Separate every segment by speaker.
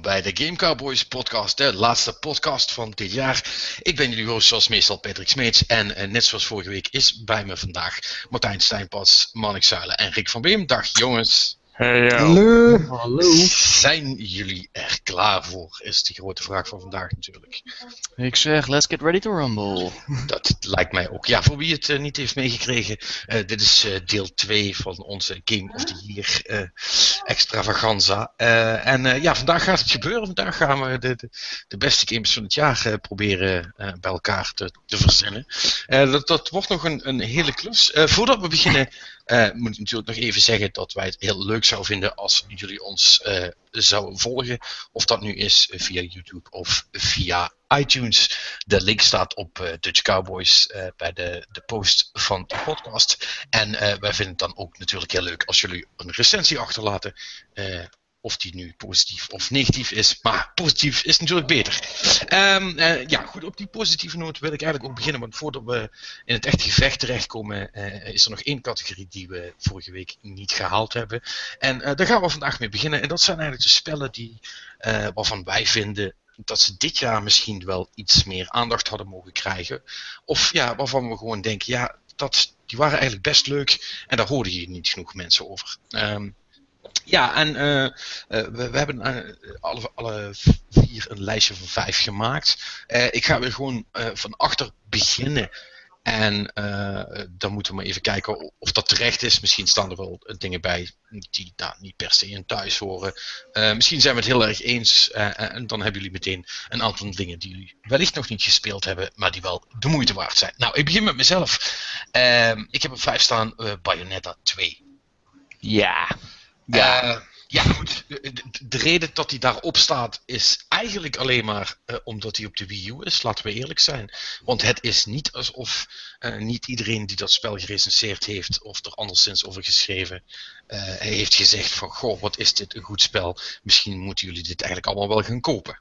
Speaker 1: Bij de Game Cowboys podcast, de laatste podcast van dit jaar. Ik ben jullie host zoals meestal Patrick Smeets en uh, net zoals vorige week is bij me vandaag Martijn Steinpas, Mannik Zuilen en Rick van Beem. Dag jongens.
Speaker 2: Hey,
Speaker 3: Hallo.
Speaker 2: Hallo.
Speaker 1: Zijn jullie er klaar voor? Is de grote vraag van vandaag natuurlijk.
Speaker 2: Ik zeg, let's get ready to rumble.
Speaker 1: Dat lijkt mij ook. Ja, voor wie het uh, niet heeft meegekregen, uh, dit is uh, deel 2 van onze Game of the Year extravaganza. en ja, vandaag gaat het gebeuren. Vandaag gaan we de, de, de beste games van het jaar proberen bij elkaar te, te verzinnen. dat, dat wordt nog een, een hele klus. voordat we beginnen, moet ik natuurlijk nog even zeggen dat wij het heel leuk zou vinden als jullie ons uh, zouden volgen. Of dat nu is via YouTube of via iTunes. De link staat op uh, Dutch Cowboys uh, bij de, de post van de podcast. En wij vinden het dan ook natuurlijk heel leuk als jullie een recensie achterlaten of die nu positief of negatief is. Maar positief is natuurlijk beter. Um, uh, ja, goed, op die positieve noot wil ik eigenlijk ook beginnen. Want voordat we in het echte gevecht terechtkomen, uh, is er nog één categorie die we vorige week niet gehaald hebben. En uh, daar gaan we vandaag mee beginnen. En dat zijn eigenlijk de spellen die, waarvan wij vinden dat ze dit jaar misschien wel iets meer aandacht hadden mogen krijgen. Of ja, waarvan we gewoon denken, ja, dat, die waren eigenlijk best leuk. En daar hoorden je niet genoeg mensen over. Um, ja, en uh, uh, we, we, hebben uh, alle, alle, vier een lijstje van vijf gemaakt. ik ga weer gewoon van achter beginnen. En dan moeten we maar even kijken of dat terecht is. Misschien staan er wel dingen bij die nou, niet per se in thuis horen. misschien zijn we het heel erg eens. en dan hebben jullie meteen een aantal dingen die jullie wellicht nog niet gespeeld hebben, maar die wel de moeite waard zijn. Nou, ik begin met mezelf. ik heb op vijf staan Bayonetta 2.
Speaker 2: Ja.
Speaker 1: Ja. Uh, ja, goed. De, de, reden dat hij daarop staat is eigenlijk alleen maar uh, omdat hij op de Wii U is, laten we eerlijk zijn. Want het is niet alsof uh, niet iedereen die dat spel gerecenseerd heeft of er anderszins over geschreven, heeft gezegd van goh, wat is dit een goed spel. Misschien moeten jullie dit eigenlijk allemaal wel gaan kopen.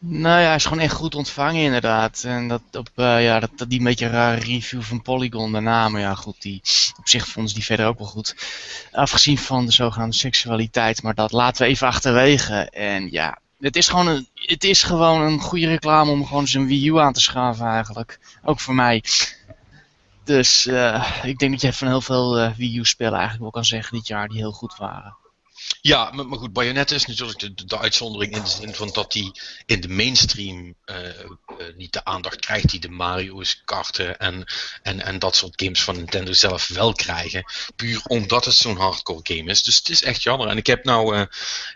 Speaker 2: Nou ja, hij is gewoon echt goed ontvangen inderdaad. En dat op uh, ja, dat, die een beetje rare review van Polygon daarna, maar ja goed, die, op zich vonden ze die verder ook wel goed. Afgezien van de zogenaamde seksualiteit, maar dat laten we even achterwege. En ja, het is gewoon een, het is gewoon een goede reclame om gewoon zijn Wii U aan te schaven eigenlijk. Ook voor mij. Dus uh, ik denk dat je van heel veel uh, Wii U spellen eigenlijk wel kan zeggen dit jaar die heel goed waren.
Speaker 1: Ja, maar, goed, Bayonetta is natuurlijk de, de, uitzondering in de zin van dat hij in de mainstream uh, uh, niet de aandacht krijgt die de Mario's, karten en, en, en dat soort games van Nintendo zelf wel krijgen. Puur omdat het zo'n hardcore game is. Dus het is echt jammer. En ik heb nou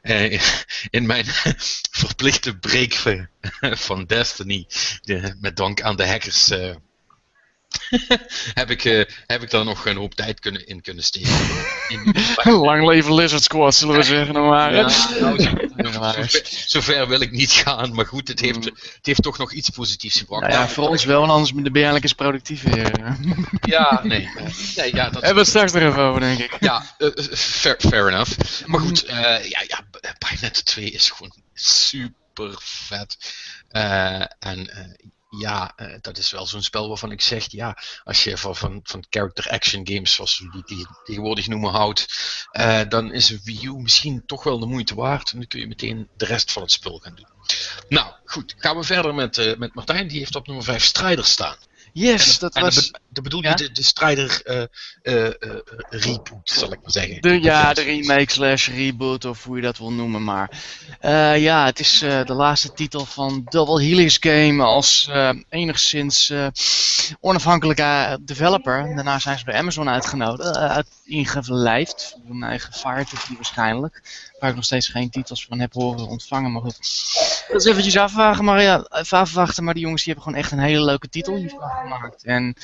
Speaker 1: uh, in mijn verplichte break van Destiny, de, met dank aan de hackers heb, ik, uh, heb ik daar nog een hoop tijd kunnen, in kunnen steken. In
Speaker 2: Lang leven Lizard Squad, zullen we zeggen. Maar, ja, nou,
Speaker 1: zover, zover wil ik niet gaan, maar goed, het heeft, het heeft toch nog iets positiefs gebracht.
Speaker 2: Nou ja, voor ons wel, anders ben je eigenlijk eens productief weer.
Speaker 1: Ja, nee. nee ja, dat
Speaker 2: Hebben we het straks er even over, denk ik.
Speaker 1: Ja, uh, fair, fair, enough. Maar goed, uh, ja, ja, Bayonetta 2 is gewoon super vet. en ja, uh, dat is wel zo'n spel waarvan ik zeg, ja, als je van, van, van character action games, zoals we die, die tegenwoordig noemen, houdt, uh, dan is een Wii U misschien toch wel de moeite waard. En dan kun je meteen de rest van het spel gaan doen. Nou, goed, gaan we verder met, uh, met Martijn, die heeft op nummer 5 Strider staan.
Speaker 2: Yes, dat
Speaker 1: en
Speaker 2: was...
Speaker 1: De, de bedoel je ja? de, de strijder uh, uh, uh, reboot, zal ik maar zeggen.
Speaker 2: De, ja, de remake slash reboot, of hoe je dat wil noemen. Maar ja, het is de laatste titel van Double Helix Game als enigszins onafhankelijke developer. Daarna zijn ze bij Amazon uitgenodigd, uit, ingelijfd. Voor een eigen Fire waarschijnlijk. Waar ik nog steeds geen titels van heb horen ontvangen. Maar goed, dat is eventjes afwachten. Maar ja, even afwachten. Maar die jongens die hebben gewoon echt een hele leuke titel hiervan gemaakt. En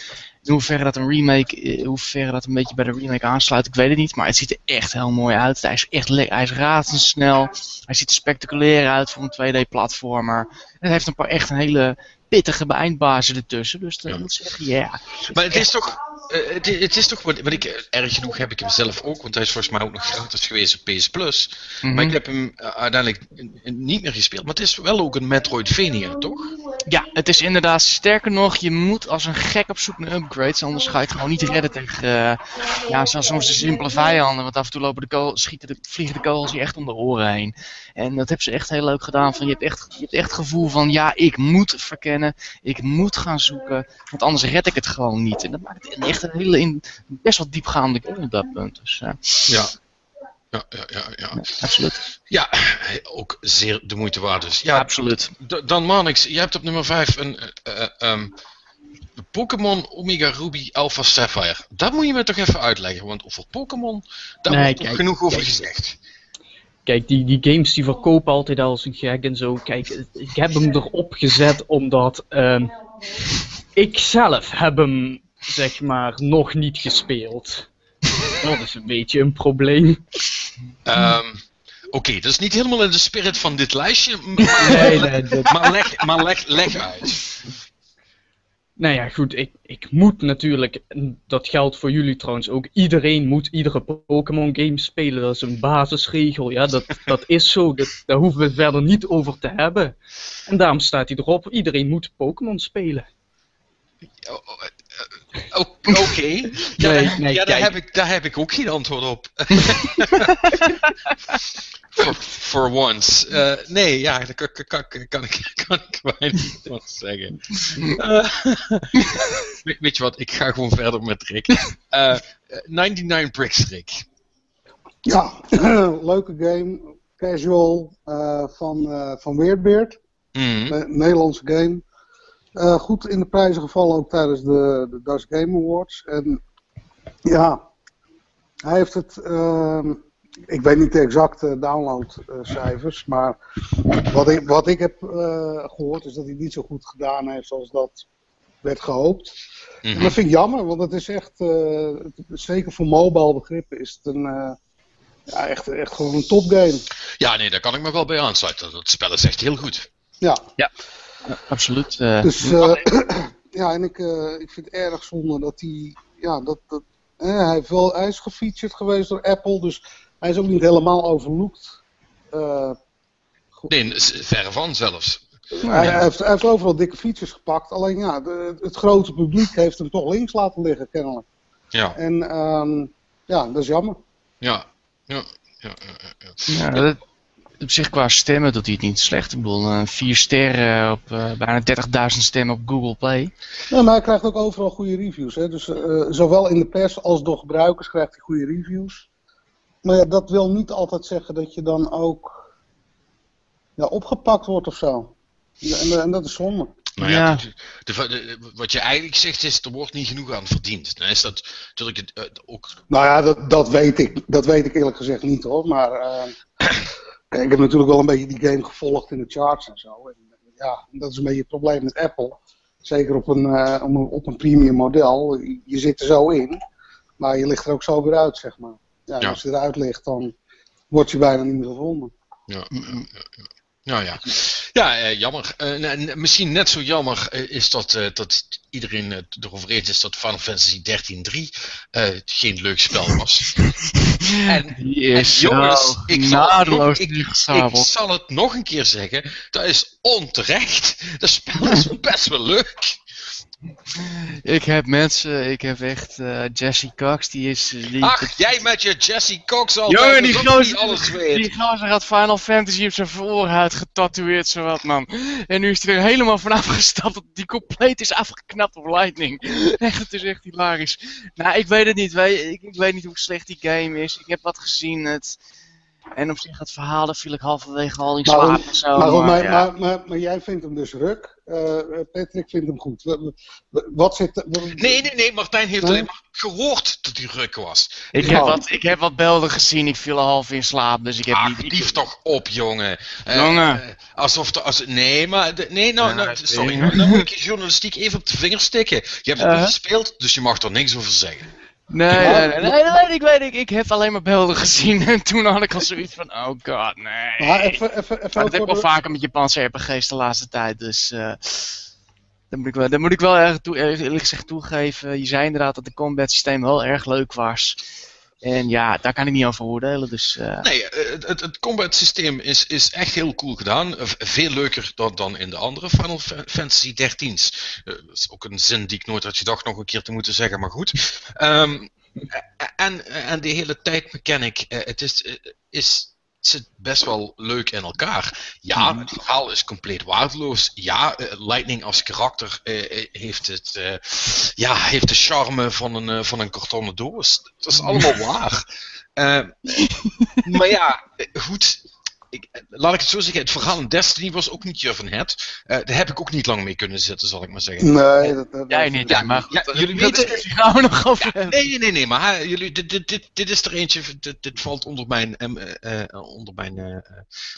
Speaker 2: in hoeverre dat een remake, in hoeverre dat een beetje bij de remake aansluit, ik weet het niet. Maar het ziet er echt heel mooi uit. Hij is echt hij is razendsnel. Hij ziet er spectaculair uit voor een 2D-platformer. Het heeft een paar echt een hele pittige eindbazen ertussen. Dus dat moet zeggen, ja.
Speaker 1: Maar het is toch... Uh, het, het, is toch wat, wat ik erg genoeg heb ik hem zelf ook, want hij is volgens mij ook nog gratis geweest op PS Plus. Mm -hmm. Maar ik heb hem uh, uiteindelijk niet meer gespeeld. Maar het is wel ook een Metroidvania, toch?
Speaker 2: Ja, het is inderdaad sterker nog, je moet als een gek op zoek naar upgrades, anders ga je het gewoon niet redden tegen, uh, ja, soms de simpele vijanden, want af en toe lopen de schieten de, vliegen de kogels je echt om de oren heen. En dat hebben ze echt heel leuk gedaan, van je hebt echt, je hebt echt het gevoel van, ja, ik moet verkennen, ik moet gaan zoeken, want anders red ik het gewoon niet. En dat maakt het echt een hele, in, best wel diepgaande game op dat punt. Dus, uh,
Speaker 1: ja. Ja, ja, ja, ja. ja,
Speaker 2: absoluut.
Speaker 1: Ja, ook zeer de moeite waard dus. Ja,
Speaker 2: absoluut.
Speaker 1: Dan Manix, je hebt op nummer 5 een uh, um, Pokémon Omega Ruby Alpha Sapphire. Dat moet je me toch even uitleggen, want over Pokémon, daar nee, wordt toch genoeg over gezegd.
Speaker 3: Kijk, die, die games die verkopen altijd als een gek en zo. Kijk, ik heb hem erop gezet omdat uh, ik zelf heb hem, zeg maar, nog niet gespeeld. Dat is een beetje een probleem.
Speaker 1: Um, Oké, dat is niet helemaal in de spirit van dit lijstje. Maar, nee, nee, maar, leg, maar leg, leg uit.
Speaker 3: Nou ja, goed, ik, ik moet natuurlijk, dat geldt voor jullie trouwens ook, iedereen moet iedere Pokémon game spelen. Dat is een basisregel, ja, dat, dat is zo, dat, daar hoeven we het verder niet over te hebben. En daarom staat hij erop, iedereen moet Pokémon spelen.
Speaker 1: Oké. Ja, nee, nee, ja daar, heb ik, daar heb ik ook geen antwoord op. for, for once. Uh, nee, ja, daar kan, kan, kan, ik, kan ik weinig wat zeggen. Uh, weet, je wat, ik ga gewoon verder met Rick. Uh, 99 Bricks, Rick.
Speaker 4: Ja, leuke game. Casual uh, van, uh, van Weirdbeard. Mm. Nederlandse game. Uh, goed in de prijzen gevallen ook tijdens de, de Dutch Game Awards. En ja, hij heeft het. Uh, ik weet niet de exacte downloadcijfers, maar wat ik, wat ik heb uh, gehoord is dat hij niet zo goed gedaan heeft als dat werd gehoopt. Mm -hmm. En dat vind ik jammer, want het is echt, uh, zeker voor mobile begrippen, is het een, uh, ja, echt, echt gewoon een topgame.
Speaker 1: Ja, nee, daar kan ik me wel bij aansluiten. Dat spel is echt heel goed.
Speaker 4: Ja.
Speaker 2: ja absoluut. Uh,
Speaker 4: dus uh, ja, en ik, uh, ik vind het erg zonde dat hij, ja, dat, dat, hij, heeft wel, hij is gefeatured geweest door Apple, dus hij is ook niet helemaal overlooked.
Speaker 1: nee, verre van zelfs.
Speaker 4: Hij, hij, heeft, hij, heeft, overal dikke features gepakt, alleen ja, de, het grote publiek heeft hem toch links laten liggen, kennelijk.
Speaker 1: Ja.
Speaker 4: En um, ja, dat is jammer.
Speaker 1: Ja, ja, ja, ja,
Speaker 2: ja. ja dat, op zich qua stemmen doet hij het niet slecht. Ik bedoel, uh, vier sterren op uh, bijna 30.000 stemmen op Google Play.
Speaker 4: Ja, maar hij krijgt ook overal goede reviews. Hè? Dus uh, zowel in de pers als door gebruikers krijgt hij goede reviews. Maar ja, dat wil niet altijd zeggen dat je dan ook ja, opgepakt wordt of zo. En, en dat is zonde.
Speaker 1: Nou ja, ja. De, de, de, wat je eigenlijk zegt is, er wordt niet genoeg aan verdiend. Dan is dat natuurlijk het, ook...
Speaker 4: Nou ja, dat, dat, weet ik, dat weet ik eerlijk gezegd niet hoor, maar... Kijk, ik heb natuurlijk wel een beetje die game gevolgd in de charts en zo. En, ja, dat is een beetje het probleem met Apple. Zeker op een, uh, op een premium model. Je zit er zo in, maar je ligt er ook zo weer uit, zeg maar. Ja, ja. Als je eruit ligt, dan word je bijna niet meer gevonden.
Speaker 1: Ja. Nou ja, ja uh, jammer. Uh, misschien net zo jammer uh, is dat, dat iedereen het erover eens is dat Final Fantasy 13.3 geen leuk spel was. en,
Speaker 2: yes, en jongens, ik zal, nog,
Speaker 1: ik, ik, zal het nog een keer zeggen, dat is onterecht. Dat spel is best wel leuk.
Speaker 2: Ik heb mensen, ik heb echt uh, Jesse Cox, die is... Die,
Speaker 1: Ach, jij met je Jesse Cox al.
Speaker 2: Jongen, die gozer, alles weet. die gozer had Final Fantasy op zijn voorhuid getatoeëerd, zowat man. En nu is hij er helemaal vanaf gestapt die compleet is afgeknapt op Lightning. Echt, het is echt hilarisch. Nou, ik weet het niet, ik weet niet hoe slecht die game is. Ik heb wat gezien, het... En op zich het verhaal, daar viel ik halverwege al in slaap en zo.
Speaker 4: Maar, maar, maar, ja. maar, maar, maar, jij vindt hem dus ruk. Uh, Patrick vindt hem goed. Wat zit...
Speaker 1: Nee, nee, nee. Martijn heeft alleen maar gehoord dat hij ruk was.
Speaker 2: Ik, heb wat, ik heb wat beelden gezien. Ik viel half in slaap. Dus ik heb
Speaker 1: Ach, niet... lief toch op, jongen.
Speaker 2: Jongen. Uh,
Speaker 1: alsof... De, als, nee, maar... De, nee, nou, nou sorry. Nou, dan moet ik je journalistiek even op de vinger stikken. Je hebt het uh. gespeeld, dus je mag er niks over zeggen.
Speaker 2: Nee, nee, nee, nee, dat weet ik, weet ik. Ik heb alleen maar beelden gezien en toen had ik al zoiets van, oh god, nee.
Speaker 4: Maar, even, even, even
Speaker 2: maar dat heb ik wel vaker met Japanse RPG's de laatste tijd, dus uh, dat, moet ik wel, dat moet ik wel erg toe, eerlijk gezegd toegeven. Je zei inderdaad dat de combat systeem wel erg leuk was. En ja, daar kan ik niet over oordelen. Dus, uh...
Speaker 1: Nee, het, het combat systeem is, is echt heel cool gedaan. Veel leuker dan, dan in de andere Final Fantasy 13's. dat is ook een zin die ik nooit had gedacht nog een keer te moeten zeggen, maar goed. Um, en, en die hele tijdmechanic, het is, is zit best wel leuk in elkaar. Ja, mhm. het verhaal is compleet waardeloos. Ja, uh, Lightning als karakter uh, heeft, het, ja, heeft de charme van een, van een kartonnen doos. Dat is allemaal waar. maar ja, goed ik, laat ik het zo zeggen, het verhaal in Destiny was ook niet je van het. Uh, daar heb ik ook niet lang mee kunnen zitten, zal ik maar zeggen.
Speaker 4: Nee, dat, dat
Speaker 2: Jij niet, ja, maar ja, jullie weten... gaan we nog over
Speaker 1: Nee, nee, nee, maar jullie, dit, dit, dit, dit, is er eentje, dit, dit valt onder mijn, uh, onder mijn,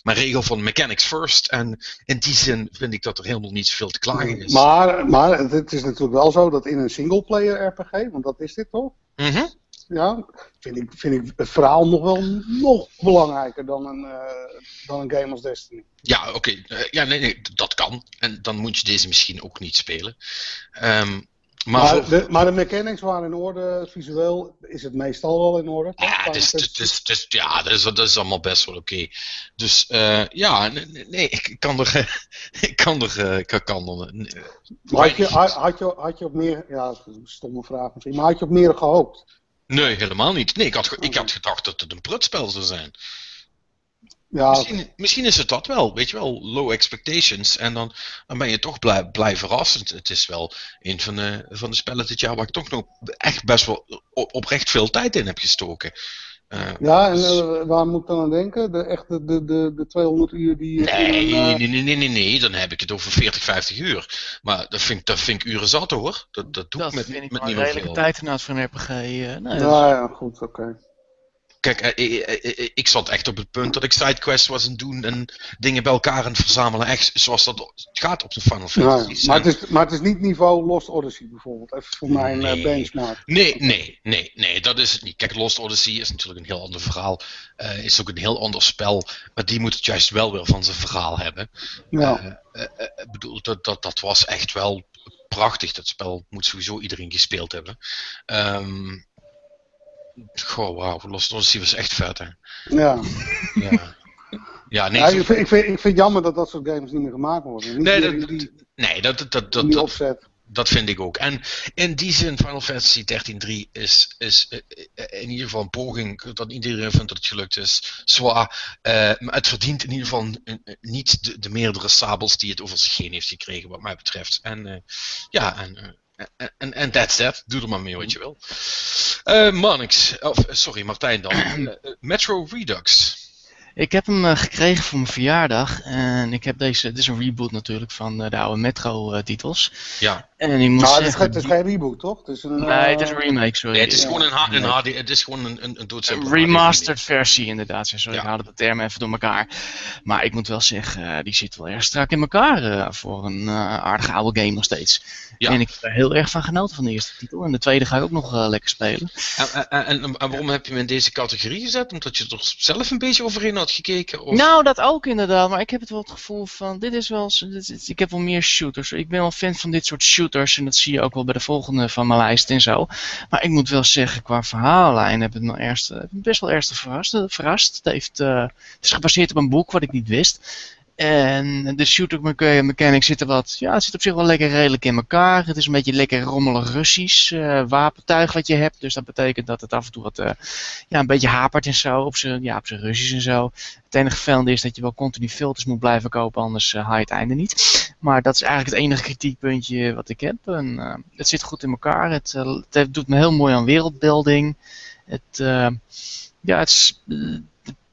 Speaker 1: mijn regel van mechanics first. En in die zin vind ik dat er helemaal niet zoveel te klagen is.
Speaker 4: Maar, maar het is natuurlijk wel zo dat in een singleplayer RPG, want dat is dit toch?
Speaker 1: Mhm
Speaker 4: ja, vind ik, vind ik het verhaal nog wel nog belangrijker dan een, uh, dan een game als Destiny.
Speaker 1: Ja, oké. Uh, ja, nee, nee, dat kan. En dan moet je deze misschien ook niet spelen. Um, maar,
Speaker 4: maar, de, maar, de, mechanics waren in orde, visueel is het meestal wel in orde.
Speaker 1: Ja, het is, het is, ja dat, is, dat is allemaal best wel oké. Okay. Dus uh, ja, nee, nee, ik kan er. ik kan er. Ik kan er
Speaker 4: had, je, had, je, had je op meer. Ja, stomme vraag misschien. Maar had je op meer gehoopt?
Speaker 1: Nee, helemaal niet. Nee, ik had, ik had gedacht dat het een prutspel zou zijn.
Speaker 4: Ja.
Speaker 1: Misschien, misschien, is het dat wel, weet je wel, low expectations. En dan, dan ben je toch blij, blij verrast. Het is wel een van de, van de spellen dit jaar waar ik toch nog echt best wel oprecht veel tijd in heb gestoken.
Speaker 4: Uh, ja, en uh, waar moet ik dan aan denken? De, echte, de, de, de 200 uur die...
Speaker 1: Nee, in, uh... nee, nee, nee, nee, nee, dan heb ik het over 40, 50 uur. Maar dat vind, dat vind ik uren zat hoor. Dat, dat doe
Speaker 2: dat
Speaker 1: ik met,
Speaker 2: vind
Speaker 1: ik met
Speaker 2: niet
Speaker 1: veel.
Speaker 2: redelijke tijd inderdaad voor een RPG. nee,
Speaker 4: ja, ja, goed, oké. Okay.
Speaker 1: Kijk, ik, ik, ik, zat echt op het punt dat ik sidequests was aan doen en dingen bij elkaar aan het verzamelen. Echt zoals dat gaat op de Final Fantasy.
Speaker 4: Ja, maar, het is, maar het is niet niveau Lost Odyssey bijvoorbeeld. Even voor mijn nee. benchmark.
Speaker 1: Nee, nee, nee, nee, dat is het niet. Kijk, Lost Odyssey is natuurlijk een heel ander verhaal. Uh, is ook een heel ander spel. Maar die moet het juist wel weer van zijn verhaal hebben.
Speaker 4: Ja.
Speaker 1: Uh, uh, bedoel, dat, dat, dat was echt wel prachtig. Dat spel moet sowieso iedereen gespeeld hebben. Um, Goh, wauw, Lost Odyssey was echt vet, hè?
Speaker 4: Ja.
Speaker 1: ja. Ja, nee,
Speaker 4: ja, ik, vind, ik, vind, ik vind jammer dat dat soort games niet meer gemaakt worden. Niet
Speaker 1: nee, dat,
Speaker 4: die,
Speaker 1: nee, dat, dat, dat, dat,
Speaker 4: opzet.
Speaker 1: dat vind ik ook. En in die zin, Final Fantasy 13.3 is, is uh, in ieder geval een poging dat iedereen vindt dat het gelukt is. Zwaar. Uh, maar het verdient in ieder geval uh, niet de, de, meerdere sabels die het over zich heen heeft gekregen, wat mij betreft. En ja, en en, en that's that. Doe er maar mee wat je wil. Uh, Manix, of sorry, Martijn dan. Uh, Metro Redux.
Speaker 2: Ik heb hem uh, gekregen voor mijn verjaardag. En ik heb deze. Dit is een reboot natuurlijk van uh, de oude Metro-titels.
Speaker 1: ja.
Speaker 2: En ik moet
Speaker 4: nou,
Speaker 2: zeggen.
Speaker 4: Het is, geen reboot, toch? Het is een,
Speaker 2: nee, het is een remake, sorry.
Speaker 1: Nee, het is gewoon een, een HD. Het is gewoon een, een, een
Speaker 2: Een remastered versie, inderdaad. Sorry, ja. ik haalde de termen even door elkaar. Maar ik moet wel zeggen, die zit wel erg strak in elkaar voor een aardige oude game nog steeds.
Speaker 1: Ja.
Speaker 2: En ik heb er heel erg van genoten van de eerste titel. En de tweede ga ik ook nog lekker spelen.
Speaker 1: En, en, en, en waarom heb je me in deze categorie gezet? Omdat je er zelf een beetje overheen had gekeken? Of?
Speaker 2: Nou, dat ook inderdaad. Maar ik heb het wel het gevoel van, dit is wel, ik heb wel meer shooters. Ik ben wel fan van dit soort shooters. En dat zie je ook wel bij de volgende van mijn lijst en zo. Maar ik moet wel zeggen, qua verhaallijn heb ik me eerst, best wel erg verrast. verrast. Het, heeft, uh, het is gebaseerd op een boek wat ik niet wist. En de shooter mechanics zitten wat, ja, het zit op zich wel lekker redelijk in elkaar. Het is een beetje lekker rommelig Russisch uh, wapentuig wat je hebt. Dus dat betekent dat het af en toe wat, uh, ja, een beetje hapert en zo, op zijn ja, op Russisch en zo. Het enige vervelende is dat je wel continu filters moet blijven kopen, anders uh, haal je het einde niet. Maar dat is eigenlijk het enige kritiekpuntje wat ik heb. En, het zit goed in elkaar. Het, het, doet me heel mooi aan wereldbuilding. Het, ja, het is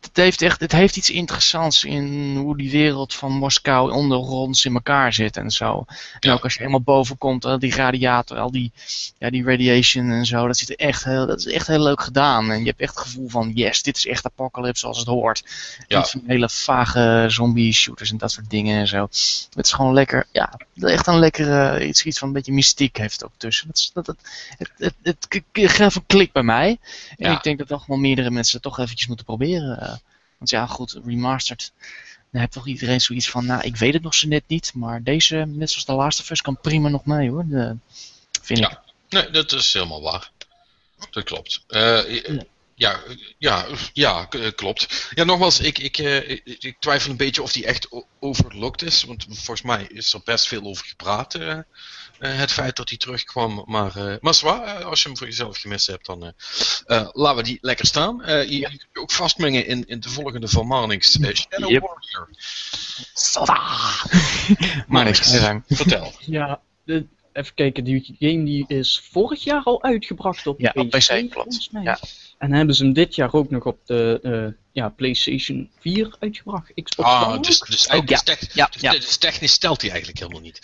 Speaker 2: het heeft, echt, het heeft iets interessants in hoe die wereld van Moskou ondergronds in elkaar zit en zo. En ja. ook als je helemaal boven komt, al die radiator, al die, ja, die radiation en zo, dat, ziet er echt heel, dat is echt heel leuk gedaan. En je hebt echt het gevoel van, yes, dit is echt apocalypse zoals het hoort.
Speaker 1: Ja.
Speaker 2: Niet van hele vage zombie shooters en dat soort dingen en zo. Het is gewoon lekker, ja, echt een lekkere, iets, iets van een beetje mystiek heeft het ook tussen. Dat, dat, dat, het, het, het, het geeft een klik bij mij. En
Speaker 1: Ja.
Speaker 2: ik denk dat toch wel meerdere mensen het toch eventjes moeten proberen. eh. Want ja, goed, remastered. Dan heeft toch iedereen zoiets van, nou, ik weet het nog zo net niet. Maar deze, net zoals de laatste vers, kan prima nog mee hoor. De, vind ik.
Speaker 1: Ja, nee, dat is helemaal waar. Dat klopt. Eh,
Speaker 2: Ja.
Speaker 1: Ja, ja, ja, klopt. Ja, nogmaals, ik, ik, ik, twijfel een beetje of die echt overlooked is. Want volgens mij is er best veel over gepraat. Het feit dat hij terugkwam. Maar, maar zwaar, als je hem voor jezelf gemist hebt, dan laten we die lekker staan. je, je kunt je ook vastmengen in, in de volgende van Marnix. Shadow yep. Warrior.
Speaker 2: Marnix,
Speaker 1: vertel.
Speaker 3: Ja, de, even kijken, die game die is vorig jaar al uitgebracht op
Speaker 2: ja,
Speaker 3: PC, op
Speaker 2: PC klopt. Ja.
Speaker 3: En hebben ze hem dit jaar ook nog op de uh, ja, PlayStation 4 uitgebracht. Xbox
Speaker 1: ah, dus, dus, ook, ja. Dus, ja, ja. dus technisch stelt hij eigenlijk helemaal niet.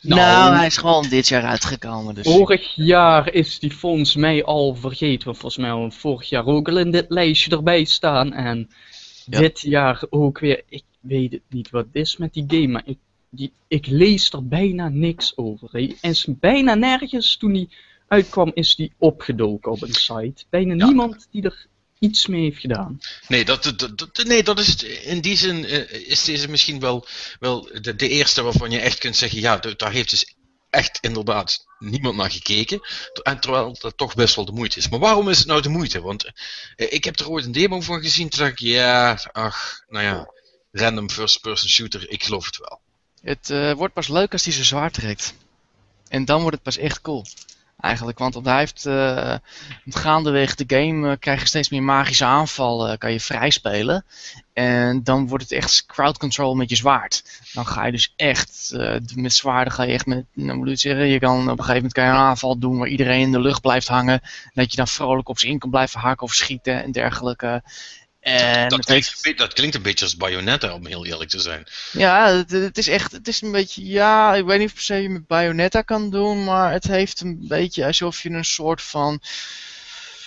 Speaker 2: Nou, nou, hij is gewoon dit jaar uitgekomen. Dus.
Speaker 3: Vorig jaar is die volgens mij al vergeten. Want volgens mij al vorig jaar ook al in dit lijstje erbij staan. En dit jaar ook weer. Ik weet het niet wat het is met die game. Maar ik die, ik lees er bijna niks over. Hij is bijna nergens, toen hij uitkwam, is die opgedoken op een site. Bijna niemand die er iets mee heeft gedaan.
Speaker 1: Nee, dat, dat, nee, dat is in die zin uh, is deze misschien wel, wel de, de, eerste waarvan je echt kunt zeggen, ja, daar heeft dus echt inderdaad niemand naar gekeken. En terwijl dat toch best wel de moeite is. Maar waarom is het nou de moeite? Want uh, ik heb er ooit een demo van gezien, toen dacht ik, ja, ach, nou ja, random first person shooter, ik geloof het wel.
Speaker 2: Het uh, wordt pas leuk als hij zijn zwaard trekt. En dan wordt het pas echt cool. Eigenlijk, want hij heeft uh, gaandeweg de game uh, krijg je steeds meer magische aanvallen, kan je vrij spelen. En dan wordt het echt crowd control met je zwaard. Dan ga je dus echt, uh, met zwaarden ga je echt met, nou moet ik zeggen, je kan op een gegeven moment kan je een aanval doen waar iedereen in de lucht blijft hangen. Dat je dan vrolijk op zijn in kan blijven haken of schieten en dergelijke. En
Speaker 1: dat, klinkt, dat, klinkt, een beetje als Bayonetta, om heel eerlijk te zijn.
Speaker 2: Ja, het, het, is echt, het is een beetje, ja, ik weet niet of per se je met Bayonetta kan doen, maar het heeft een beetje alsof je een soort van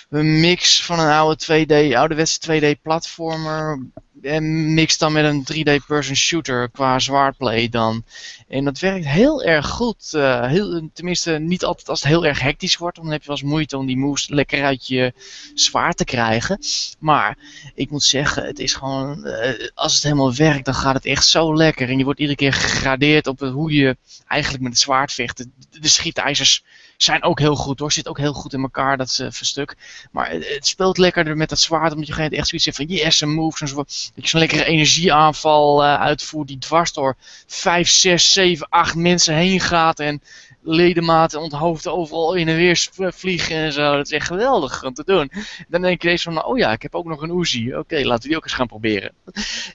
Speaker 2: een mix van een oude 2D, ouderwetse 2D platformer en mix dan met een 3D person shooter qua zwaardplay dan. En dat werkt heel erg goed. Uh, heel, tenminste, niet altijd als het heel erg hectisch wordt. Dan heb je wel eens moeite om die moves lekker uit je zwaard te krijgen. Maar ik moet zeggen, het is gewoon. Uh, als het helemaal werkt, dan gaat het echt zo lekker. En je wordt iedere keer gegradeerd op hoe je eigenlijk met het zwaard vecht. De schietijzers zijn ook heel goed hoor. Zit ook heel goed in elkaar, dat uh, verstuk. Maar het, speelt lekkerder met dat zwaard, omdat je echt zoiets hebt van yes, een moves en zo. Dat je zo'n lekkere energieaanval uh, uitvoert die dwars door 5, 6, 7, 8 mensen heen gaat. En ledematen onthoofden overal in en weer vliegen en zo. Dat is echt geweldig om te doen. Dan denk je eens van, oh ja, ik heb ook nog een Uzi. Oké, laten we die ook eens gaan proberen.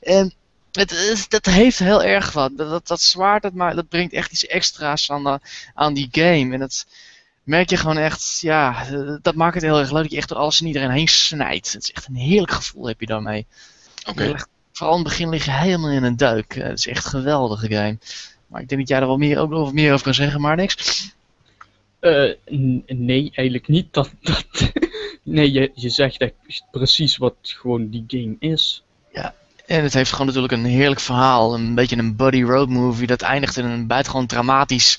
Speaker 2: En dat heeft heel erg wat. Dat, dat, zwaard, dat, maar, dat brengt echt iets extra's aan, de, aan die game. En dat, merk je gewoon echt, ja, dat maakt het heel erg leuk dat je echt door alles en iedereen heen snijdt. Het is echt een heerlijk gevoel heb je daarmee.
Speaker 1: Oké.
Speaker 2: Vooral in het begin lig je helemaal in een duik. Het is echt een geweldige game. Maar ik denk dat jij er wel meer, ook nog meer over kan zeggen, maar niks.
Speaker 3: Uh, nee, eigenlijk niet. Dat, dat nee, je, je zegt echt precies wat gewoon die game is.
Speaker 2: Ja, en het heeft gewoon natuurlijk een heerlijk verhaal. Een beetje een buddy road movie dat eindigt in een buitengewoon dramatisch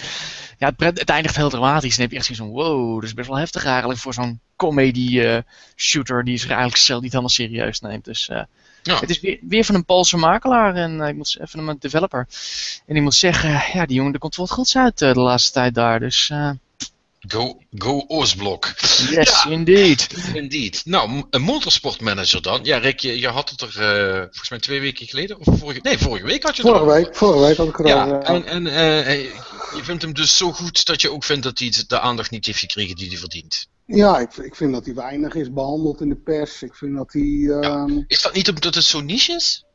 Speaker 2: ja, het, het, eindigt heel dramatisch. Dan heb je echt zoiets van, wow, dat is best wel heftig eigenlijk voor zo'n comedy uh, shooter die zich eigenlijk zelf niet helemaal serieus neemt. Dus uh, ja. het is weer, weer van een Poolse makelaar en uh, ik moet even een developer. En ik moet zeggen, ja, die jongen, er komt wat goeds uit de laatste tijd daar. Dus
Speaker 1: Go, go Oostblok.
Speaker 2: Yes, indeed.
Speaker 1: Indeed. Nou, een motorsportmanager dan. Ja, Rick, je, je had het er uh, volgens mij twee weken geleden. Of vorige, nee, vorige week had je het
Speaker 4: Vorige week, vorige week had ik het
Speaker 1: ja, En, en uh, je vindt hem dus zo goed dat je ook vindt dat hij de aandacht niet heeft gekregen die hij verdient.
Speaker 4: Ja, ik, ik vind dat hij weinig is behandeld in de pers. Ik vind dat hij... Ja.
Speaker 1: Ehm, is dat niet omdat het zo niche is?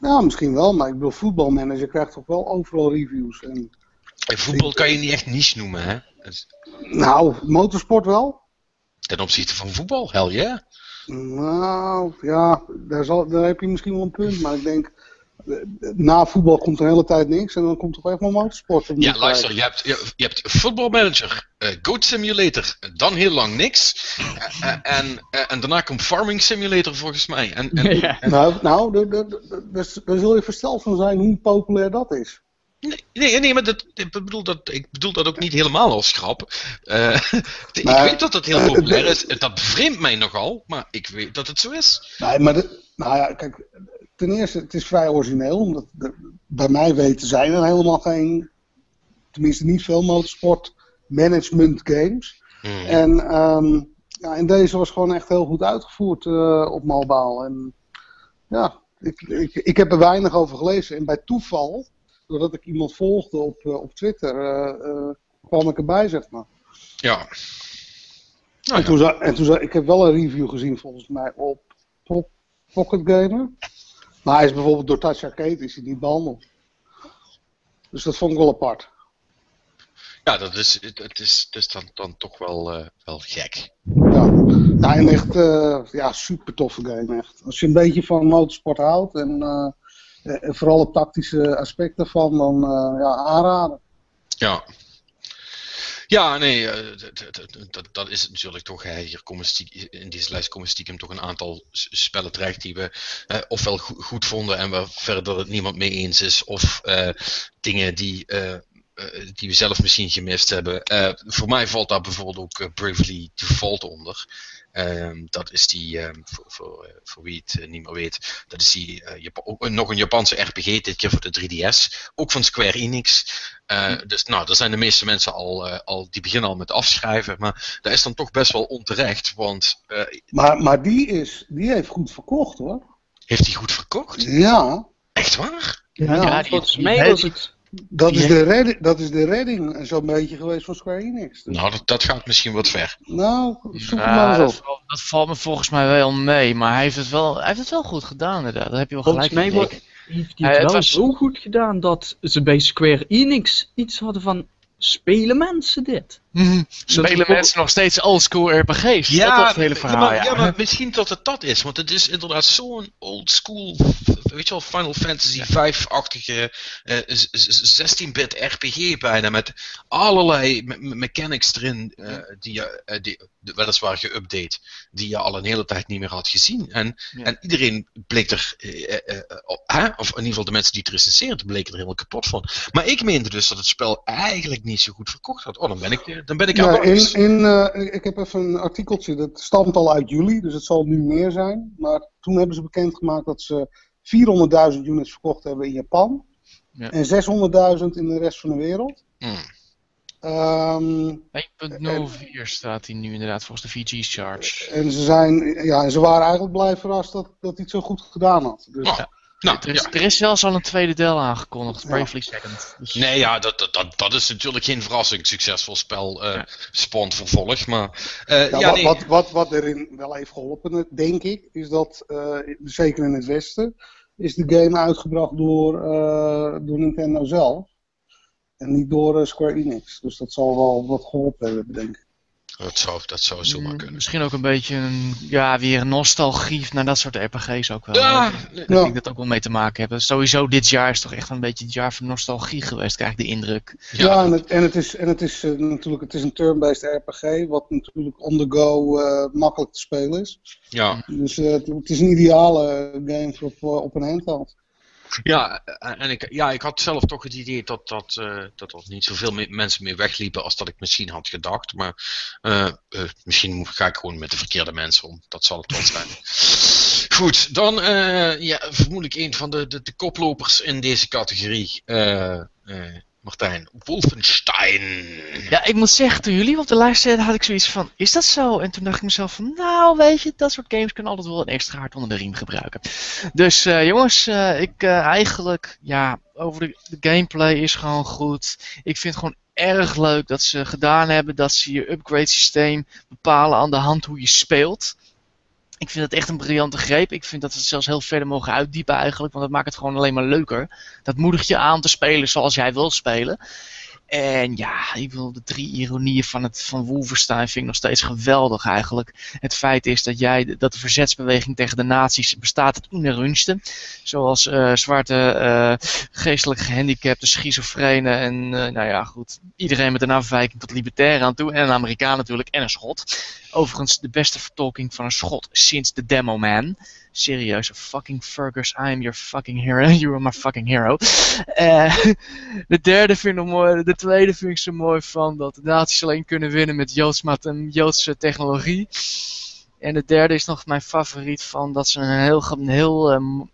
Speaker 4: Nou, misschien wel, maar ik bedoel, voetbalmanager krijgt toch wel overal reviews. En...
Speaker 1: voetbal kan je niet echt niche noemen, hè?
Speaker 4: Nou, motorsport wel.
Speaker 1: Ten opzichte van voetbal, hel ja. Yeah.
Speaker 4: Nou, ja, daar, zal, daar heb je misschien wel een punt. Maar ik denk, na voetbal komt er een hele tijd niks. En dan komt er echt wel motorsport.
Speaker 1: Ja, luister, je hebt, je, je hebt voetbalmanager, uh, Goat Simulator, dan heel lang niks. Uh, en, en daarna komt Farming Simulator volgens mij. En, en,
Speaker 4: en... Nou, nou daar zul je versteld van zijn hoe populair dat is.
Speaker 1: Nee, nee, nee maar dat, ik, bedoel dat, ik bedoel dat ook niet helemaal als grap. Uh, ik weet dat dat heel populair is. Dat bevreemdt mij nogal, maar ik weet dat het zo is.
Speaker 4: Nee, maar de, nou ja, kijk, ten eerste, het is vrij origineel. Omdat bij mij weten zijn er helemaal geen, tenminste niet veel motorsport management games. Hmm. En um, ja, en deze was gewoon echt heel goed uitgevoerd op mobile. En ja, ik, ik, ik heb er weinig over gelezen. En bij toeval, doordat ik iemand volgde op, op Twitter, kwam ik erbij, zeg maar.
Speaker 1: Ja.
Speaker 4: Nou, en, toen, en toen ik heb wel een review gezien volgens mij op, op Pocket Gamer. Maar hij is bijvoorbeeld door Touch Arcade is hij niet behandeld. Dus dat vond ik wel apart.
Speaker 1: Ja, dat is, het is, het is dan, dan toch wel, uh, wel gek.
Speaker 4: Ja, ja en echt uh, ja, super toffe game. Echt. Als je een beetje van motorsport houdt en, uh, en vooral het tactische aspect daarvan, dan ja, aanraden.
Speaker 1: Ja, ja, nee, eh, dat, is natuurlijk toch. hier in deze lijst komen stiekem toch een aantal spellen terecht die we uh, ofwel goed vonden en waar verder het niemand mee eens is, of uh, dingen die, die we zelf misschien gemist hebben. voor mij valt daar bijvoorbeeld ook Bravely Default onder. Um, dat is die, um, voor, voor, voor, wie het niet meer weet, dat is die, ook nog een Japanse RPG, dit keer voor de 3DS. Ook van Square Enix. Uh, dus nou, daar zijn de meeste mensen al, uh, al, die beginnen al met afschrijven. Maar dat is dan toch best wel onterecht. Want, uh,
Speaker 4: maar maar die, is, die heeft goed verkocht hoor.
Speaker 1: Heeft hij goed verkocht?
Speaker 4: Ja.
Speaker 1: Echt waar?
Speaker 3: Ja, ja volgens mij was het...
Speaker 4: Dat is, de redding, dat is de redding zo'n beetje geweest van Square Enix.
Speaker 1: Dus. Nou, dat, dat, gaat misschien wat ver.
Speaker 4: Nou, zoek ja, maar eens
Speaker 2: op. Dat, valt me volgens mij wel mee, maar hij heeft het wel, hij heeft het wel goed gedaan inderdaad. Dat heb je wel
Speaker 3: volgens
Speaker 2: gelijk
Speaker 3: mij heeft hij het, wel was... zo goed gedaan dat ze bij Square Enix iets hadden van spelen mensen dit?
Speaker 2: Mm, spelen mensen nog steeds oldschool RPG's? Ja, dat is het hele verhaal.
Speaker 1: Maar, ja. maar misschien dat het dat is, want het is inderdaad zo'n oldschool, weet je wel, Final Fantasy 5-achtige uh, 16-bit RPG bijna, met allerlei mechanics erin, uh, die je, uh, die, weliswaar geüpdate, die je al een hele tijd niet meer had gezien. En, ja. en iedereen bleek er, of in ieder geval de mensen die het recenseerden, bleken er helemaal kapot van. Maar ik meende dus dat het spel eigenlijk niet zo goed verkocht had. Oh, dan ben ik, dan ben ik
Speaker 4: ja, in, in, uh, Ik heb even een artikeltje, dat stamt al uit juli, dus het zal nu meer zijn. Maar toen hebben ze bekendgemaakt dat ze 400.000 units verkocht hebben in Japan. Ja. En 600.000 in de rest van de wereld.
Speaker 1: Hmm.
Speaker 2: Um, 1.04 staat hij nu inderdaad volgens de VG's charge.
Speaker 4: En ze, zijn, ja, en ze waren eigenlijk blij verrast dat, dat hij het zo goed gedaan had. Dus,
Speaker 1: ja. Nou,
Speaker 2: er, is, er is zelfs al een tweede deel aangekondigd, Bravely Second.
Speaker 1: Dus... Nee, ja, dat, dat, dat is natuurlijk geen verrassing. Succesvol spel, uh, ja. spant vervolg. Maar, uh, ja,
Speaker 4: ja,
Speaker 1: wat, nee.
Speaker 4: wat, wat, wat erin wel heeft geholpen, denk ik, is dat, uh, zeker in het Westen, is de game uitgebracht door, door Nintendo zelf. En niet door Square Enix. Dus dat zal wel wat geholpen hebben, denk ik.
Speaker 1: Dat zou, dat zou zomaar
Speaker 2: Mm,
Speaker 1: kunnen.
Speaker 2: Misschien ook een beetje een, ja, weer nostalgie naar dat soort RPG's ook wel.
Speaker 1: Ja,
Speaker 2: ik denk dat dat ook wel mee te maken hebben. Sowieso dit jaar is toch echt een beetje het jaar van nostalgie geweest, krijg ik de indruk.
Speaker 4: Ja, ja en, het, en het is, en het is uh, natuurlijk het is een turn-based RPG, wat natuurlijk on the go uh, makkelijk te spelen is.
Speaker 1: Ja.
Speaker 4: Dus uh, het, het, is een ideale game voor op, op een handheld.
Speaker 1: Ja, en ik, ja, ik had zelf toch het idee dat, dat, uh, dat er niet zoveel me mensen meer wegliepen als dat ik misschien had gedacht. Maar uh, uh, misschien ga ik gewoon met de verkeerde mensen om. Dat zal het wel zijn. Goed, dan ja, vermoedelijk een van de, de, de koplopers in deze categorie. Martijn, Wolfenstein.
Speaker 2: Ja, ik moet zeggen, toen jullie op de lijst zetten, had ik zoiets van, is dat zo? En toen dacht ik mezelf van, nou weet je, dat soort games kunnen altijd wel een extra hard onder de riem gebruiken. Dus uh, jongens, uh, ik uh, eigenlijk, ja, over de, de, gameplay is gewoon goed. Ik vind het gewoon erg leuk dat ze gedaan hebben dat ze je upgrade systeem bepalen aan de hand hoe je speelt. Ik vind het echt een briljante greep. Ik vind dat we het zelfs heel verder mogen uitdiepen eigenlijk. Want dat maakt het gewoon alleen maar leuker. Dat moedigt je aan te spelen zoals jij wil spelen. En ja, ik wil de drie ironieën van, het, van Wolfenstein vind ik nog steeds geweldig eigenlijk. Het feit is dat, jij, dat de verzetsbeweging tegen de nazi's bestaat uit unerunsten. Zoals uh, zwarte, uh, geestelijk gehandicapten, schizofrenen en uh, nou ja goed. Iedereen met een afwijking tot libertair aan toe. En een Amerikaan natuurlijk en een schot. Overigens de beste vertolking van een schot sinds de Demo Man. Serieus, fucking Fergus, I am your fucking hero. You are my fucking hero. Uh, de derde vind ik mooi. De tweede vind ik zo mooi van dat de nazi's alleen kunnen winnen met Joodsmat en Joodse technologie. En de derde is nog mijn favoriet van dat ze een heel, een heel um,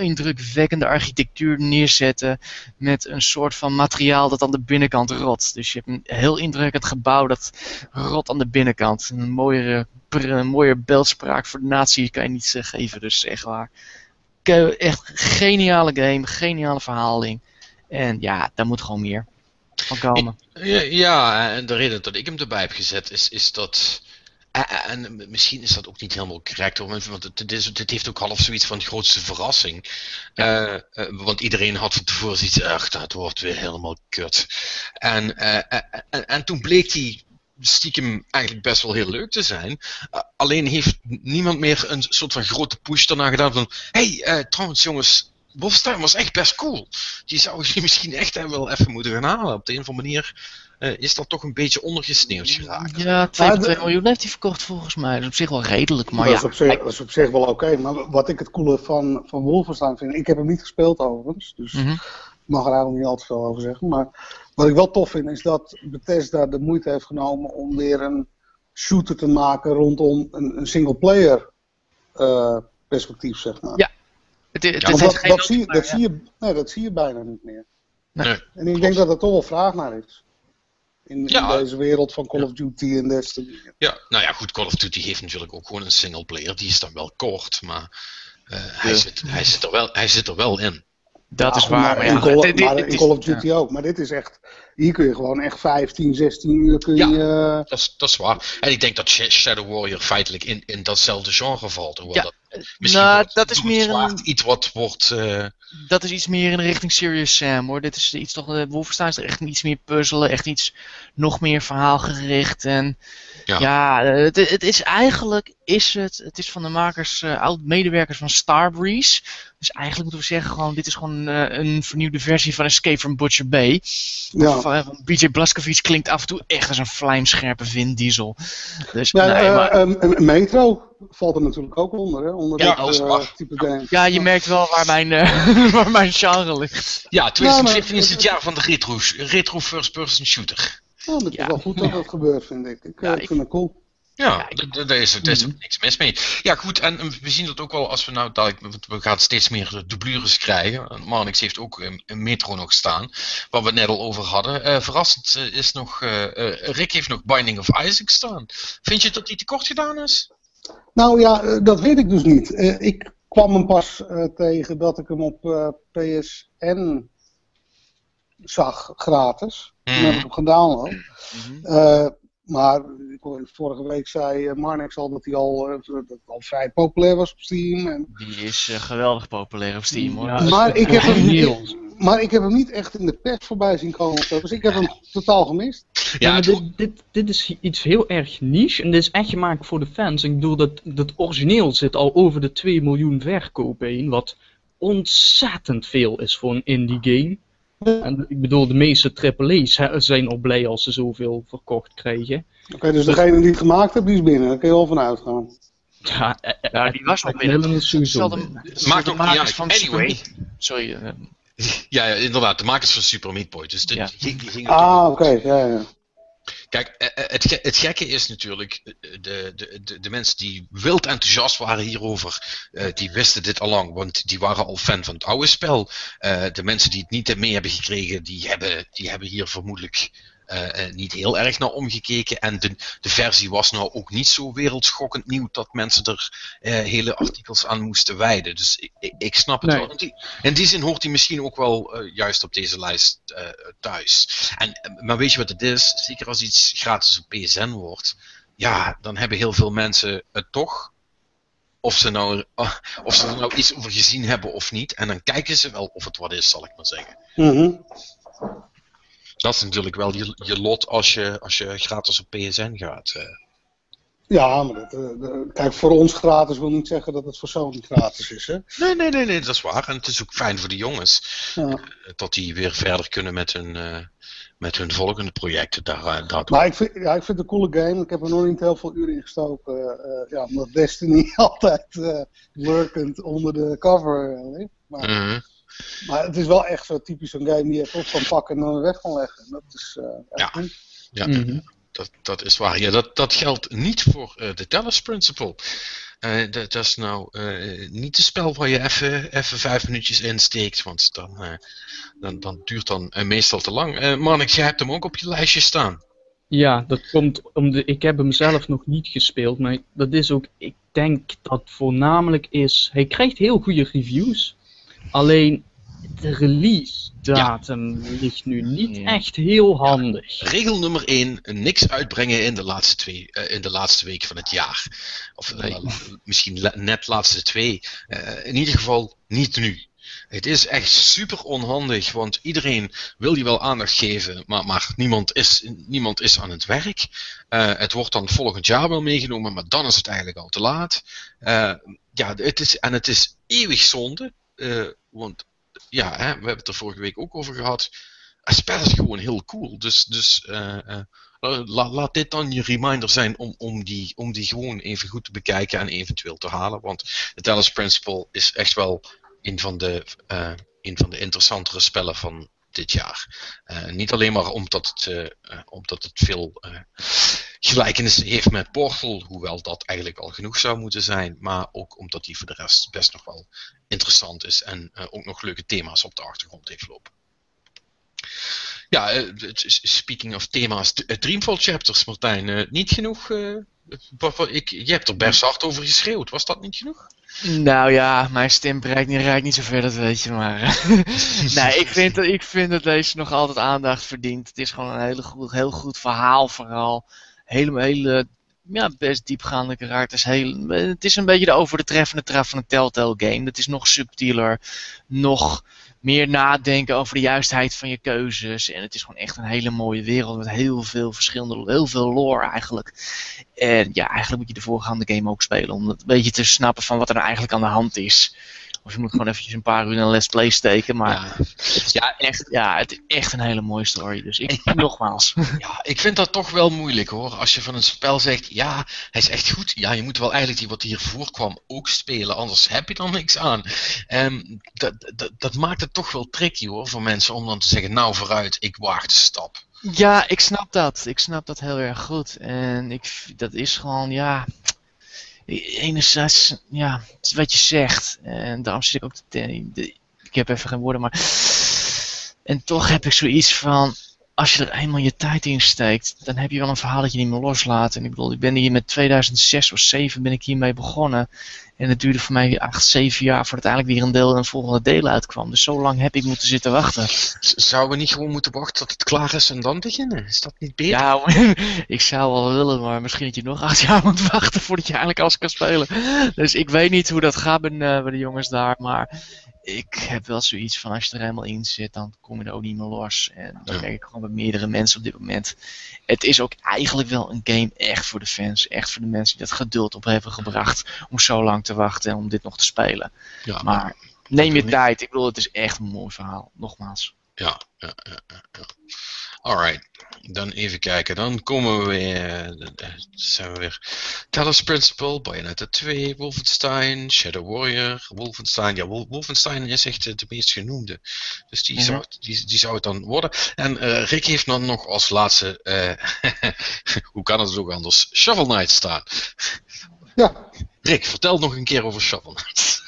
Speaker 2: indrukwekkende architectuur neerzetten met een soort van materiaal dat aan de binnenkant rot. Dus je hebt een heel indrukwekkend gebouw dat rot aan de binnenkant. Een mooiere, een mooier beeldspraak voor de natie kan je niet uh, geven, dus echt waar. Echt geniale game, geniale verhaling. En ja, daar moet gewoon meer van komen.
Speaker 1: Ja, ja, en de reden dat ik hem erbij heb gezet is, is dat en misschien is dat ook niet helemaal correct, want het, is, het heeft ook half zoiets van de grootste verrassing. Uh, uh, want iedereen had van tevoren zoiets, ach, dat wordt weer helemaal kut. En, uh, en, en, toen bleek die stiekem eigenlijk best wel heel leuk te zijn. alleen heeft niemand meer een soort van grote push daarna gedaan van, hey, trouwens jongens, Wolfenstein was echt best cool. Die zou je misschien echt wel even moeten gaan halen. Op de een of andere manier uh, is dat toch een beetje ondergesneeuwd geraakt.
Speaker 2: Ja, 2,2 miljoen heeft hij verkocht volgens mij. Dat is op zich wel redelijk, maar
Speaker 4: dat
Speaker 2: ja.
Speaker 4: Is op zich, dat is op zich wel oké. Maar wat ik het coole van, van Wolfenstein vind... Ik heb hem niet gespeeld overigens, dus mm -hmm. ik mag er eigenlijk niet al te veel over zeggen. Maar wat ik wel tof vind, is dat Bethesda de moeite heeft genomen... om weer een shooter te maken rondom een, een single-player uh, perspectief, zeg maar.
Speaker 2: Ja. Het, het,
Speaker 4: ja, dat, dat, zie je, dat, zie je, nee, dat zie je bijna niet meer.
Speaker 1: Nee.
Speaker 4: En ik denk dat er toch wel vraag naar is. In, ja. in, deze wereld van Call of Duty en Destiny.
Speaker 1: Ja, nou ja, goed, Call of Duty heeft natuurlijk ook gewoon een single player. Die is dan wel kort, maar uh, hij, zit, hij, zit er wel, hij zit er wel in.
Speaker 2: Dat ja, is waar. Maar,
Speaker 4: in, Call, dit, maar in Call of Duty ook. Maar dit is echt. Hier kun je gewoon echt 15, 16 uur kun je.
Speaker 1: Ja, dat, is, dat is waar. En ik denk dat Shadow Warrior feitelijk in, in datzelfde genre valt. Hoewel
Speaker 2: ja.
Speaker 1: dat misschien
Speaker 2: nou,
Speaker 1: wordt,
Speaker 2: dat is meer een...
Speaker 1: iets wat wordt. Uh...
Speaker 2: Dat is iets meer in de richting Serious Sam hoor. Dit is iets toch. Uh, Wolfenstein is echt iets meer puzzelen. Echt iets nog meer verhaalgericht. En ja, ja het, het, is eigenlijk. Is het, het is van de makers, uh, oud-medewerkers van Starbreeze. Dus eigenlijk moeten we zeggen, gewoon, dit is gewoon uh, een vernieuwde versie van Escape from Butcher Bay.
Speaker 4: Ja.
Speaker 2: Van, van BJ Blazkowicz klinkt af en toe echt als een vlijmscherpe Vin Diesel. Dus,
Speaker 4: ja,
Speaker 2: nee, maar...
Speaker 4: uh, Metro valt er natuurlijk ook onder, hè? Onder
Speaker 1: ja,
Speaker 4: dit
Speaker 1: dat is
Speaker 4: type game.
Speaker 2: Ja, je merkt wel waar mijn, waar mijn genre ligt.
Speaker 1: Ja, 2017 is het jaar van de retro, retro first-person shooter.
Speaker 4: Nou, het is wel goed dat dat gebeurt, vind ik. Ik, ik vind het cool.
Speaker 1: Ja, daar is, daar is ook niks mis mee. Ja, goed, en we zien dat ook wel als we nou dadelijk, we gaan steeds meer dublures krijgen. Marnix heeft ook een Metro nog staan, waar we het net al over hadden. Uh, verrassend is nog, uh, Rick heeft nog Binding of Isaac staan. Vind je dat die te kort gedaan is?
Speaker 4: Nou ja, dat weet ik dus niet. ik kwam hem pas tegen dat ik hem op PSN zag, gratis. Mm. Toen heb ik hem gedownload. Mm -hmm. Maar vorige week zei Marnix al dat hij al, dat al vrij populair was op Steam. En...
Speaker 2: Die is uh, geweldig populair op Steam hoor.
Speaker 4: Ja, maar, ik heb hem, maar ik heb hem niet echt in de pers voorbij zien komen. Dus ik heb hem totaal gemist.
Speaker 3: Ja, ja dit, dit, dit is iets heel erg niche. En dit is echt gemaakt voor de fans. Ik bedoel, dat, dat origineel zit al over de 2 miljoen verkopen heen. Wat ontzettend veel is voor een indie game. En ik bedoel, de meeste AAA's zijn al blij als ze zoveel verkocht krijgen.
Speaker 4: Oké, okay, dus degene die het gemaakt heeft, die is binnen. Daar kun je wel van uitgaan.
Speaker 2: Ja, ja die was nog binnen.
Speaker 3: Sowieso
Speaker 1: Maakt ook niet uit. Van anyway.
Speaker 2: Sorry. Uh,
Speaker 1: ja, ja, inderdaad. De makers van Super Meat Boy. Dus de,
Speaker 2: Ja.
Speaker 1: die, die gingen
Speaker 4: Ah, oké. Ja, ja.
Speaker 1: Kijk, eh, eh, het, het gekke is natuurlijk, eh, de, de, de, mensen die wild enthousiast waren hierover, die wisten dit al lang, want die waren al fan van het oude spel. De mensen die het niet mee hebben gekregen, die hebben, die hebben hier vermoedelijk eh, eh, niet heel erg naar omgekeken. En de, de versie was nou ook niet zo wereldschokkend nieuw dat mensen er eh, hele artikels aan moesten wijden. Dus ik, ik, snap het
Speaker 3: Nee.
Speaker 1: wel. In die, in die zin hoort hij misschien ook wel eh, juist op deze lijst eh, thuis. En, maar weet je wat het is? Zeker als iets gratis op PSN wordt, ja, dan hebben heel veel mensen het toch. Of ze, nou, ah, of ze er nou iets over gezien hebben of niet. En dan kijken ze wel of het wat is, zal ik maar zeggen.
Speaker 4: Mhm.
Speaker 1: Dat is natuurlijk wel je, je lot als je, als je gratis op PSN gaat. eh.
Speaker 4: Ja, maar dat, eh, kijk, voor ons gratis wil niet zeggen dat het voor Sony gratis is, hè?
Speaker 1: Nee, nee, nee, nee, dat is waar. En het is ook fijn voor de jongens.
Speaker 4: Ja.
Speaker 1: eh, Dat die weer verder kunnen met hun, met hun volgende projecten. Daar, daar
Speaker 4: Maar ik vind, ja, ik vind het een coole game. Ik heb er nog niet heel veel uren in gestoken. ja, omdat Destiny altijd lurkend onder de cover ligt. Maar,
Speaker 1: Mhm.
Speaker 4: Maar het is wel echt zo typisch zo'n game die je op kan pakken en dan weg kan leggen. Dat is eh echt
Speaker 1: Ja.
Speaker 4: goed.
Speaker 1: Ja,
Speaker 3: Mhm.
Speaker 1: dat, dat is waar. Ja, dat, dat geldt niet voor eh, de Dallas Principle. dat, dat, is nou niet een spel waar je even, even vijf minuutjes insteekt, want dan, dan, dan duurt dan meestal te lang. Uh, Marnix, jij hebt hem ook op je lijstje staan.
Speaker 3: Ja, dat komt om de. Ik heb hem zelf nog niet gespeeld, maar dat is ook. Ik denk dat voornamelijk is. Hij krijgt heel goede reviews. Alleen de release datum ligt nu niet echt heel handig.
Speaker 1: Regel nummer 1: niks uitbrengen in de laatste, twee, uh, in de laatste week van het jaar. Of uh, misschien net laatste twee. Uh, in ieder geval niet nu. Het is echt super onhandig, want iedereen wil je wel aandacht geven, maar, maar niemand, is, niemand is aan het werk. Uh, het wordt dan volgend jaar wel meegenomen, maar dan is het eigenlijk al te laat. Uh, ja, het is, en het is eeuwig zonde, uh, want ja, hè, we hebben het er vorige week ook over gehad. Het spel is gewoon heel cool, dus, dus la, laat dit dan je reminder zijn om, om, die, om die gewoon even goed te bekijken en eventueel te halen. Want de Dallas Principle is echt wel een van de, een van de interessantere spellen van dit jaar. Uh, niet alleen maar omdat het, uh, omdat het veel gelijkenissen heeft met Portal, hoewel dat eigenlijk al genoeg zou moeten zijn, maar ook omdat die voor de rest best nog wel interessant is en ook nog leuke thema's op de achtergrond heeft lopen. Ja, speaking of thema's, Dreamfall Chapters, Martijn, niet genoeg ik, je hebt er best hard over geschreeuwd, was dat niet genoeg?
Speaker 2: Nou ja, mijn stem bereikt niet, niet zo ver, dat weet je maar. nee, ik vind, dat, ik vind dat deze nog altijd aandacht verdient. Het is gewoon een hele goed, heel goed verhaal vooral. Hele, hele ja, best diepgaande karakters. Heel, het is een beetje de over de traf van een Telltale game. Het is nog subtieler, nog meer nadenken over de juistheid van je keuzes. En het is gewoon echt een hele mooie wereld met heel veel verschillende, heel veel lore eigenlijk. En ja, eigenlijk moet je de voorgaande game ook spelen om een beetje te snappen van wat er nou eigenlijk aan de hand is. Of je moet gewoon eventjes een paar uur in een let's play steken. Maar ja. Het, is ja, echt, ja, het is echt een hele mooie story. Dus ik, nogmaals.
Speaker 1: Ja, ik vind dat toch wel moeilijk hoor. Als je van een spel zegt, ja, hij is echt goed. Ja, je moet wel eigenlijk die wat hier voorkwam ook spelen. Anders heb je dan niks aan. Um, dat, dat, dat maakt het toch wel tricky hoor voor mensen om dan te zeggen, nou vooruit, ik waag de stap.
Speaker 2: Ja, ik snap dat. Ik snap dat heel erg goed. En ik, dat is gewoon, ja enerzijds, ja, het is wat je zegt. En daarom zit ik ook de, ik heb even geen woorden, maar... En toch heb ik zoiets van, als je er eenmaal je tijd in steekt, dan heb je wel een verhaal dat je niet meer loslaat. En ik bedoel, ik ben hier met 2006 of 2007 ben ik hiermee begonnen. En het duurde voor mij 8, 7 jaar voordat eigenlijk weer een deel en een volgende deel uitkwam. Dus zo lang heb ik moeten zitten wachten.
Speaker 1: Zouden we niet gewoon moeten wachten tot het klaar is en dan beginnen? Is dat niet beter?
Speaker 2: Ja, ik zou wel willen, maar misschien dat je nog 8 jaar moet wachten voordat je eigenlijk alles kan spelen. Dus ik weet niet hoe dat gaat bij, uh, bij de jongens daar, maar ik heb wel zoiets van als je er helemaal in zit, dan kom je er ook niet meer los. En dat merk ik gewoon bij meerdere mensen op dit moment. Het is ook eigenlijk wel een game echt voor de fans. Echt voor de mensen die dat geduld op hebben gebracht om zo lang te wachten en om dit nog te spelen. Ja, maar neem je tijd. Ik bedoel, het is echt een mooi verhaal. Nogmaals.
Speaker 1: Ja, ja, ja. ja. Alright, dan even kijken. Dan komen we weer. Uh, zijn we weer. Talos Principle, Bayonetta 2, Wolfenstein, Shadow Warrior, Wolfenstein. Ja, Wolfenstein is echt de meest genoemde. Dus die, zou, die, die zou het dan worden. En uh, Rick heeft dan nog als laatste. Uh, hoe kan het ook anders? Shovel Knight staan.
Speaker 4: Ja.
Speaker 1: Rick, vertel nog een keer over Shovel Knight.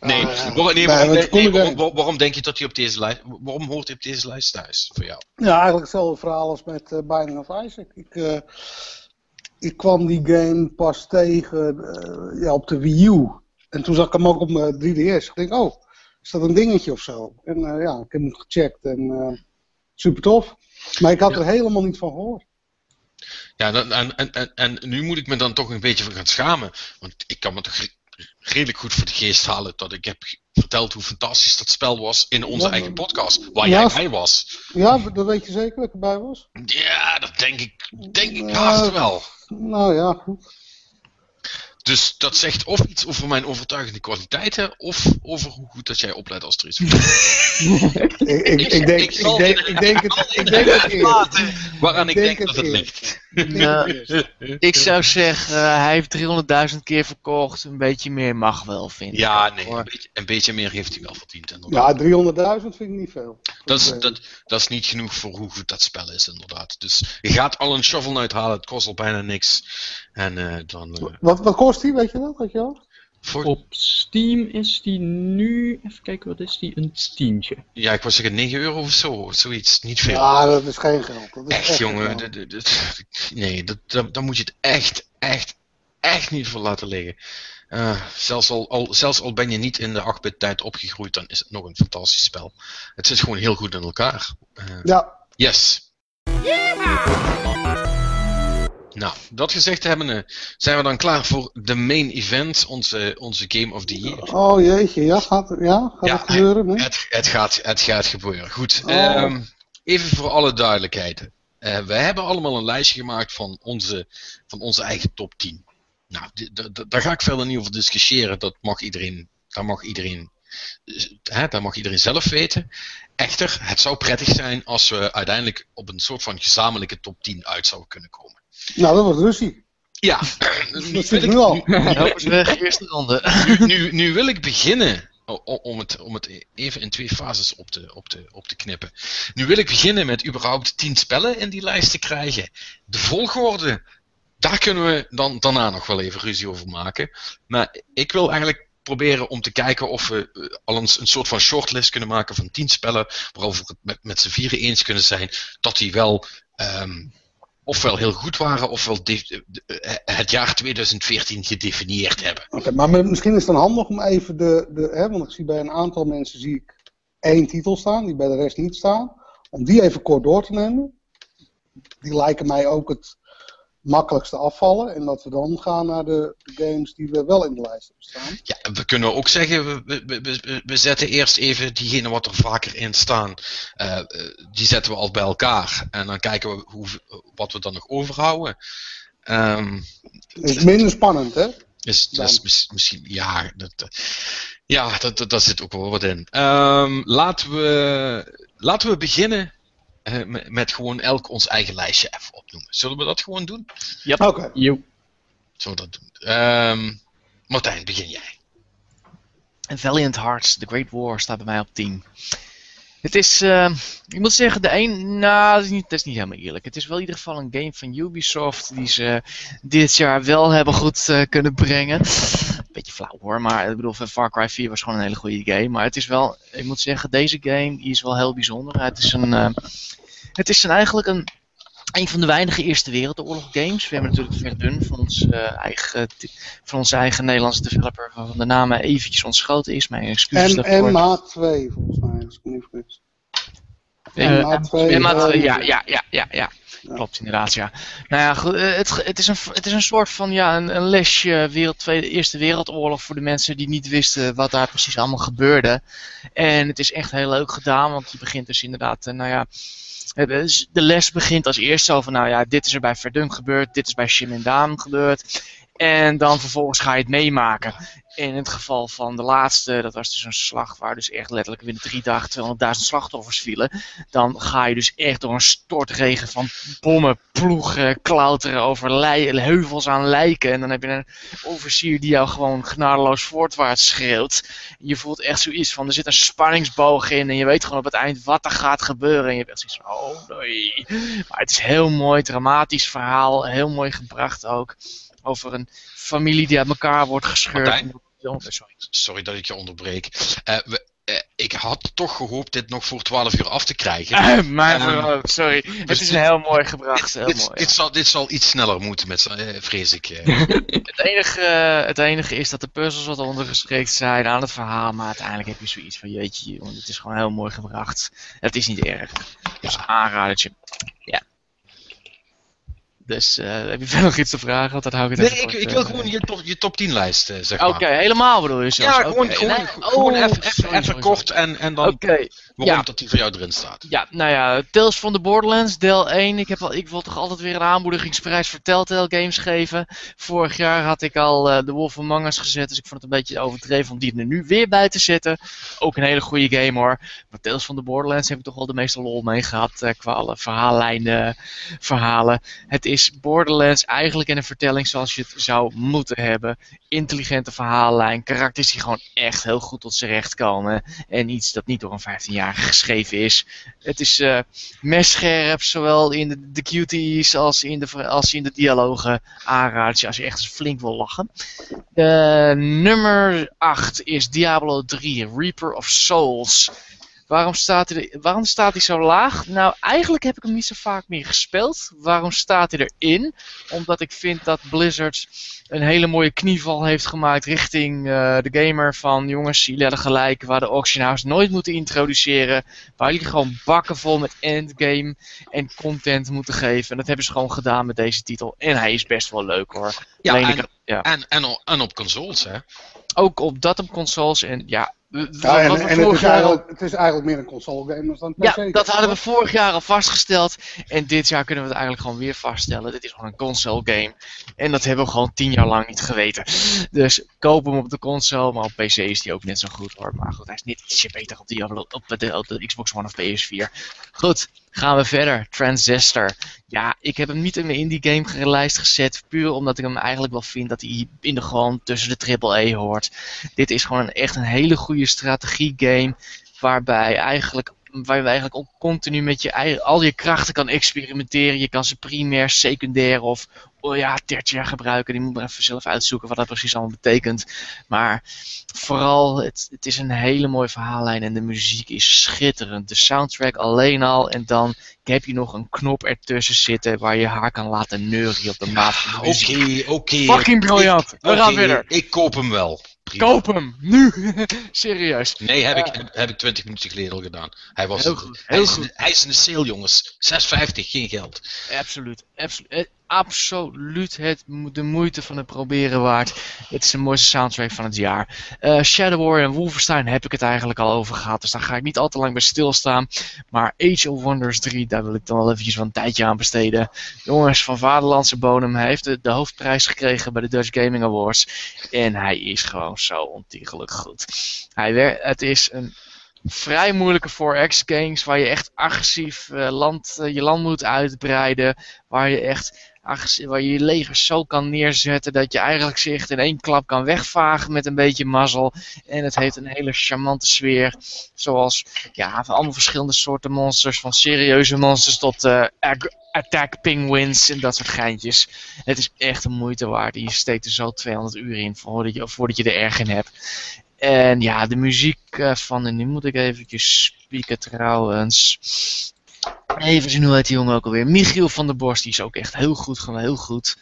Speaker 1: Nee, uh, waarom, nee, waarom, nee, waarom, waarom, denk je dat hij op deze lijst, waarom hoort hij op deze lijst thuis voor jou?
Speaker 4: Ja, eigenlijk hetzelfde verhaal als met uh, Binding of Isaac. Ik, uh, ik kwam die game pas tegen uh, ja, op de Wii U. En toen zag ik hem ook op mijn 3DS. Ik denk, oh, is dat een dingetje of zo? En ja, ik heb hem gecheckt en super tof. Maar ik had ja. er helemaal niet van gehoord.
Speaker 1: Ja, en, en, en, en nu moet ik me dan toch een beetje van gaan schamen. Want ik kan me toch redelijk goed voor de geest halen dat ik heb verteld hoe fantastisch dat spel was in onze eigen podcast, waar jij bij was.
Speaker 4: Ja, dat weet je zeker dat ik erbij was?
Speaker 1: Ja, dat denk ik, denk ik haast wel.
Speaker 4: Nou ja, goed.
Speaker 1: Dus dat zegt of iets over mijn overtuigende kwaliteiten, of over hoe goed dat jij oplet als er iets
Speaker 4: ik, ik, ik, denk, ik, denk, ik denk het, ik denk het
Speaker 1: Waaraan ik denk, dat het ligt.
Speaker 2: ik zou zeggen, uh, hij heeft 300.000 keer verkocht. Een beetje meer mag wel, vind ik.
Speaker 1: Ja, nee, een beetje, een beetje, meer heeft hij wel verdiend.
Speaker 4: Inderdaad. Ja, 300.000 vind ik niet veel.
Speaker 1: Dat is, dat, dat is niet genoeg voor hoe goed dat spel is, inderdaad. Dus je gaat al een shovel uithalen, het kost al bijna niks. En uh, dan... Uh,
Speaker 4: wat, wat kost die, weet je dat? Had je ook?
Speaker 3: Op Steam is die nu, even kijken wat is die, een tientje.
Speaker 1: Ja, ik was zeggen 9 euro of zo, zoiets, niet veel.
Speaker 4: Ja, dat is geen geld. Dat is
Speaker 1: echt, echt, jongen, nee, dat, dan moet je het echt, echt, echt niet voor laten liggen. Uh, zelfs, al, al, zelfs al ben je niet in de 8-bit tijd opgegroeid, dan is het nog een fantastisch spel. Het zit gewoon heel goed in elkaar.
Speaker 4: Uh, ja.
Speaker 1: Yes. Nou, dat gezegd hebben, zijn we dan klaar voor de main event, onze, onze Game of the Year.
Speaker 4: Oh jeetje, ja, gaat, ja, gaat het gebeuren? Nee?
Speaker 1: Het, het, gaat, het gaat gebeuren. Goed, oh. um, even voor alle duidelijkheid. Uh, we hebben allemaal een lijstje gemaakt van onze, van onze eigen top 10. Nou, daar ga ik verder niet over discussiëren. Dat mag iedereen, daar mag iedereen, hè, daar mag iedereen zelf weten. Echter, het zou prettig zijn als we uiteindelijk op een soort van gezamenlijke top 10 uit zouden kunnen komen.
Speaker 4: Nou, dat was Russie.
Speaker 1: Ja,
Speaker 4: dat vind ik nu al.
Speaker 2: Weg, eerste ronde.
Speaker 1: Nu, nu, nu, wil ik beginnen, om het, om het even in twee fases op te, op, te, op te knippen. Nu wil ik beginnen met überhaupt 10 spellen in die lijst te krijgen. De volgorde daar kunnen we dan daarna nog wel even ruzie over maken. Maar ik wil eigenlijk proberen om te kijken of we eh, al een, een soort van shortlist kunnen maken van tien spellen. Waarover we het met, met z'n vieren eens kunnen zijn dat die wel. Um, ofwel heel goed waren, ofwel het jaar 2014 gedefinieerd hebben.
Speaker 4: Oké, maar misschien is het dan handig om even de, de hè, want ik zie bij een aantal mensen zie ik één titel staan, die bij de rest niet staan, om die even kort door te nemen. Die lijken mij ook het, makkelijkste afvallen. En dat we dan gaan naar de, games die we wel in de lijst hebben staan.
Speaker 1: Ja, we kunnen ook zeggen, we, we, we, we zetten eerst even diegene wat er vaker in staan. Uh, die zetten we al bij elkaar. En dan kijken we hoe, wat we dan nog overhouden. Um,
Speaker 4: is minder spannend, hè?
Speaker 1: Is, dat is misschien, ja, dat, ja dat, dat, zit ook wel wat in. Um, laten, we, laten we beginnen uh, met gewoon elk ons eigen lijstje even opnoemen. Zullen we dat gewoon doen?
Speaker 3: Ja. Oké. Okay. Zullen
Speaker 1: we dat doen? Um, Martijn, begin jij.
Speaker 2: Valiant Hearts, The Great War staat bij mij op 10. Het is, uh, ik moet zeggen, de een, nou, dat is, niet, is niet helemaal eerlijk. Het is wel in ieder geval een game van Ubisoft die ze dit jaar wel hebben goed uh, kunnen brengen. Beetje flauw hoor, maar ik bedoel, Far Cry 4 was gewoon een hele goede game. Maar het is wel, ik moet zeggen, deze game is wel heel bijzonder. Het is een, uh, het is eigenlijk een, een van de weinige Eerste Wereldoorlog games. We hebben natuurlijk Verdun van, ons, uh, eigen, van onze eigen Nederlandse developer, van de naam eventjes ontschoten is. Mijn excuses
Speaker 4: en, daarvoor. En Maat 2 volgens mij, als ik me niet vergis.
Speaker 2: Uh, 2, uh, ja, ja, ja, ja, ja. Klopt inderdaad, ja. Nou ja, goed, het, het, is, een, het is een soort van ja, een, een lesje wereld, Tweede, Eerste Wereldoorlog voor de mensen die niet wisten wat daar precies allemaal gebeurde. En het is echt heel leuk gedaan, want je begint dus inderdaad, nou ja, de les begint als eerst zo van, nou ja, dit is er bij Verdun gebeurd, dit is bij Shimendaan gebeurd. En dan vervolgens ga je het meemaken. In het geval van de laatste, dat was dus een slag waar dus echt letterlijk binnen drie dagen 200.000 slachtoffers vielen. Dan ga je dus echt door een stortregen van bommen, ploegen, klauteren over heuvels aan lijken. En dan heb je een officier die jou gewoon genadeloos voortwaarts schreeuwt. Je voelt echt zoiets van, er zit een spanningsboog in en je weet gewoon op het eind wat er gaat gebeuren. En je bent zoiets van, oh nee. Maar het is heel mooi, dramatisch verhaal, heel mooi gebracht ook. Over een familie die uit elkaar wordt gescheurd.
Speaker 1: Sorry. Sorry dat ik je onderbreek. Uh, we, uh, ik had toch gehoopt dit nog voor 12 uur af te krijgen.
Speaker 2: Uh, maar, um, sorry, het is heel mooi gebracht. Heel
Speaker 1: dit,
Speaker 2: mooi,
Speaker 1: dit, zal, dit zal iets sneller moeten, met, vrees ik.
Speaker 2: het, enige, het enige is dat de puzzels wat ondergeschikt zijn aan het verhaal, maar uiteindelijk heb je zoiets van jeetje, jongen, het is gewoon heel mooi gebracht. Het is niet erg. Dus ja. aanradertje. Ja. Dus uh, heb je verder nog iets te vragen? Want dan hou ik
Speaker 1: het nee, ik, ik, wil gewoon je top, je top 10 lijst, uh, zeg maar.
Speaker 2: Oké, helemaal bedoel je
Speaker 1: zelfs? Ja, gewoon, okay. gewoon, nee, gewoon oh, even, even kort en, en dan okay. waarom ja. dat die voor jou erin staat.
Speaker 2: Ja, nou ja, Tales from the Borderlands, deel 1. Ik, heb al, ik wil toch altijd weer een aanmoedigingsprijs voor Telltale Games geven. Vorig jaar had ik al The Wolf Among Us gezet, dus ik vond het een beetje overdreven om die er nu weer bij te zetten. Ook een hele goede game hoor. Maar Tales from the Borderlands heb ik toch wel de meeste lol mee gehad qua alle verhaallijnen, verhalen. Het is is Borderlands eigenlijk in een vertelling zoals je het zou moeten hebben. Intelligente verhaallijn, karakters die gewoon echt heel goed tot z'n recht komen. En iets dat niet door een 15-jarige geschreven is. Het is uh, messcherp, zowel in de, cuties als in de, als in de dialogen. Aanraad als je echt flink wil lachen. Uh, nummer 8 is Diablo 3, Reaper of Souls. Waarom staat, hij waarom staat hij zo laag? Nou, eigenlijk heb ik hem niet zo vaak meer gespeeld. Waarom staat hij erin? Omdat ik vind dat Blizzard een hele mooie knieval heeft gemaakt richting uh, de gamer van jongens, jullie hadden gelijk, waar de auction house nooit moeten introduceren. Waar jullie gewoon bakken vol met endgame en content moeten geven. En dat hebben ze gewoon gedaan met deze titel. En hij is best wel leuk hoor.
Speaker 1: Ja, en, ja. En, en, en op consoles hè?
Speaker 2: Ook op dat op consoles en ja,
Speaker 4: ja, en, en het, is eigenlijk, het is eigenlijk meer een console game dan
Speaker 2: PC. Ja, dat hadden we vorig jaar al vastgesteld. En dit jaar kunnen we het eigenlijk gewoon weer vaststellen. Dit is gewoon een console game. En dat hebben we gewoon tien jaar lang niet geweten. Dus koop hem op de console. Maar op PC is die ook net zo goed hoor. Maar goed, hij is net ietsje beter op, die, op, de, op de Xbox One of PS4. Goed, gaan we verder. Transistor. Ja, ik heb hem niet in mijn indie game lijst gezet. Puur omdat ik hem eigenlijk wel vind dat hij in de gewoon tussen de AAA hoort. Dit is gewoon echt een hele goede strategie game. Waarbij eigenlijk waar je eigenlijk ook continu met je al je krachten kan experimenteren. Je kan ze primair, secundair of oh ja, tertiair gebruiken. Die moet maar even zelf uitzoeken wat dat precies allemaal betekent. Maar vooral, het, het is een hele mooie verhaallijn en de muziek is schitterend. De soundtrack alleen al en dan heb je nog een knop ertussen zitten waar je haar kan laten neuren op de maat van de
Speaker 1: muziek. Oké, oké.
Speaker 2: Fucking briljant. We gaan verder.
Speaker 1: Ik koop hem wel.
Speaker 2: Koop hem, nu! Serieus.
Speaker 1: Nee, heb, ik, heb ik 20 minuten geleden al gedaan. Hij, was heel goed. Hij, is, goed. hij is in de sale, jongens. 6,50, geen geld.
Speaker 2: Absoluut. absoluut. Eh, absoluut het, de moeite van het proberen waard. Het is de mooiste soundtrack van het jaar. Uh, Shadow War en Wolfenstein heb ik het eigenlijk al over gehad. Dus daar ga ik niet al te lang bij stilstaan. Maar Age of Wonders 3, daar wil ik dan wel eventjes een tijdje aan besteden. Jongens, van Vaderlandse bodem. Heeft de, de hoofdprijs gekregen bij de Dutch Gaming Awards. En hij is gewoon zo ontiegelijk goed. Hij het is een vrij moeilijke 4X games waar je echt agressief uh, land, uh, je land moet uitbreiden. Waar je echt waar je je leger zo kan neerzetten dat je eigenlijk zich in één klap kan wegvagen met een beetje mazzel. En het heeft een hele charmante sfeer. Zoals ja, van allemaal verschillende soorten monsters. Van serieuze monsters tot uh, attack penguins en dat soort geintjes. Het is echt een moeite waard. Je steekt er zo 200 uur in voordat je, voordat je er erg in hebt. En ja, de muziek uh, van, en nu moet ik eventjes spieken trouwens. Even zien hoe heet die jongen ook alweer. Michiel van der Borst, die is ook echt heel goed, gewoon heel goed.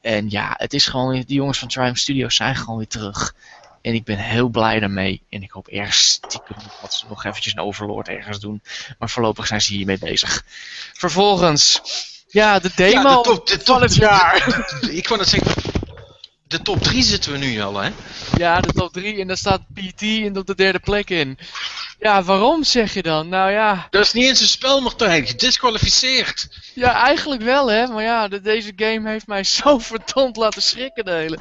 Speaker 2: En ja, het is gewoon, die jongens van Triumph Studios zijn gewoon weer terug. En ik ben heel blij daarmee. En ik hoop ergens stiekem dat ze nog eventjes een overlord ergens doen. Maar voorlopig zijn ze hiermee bezig. Vervolgens, ja, de demo ja, de top, de top, het jaar.
Speaker 1: ik wou net zeggen, de top 3 zitten we nu al, hè?
Speaker 2: Ja, de top 3 en daar staat PT in op de derde plek in. Ja, waarom zeg je dan? Nou ja.
Speaker 1: Dat is niet eens een spel, Martijn. Gedisqualificeerd.
Speaker 2: Ja, eigenlijk wel, hè. Maar ja, de, deze game heeft mij zo verdomd laten schrikken, de hele.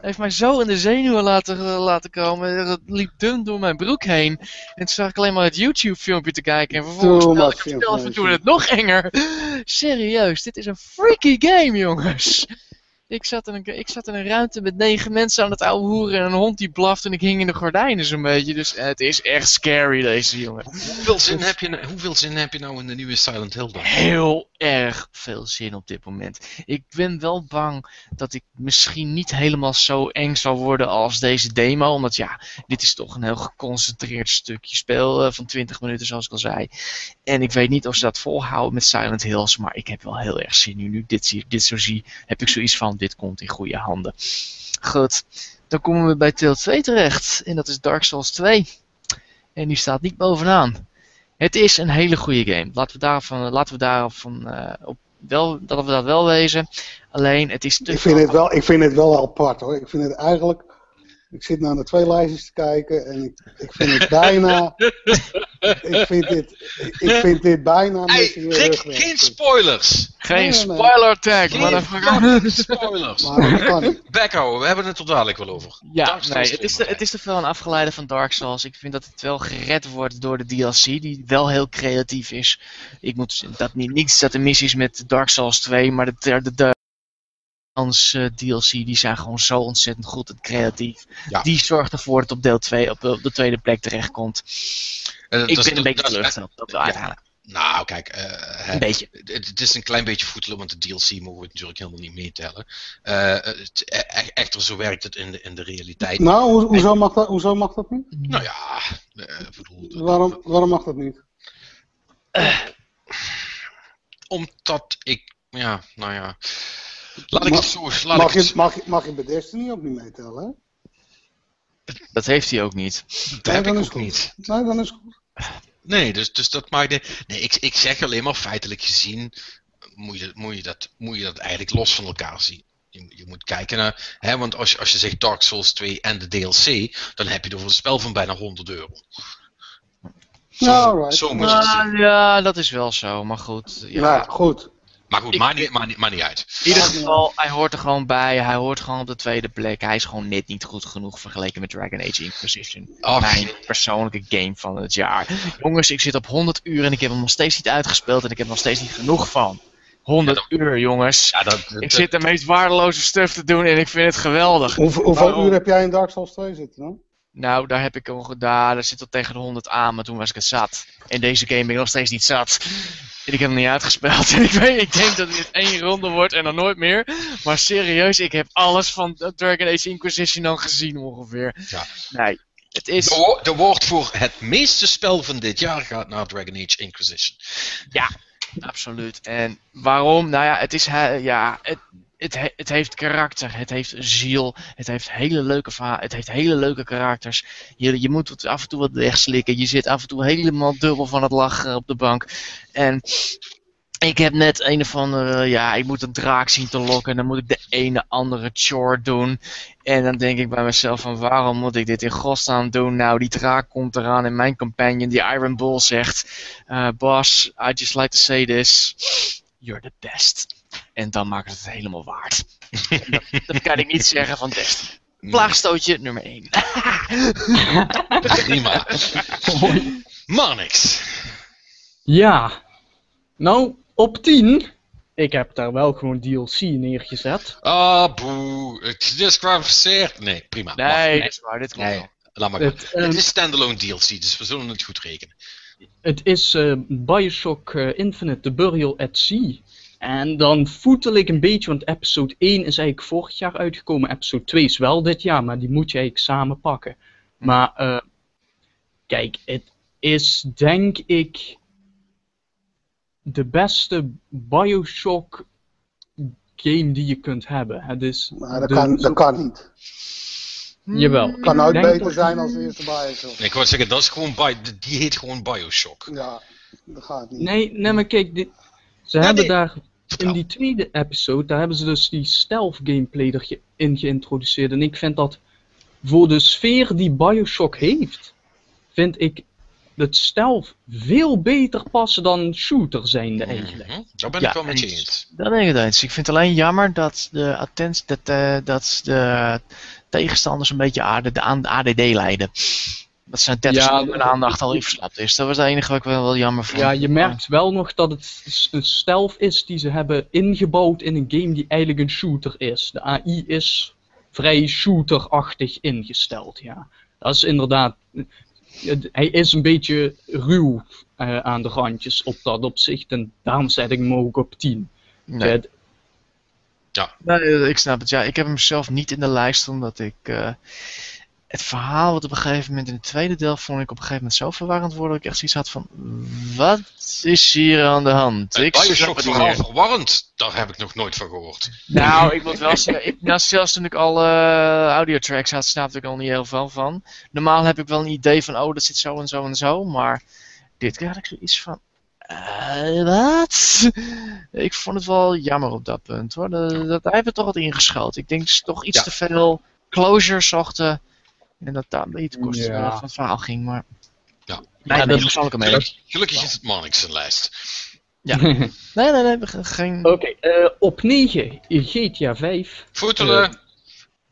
Speaker 2: Heeft mij zo in de zenuwen laten, laten komen. Het liep dun door mijn broek heen. En toen zag ik alleen maar het YouTube-filmpje te kijken. En vervolgens spelde ik het spel en toen het nog enger. Serieus, dit is een freaky game, jongens. Ik zat, in een, ik zat in een ruimte met negen mensen aan het ouwe hoeren en een hond die blaft en ik hing in de gordijnen zo'n beetje. Dus het is echt scary deze jongen.
Speaker 1: Hoeveel zin, heb je, hoeveel zin heb je nou in de nieuwe Silent Hill dan?
Speaker 2: Heel erg veel zin op dit moment. Ik ben wel bang dat ik misschien niet helemaal zo eng zal worden als deze demo. Omdat ja, dit is toch een heel geconcentreerd stukje speel uh, van 20 minuten zoals ik al zei. En ik weet niet of ze dat volhouden met Silent Hills. Maar ik heb wel heel erg zin nu. Nu ik dit, dit zo zie, heb ik zoiets van dit komt in goede handen. Goed, dan komen we bij Tale 2 terecht. En dat is Dark Souls 2. En die staat niet bovenaan. Het is een hele goede game. Laten we daarvan, laten we daarvan uh, op wel, dat we dat wel wezen. Alleen, het is te
Speaker 4: ik vind het wel, Ik vind het wel apart hoor. Ik vind het eigenlijk... Ik zit naar de twee lijstjes te kijken en ik, ik vind het bijna... ik, vind dit, ik vind dit bijna
Speaker 1: hey, Rick, geen spoilers!
Speaker 2: Geen spoiler tag,
Speaker 1: geen spoilers! maar Backhouden, we hebben het er dadelijk wel over.
Speaker 2: Ja, nee, het is, te, het is te veel een afgeleide van Dark Souls. Ik vind dat het wel gered wordt door de DLC, die wel heel creatief is. Ik moet dat niet, niets dat de missies met Dark Souls 2, maar de, de, de DLC, die zijn gewoon zo ontzettend goed en creatief. Die zorgt ervoor dat op deel 2 op, op de tweede plek terechtkomt. Uh, ik ben een beetje teleurgesteld, dat wel uiteindelijk.
Speaker 1: Nou, kijk, uh, een beetje. Het, het, is een klein beetje voetelen, want de DLC mogen we natuurlijk helemaal niet meetellen. Uh, het, e-, e-, echter, zo werkt het in de, in de realiteit.
Speaker 4: Nou, ho hoezo, mag dat, hoezo mag dat niet?
Speaker 1: Nou ja, uh,
Speaker 4: bedoel, waarom, waarom mag dat niet?
Speaker 1: omdat ik, ja, nou ja. Laat ik
Speaker 4: mag,
Speaker 1: het zo. Laat
Speaker 4: mag,
Speaker 1: ik
Speaker 4: je, mag, je, mag je bij Destiny ook niet meetellen, hè?
Speaker 2: Dat heeft hij ook niet.
Speaker 1: Dat nee, heb ik ook goed. niet.
Speaker 4: Nee, dan is het goed.
Speaker 1: Nee, dus, dus dat maakt. De, nee, ik, ik zeg alleen maar feitelijk gezien. Moet je, moet, je dat, moet je dat eigenlijk los van elkaar zien. Je, je moet kijken naar. Hè, want als je, als je zegt Dark Souls 2 en de DLC. dan heb je er voor een spel van bijna 100 euro.
Speaker 4: Zo, no, right.
Speaker 1: zo moet
Speaker 2: nou, Ja, dat is wel zo, maar goed. Ja,
Speaker 4: ja goed.
Speaker 1: Maar goed, maakt niet, maakt, niet, maakt niet uit.
Speaker 2: In ieder geval, hij hoort er gewoon bij. Hij hoort gewoon op de tweede plek. Hij is gewoon net niet goed genoeg vergeleken met Dragon Age Inquisition. Mijn persoonlijke game van het jaar. Jongens, ik zit op 100 uur en ik heb hem nog steeds niet uitgespeeld. En ik heb er nog steeds niet genoeg van. 100 ja, uur, jongens. Ja, dat, dat, ik zit de meest waardeloze stuff te doen en ik vind het geweldig.
Speaker 4: Hoeveel, hoeveel uur heb jij in Dark Souls 2 zitten dan?
Speaker 2: Nou, daar heb ik al gedaan. Daar zit al tegen de 100 aan, maar toen was ik het zat. In deze game ben ik nog steeds niet zat. En ik heb hem niet uitgespeeld. En ik, weet, ik denk dat dit één ronde wordt en dan nooit meer. Maar serieus, ik heb alles van Dragon Age Inquisition dan gezien ongeveer. Ja. Nee, het is...
Speaker 1: De, de woord voor het meeste spel van dit jaar gaat naar Dragon Age Inquisition.
Speaker 2: Ja, absoluut. En waarom? Nou ja, het is... Ja, het, het, het, heeft karakter, het heeft ziel, het heeft hele leuke verhalen, het heeft hele leuke karakters. Je, je moet af en toe wat wegslikken, je zit af en toe helemaal dubbel van het lachen op de bank. En ik heb net een of andere, ja, ik moet een draak zien te lokken en dan moet ik de ene andere chore doen. En dan denk ik bij mezelf van waarom moet ik dit in godsnaam doen? Nou, die draak komt eraan en mijn companion, die Iron Bull, zegt... Uh, boss, I just like to say this. You're the best. En dan maakt het het helemaal waard. dat, dat, kan ik niet zeggen van Destiny. Plaagstootje nummer 1.
Speaker 1: Prima. Manix.
Speaker 3: Ja. Nou, op 10. Ik heb daar wel gewoon DLC neergezet.
Speaker 1: Ah, oh, boe. Het is disqualificeerd. Nee, prima.
Speaker 2: Nee, dat is waar. Dit komt nee,
Speaker 1: Laat maar het, um, het is standalone DLC, dus we zullen het goed rekenen.
Speaker 3: Het is uh, Bioshock uh, Infinite, The Burial at Sea. En dan voetel ik een beetje, want episode 1 is eigenlijk vorig jaar uitgekomen. Episode 2 is wel dit jaar, maar die moet je eigenlijk samen pakken. Maar uh, kijk, het is denk ik de beste Bioshock game die je kunt hebben. Het is
Speaker 4: maar dat, kan, dat kan niet.
Speaker 3: Jawel. Het
Speaker 4: kan nooit beter zijn als de eerste Bioshock.
Speaker 1: Ik wou zeggen, dat is gewoon die heet gewoon Bioshock.
Speaker 4: Ja, dat gaat niet.
Speaker 3: Nee, nee maar kijk, dit, ze hebben daar in die tweede episode, daar hebben ze dus die stealth gameplay erin geïntroduceerd. En ik vind dat voor de sfeer die Bioshock heeft, vind ik het stealth veel beter passen dan shooter zijnde eigenlijk. Mm
Speaker 1: -hmm. ben ik wel met je eens.
Speaker 2: Dat ben ik het eens. Ik vind het alleen jammer dat de, attent, dat, uh, dat de tegenstanders een beetje AD, de ADD leiden. Dat zijn 30 ja, seconden aandacht al verslapt is. Dat was het enige wat ik wel, wel jammer vond.
Speaker 3: Ja, je merkt wel nog dat het een stealth is die ze hebben ingebouwd in een game die eigenlijk een shooter is. De AI is vrij shooterachtig ingesteld, ja. Dat is inderdaad... Hij is een beetje ruw uh, aan de randjes op dat opzicht. En daarom zet ik hem ook op 10.
Speaker 2: Nee. ja. Nee, ik snap het. Ja, ik heb hem zelf niet in de lijst omdat ik... Uh, het verhaal wat op een gegeven moment in het tweede deel vond ik op een gegeven moment zo verwarrend worden dat ik echt zoiets had van wat is hier aan de hand?
Speaker 1: Het Bioshock verhaal verwarrend, daar heb ik nog nooit van gehoord.
Speaker 2: Nou, ik moet wel zeggen, ik, nou, zelfs toen ik al uh, audiotracks had, snapte ik al niet heel veel van. Normaal heb ik wel een idee van, oh dat zit zo en zo en zo, maar dit keer had ik zoiets van, uh, wat? Ik vond het wel jammer op dat punt hoor. Dat, dat, hij heeft het toch wat ingeschoten. Ik denk dat ze toch iets ja. te veel closure zochten en dat daar een beetje kosten ja. van het verhaal ging, maar...
Speaker 1: Ja,
Speaker 2: ja dat is ook mee.
Speaker 1: Gelukkig is het Marnix lijst.
Speaker 2: Ja. nee, nee, nee, geen...
Speaker 3: Oké, uh, op 9 GTA 5.
Speaker 1: Voetelen. Uh,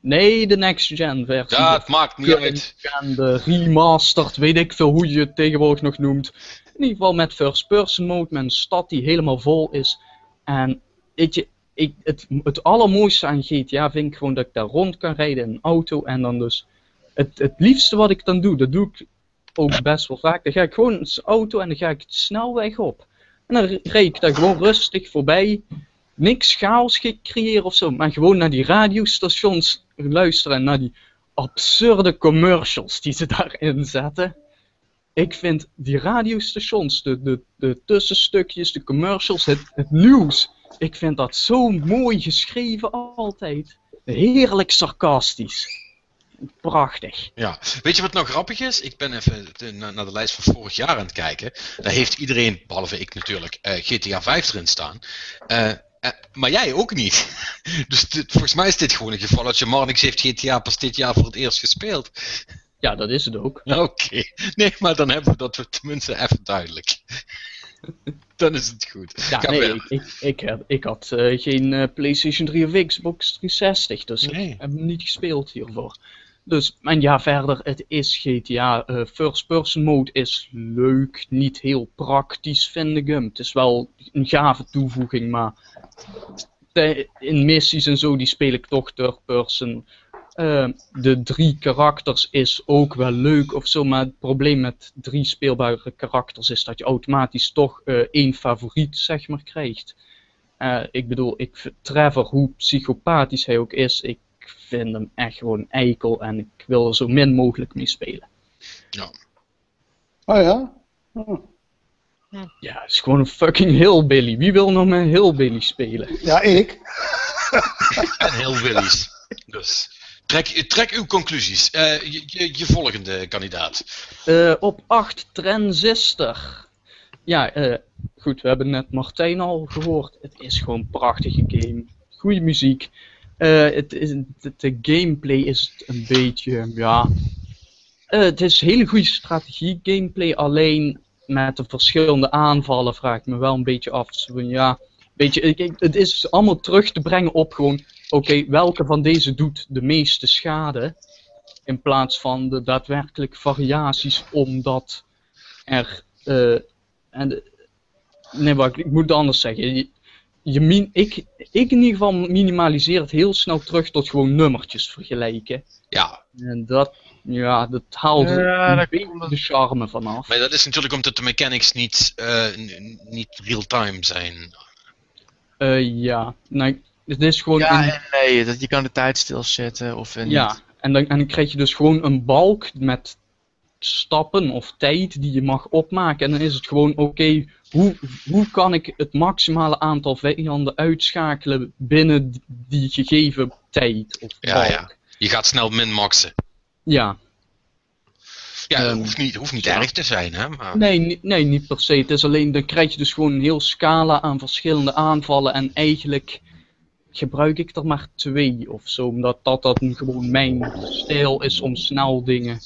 Speaker 3: nee, de next gen versie.
Speaker 1: Ja, het maakt niet uit.
Speaker 3: En de remastered, weet ik veel hoe je het tegenwoordig nog noemt. In ieder geval met first person mode, met een stad die helemaal vol is. En weet je, ik, het, het allermooiste aan GTA vind ik gewoon dat ik daar rond kan rijden in een auto. En dan dus, het, het liefste wat ik dan doe, dat doe ik ook best wel vaak. Dan ga ik gewoon de auto en dan ga ik snelweg op. En dan rijd ik daar gewoon rustig voorbij. Niks chaos creëren of zo, maar gewoon naar die radiostations luisteren en naar die absurde commercials die ze daarin zetten. Ik vind die radiostations, de, de, de tussenstukjes, de commercials, het, het nieuws, ik vind dat zo mooi geschreven altijd. Heerlijk sarcastisch. Prachtig.
Speaker 1: Ja, weet je wat nou grappig is? Ik ben even naar de lijst van vorig jaar aan het kijken. Daar heeft iedereen, behalve ik natuurlijk, uh, GTA 5 erin staan. Uh, uh, maar jij ook niet. Dus dit, volgens mij is dit gewoon een geval dat je Marnix heeft GTA pas dit jaar voor het eerst gespeeld.
Speaker 3: Ja, dat is het ook.
Speaker 1: Oké. Nee, maar dan hebben we dat tenminste even duidelijk. dan is het goed.
Speaker 3: Ja, nee, ik, ik, ik, ik, had uh, geen uh, PlayStation 3 of Xbox 360, dus nee. ik heb hem niet gespeeld hiervoor. Dus, en ja, verder, het is GTA. Uh, first person mode is leuk, niet heel praktisch, vind ik hem. Het is wel een gave toevoeging, maar in missies en zo, die speel ik toch third person. Uh, de drie karakters is ook wel leuk of zo, maar het probleem met drie speelbare karakters is dat je automatisch toch uh, één favoriet, zeg maar, krijgt. Ik bedoel, ik, Trevor, hoe psychopathisch hij ook is, ik vind hem echt gewoon eikel en ik wil er zo min mogelijk mee spelen.
Speaker 1: Ja.
Speaker 4: Oh ja?
Speaker 3: Oh. Ja, het is gewoon een fucking hillbilly. Wie wil nog met hillbilly spelen?
Speaker 4: Ja, ik.
Speaker 1: en hillbillies. Dus trek, trek uw conclusies. Uh, je, je, je, volgende kandidaat.
Speaker 3: Uh, op 8 Transistor. Ja, uh, goed, we hebben net Martijn al gehoord. Het is gewoon een prachtige game. Goede muziek. Uh, het is, de, gameplay is een beetje, ja... Uh, het is hele goede strategie gameplay, alleen met de verschillende aanvallen vraag ik me wel een beetje af. Zo, ja, beetje, het is allemaal terug te brengen op gewoon, oké, welke van deze doet de meeste schade? In plaats van de daadwerkelijke variaties, omdat er... Uh, en, nee, wacht, ik moet anders zeggen je min, ik, ik in ieder geval minimaliseer het heel snel terug tot gewoon nummertjes vergelijken.
Speaker 1: Ja.
Speaker 3: En dat, ja, dat haalt ja, de charme vanaf.
Speaker 1: Maar dat is natuurlijk omdat de mechanics niet, uh, niet real-time zijn.
Speaker 3: Uh, ja, nee, het is gewoon...
Speaker 2: Ja nee, dat je kan de tijd stilzetten of
Speaker 3: Ja, en dan, en dan krijg je dus gewoon een balk met stappen of tijd die je mag opmaken. En dan is het gewoon, oké, hoe, hoe kan ik het maximale aantal vijanden uitschakelen binnen die gegeven tijd? Of
Speaker 1: ja, ja, je gaat snel min-maxen.
Speaker 3: Ja.
Speaker 1: Ja, het ehm, hoeft niet, hoeft niet erg te zijn, hè? Maar...
Speaker 3: Nee, nee, niet per se. Het is alleen, dan krijg je dus gewoon een heel scala aan verschillende aanvallen. En eigenlijk gebruik ik er maar twee of zo. Omdat dat, dat gewoon mijn stijl is om snel dingen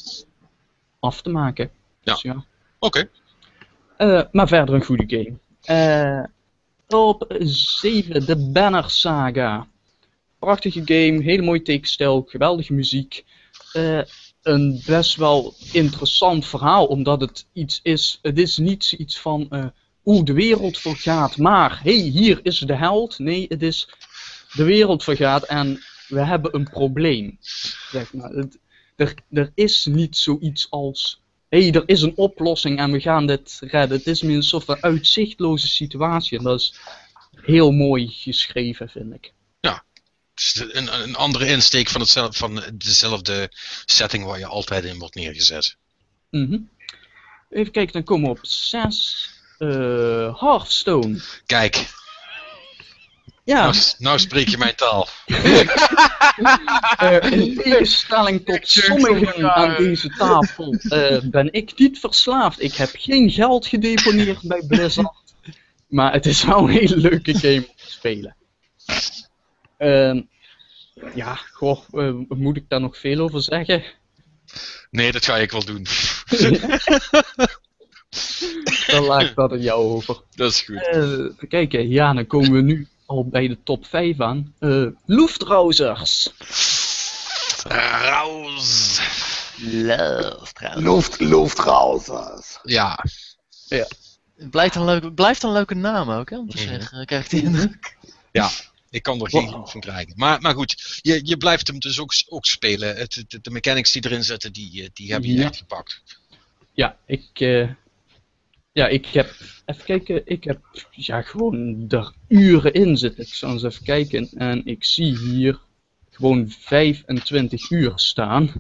Speaker 3: af te maken.
Speaker 1: Ja. Dus ja. Oké.
Speaker 3: Uh, maar verder een goede game. Uh, op 7, de Banner Saga. Prachtige game, hele mooie tekenstijl, geweldige muziek. Uh, een best wel interessant verhaal, omdat het iets is. Het is niet iets van. Uh, Oeh, de wereld vergaat, maar hey, hier is de held. Nee, het is. De wereld vergaat en we hebben een probleem. Zeg maar. Het, er, er is niet zoiets als hé, hey, er is een oplossing en we gaan dit redden. Het is meer een soort van uitzichtloze situatie en dat is heel mooi geschreven, vind ik.
Speaker 1: Ja, een, een andere insteek van, hetzelfde, van dezelfde setting waar je altijd in wordt neergezet.
Speaker 3: Mm Even kijken, dan komen we op 6. Uh, eh, Hearthstone.
Speaker 1: Kijk, ja. Nou, nou, spreek je mijn taal.
Speaker 3: uh, in tegenstelling tot sommigen aan deze tafel uh, ben ik niet verslaafd. Ik heb geen geld gedeponeerd bij Blizzard. Maar het is wel een hele leuke game om te spelen. Uh, ja, goh, uh, moet ik daar nog veel over zeggen?
Speaker 1: Nee, dat ga ik wel doen.
Speaker 3: dan laat ik dat aan jou over.
Speaker 1: Dat is goed.
Speaker 3: Uh, even kijken, ja, dan komen we nu al bij de top 5 aan. Uh, Luftrausers.
Speaker 1: Raus.
Speaker 2: Luft,
Speaker 4: Luftrausers.
Speaker 1: Ja.
Speaker 3: Ja.
Speaker 2: Het blijft een leuke, blijft een leuke naam ook, hè, om te
Speaker 1: Mhm.
Speaker 2: zeggen. Krijg ik de indruk.
Speaker 1: Ja, ik kan er geen
Speaker 3: Wow.
Speaker 1: van krijgen. Maar, maar goed, je, je blijft hem dus ook, ook spelen. Het, de mechanics die erin zitten, die, eh, die hebben je
Speaker 3: Ja.
Speaker 1: echt gepakt.
Speaker 3: Ja, ik, eh, ja, ik heb, even kijken, ik heb ja, gewoon er uren in zitten. Ik zal eens even kijken en ik zie hier gewoon 25 uur staan.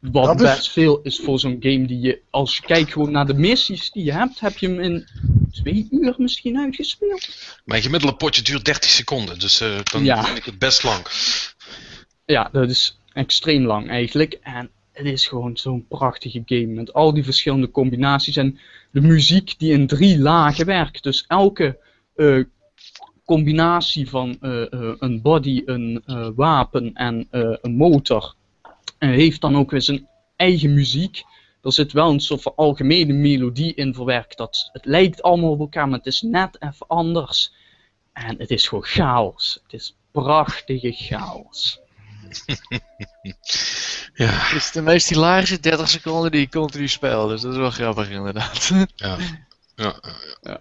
Speaker 3: Wat
Speaker 4: Dat is-
Speaker 3: best veel is voor zo'n game die je, als je kijkt gewoon naar de missies die je hebt, heb je hem in twee uur misschien uitgespeeld.
Speaker 1: Mijn gemiddelde potje duurt 30 seconden, dus eh, dan
Speaker 3: Ja.
Speaker 1: vind ik het best lang.
Speaker 3: Ja, dat is extreem lang eigenlijk. En het is gewoon zo'n prachtige game met al die verschillende combinaties en de muziek die in drie lagen werkt. Dus elke eh, combinatie van eh, eh, een body, een wapen en een motor heeft dan ook weer zijn eigen muziek. Er zit wel een soort van algemene melodie in verwerkt. Dat, het lijkt allemaal op elkaar, maar het is net even anders. En het is gewoon chaos. Het is prachtige chaos.
Speaker 1: Ja,
Speaker 2: Het is de meest hilarische 30 seconden die ik continu speel, dus dat is wel grappig inderdaad.
Speaker 1: ja. ja, ja.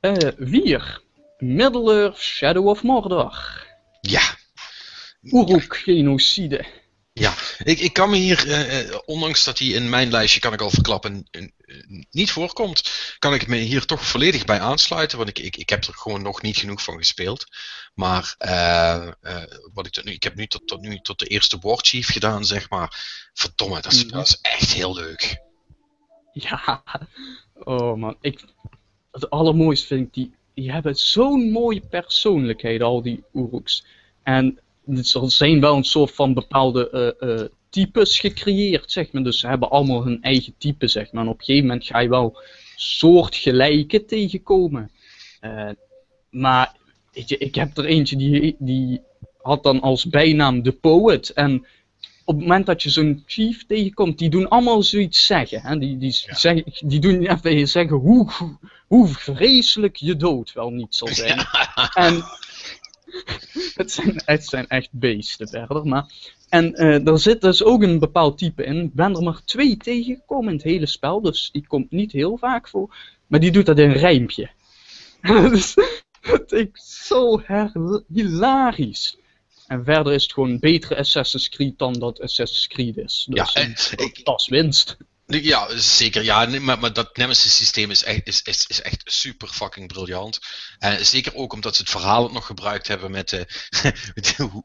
Speaker 3: Eh, 4. Middle-earth Shadow of Mordor.
Speaker 1: ja.
Speaker 3: Uruk genocide.
Speaker 1: Ik, ik kan me hier, eh, eh, ondanks dat hij in mijn lijstje, kan ik al verklappen, niet voorkomt, kan ik me hier toch volledig bij aansluiten. Want ik, ik, ik heb er gewoon nog niet genoeg van gespeeld. Maar eh, eh, wat ik, tot nu, ik heb nu tot, tot nu tot de eerste Warchief gedaan, zeg maar. Verdomme, dat is,
Speaker 3: Mhm.
Speaker 1: dat is echt heel leuk.
Speaker 3: Ja. Oh man. Ik, het allermooiste vind ik, die, die hebben zo'n mooie persoonlijkheid, al die Uruks. En er zijn wel een soort van bepaalde eh, eh, types gecreëerd, zeg maar. Dus ze hebben allemaal hun eigen type, zeg maar. En op een gegeven moment ga je wel soortgelijke tegenkomen. Eh, maar weet je, ik heb er eentje die, die had dan als bijnaam de Poet. En op het moment dat je zo'n chief tegenkomt, die doen allemaal zoiets zeggen. Hè? Die, die,
Speaker 1: Ja.
Speaker 3: zeggen, die doen even zeggen hoe, hoe, vreselijk je dood wel niet zal zijn. En het zijn, het zijn echt beesten verder. Maar, en eh er zit dus ook een bepaald type in. Ik ben er maar twee tegengekomen in het hele spel, dus die komt niet heel vaak voor. Maar die doet dat in een rijmpje. dus, dat is zo hilarisch. En verder is het gewoon een betere Assassin's Creed dan dat Assassin's Creed is.
Speaker 1: Ja,
Speaker 3: Dus
Speaker 1: en
Speaker 3: een-
Speaker 1: ik-
Speaker 3: dat is winst.
Speaker 1: Ja, zeker. Ja, maar, maar dat Nemesis systeem is echt, is, is, is echt super fucking briljant. En zeker ook omdat ze het verhaal nog gebruikt hebben met. eh hoe,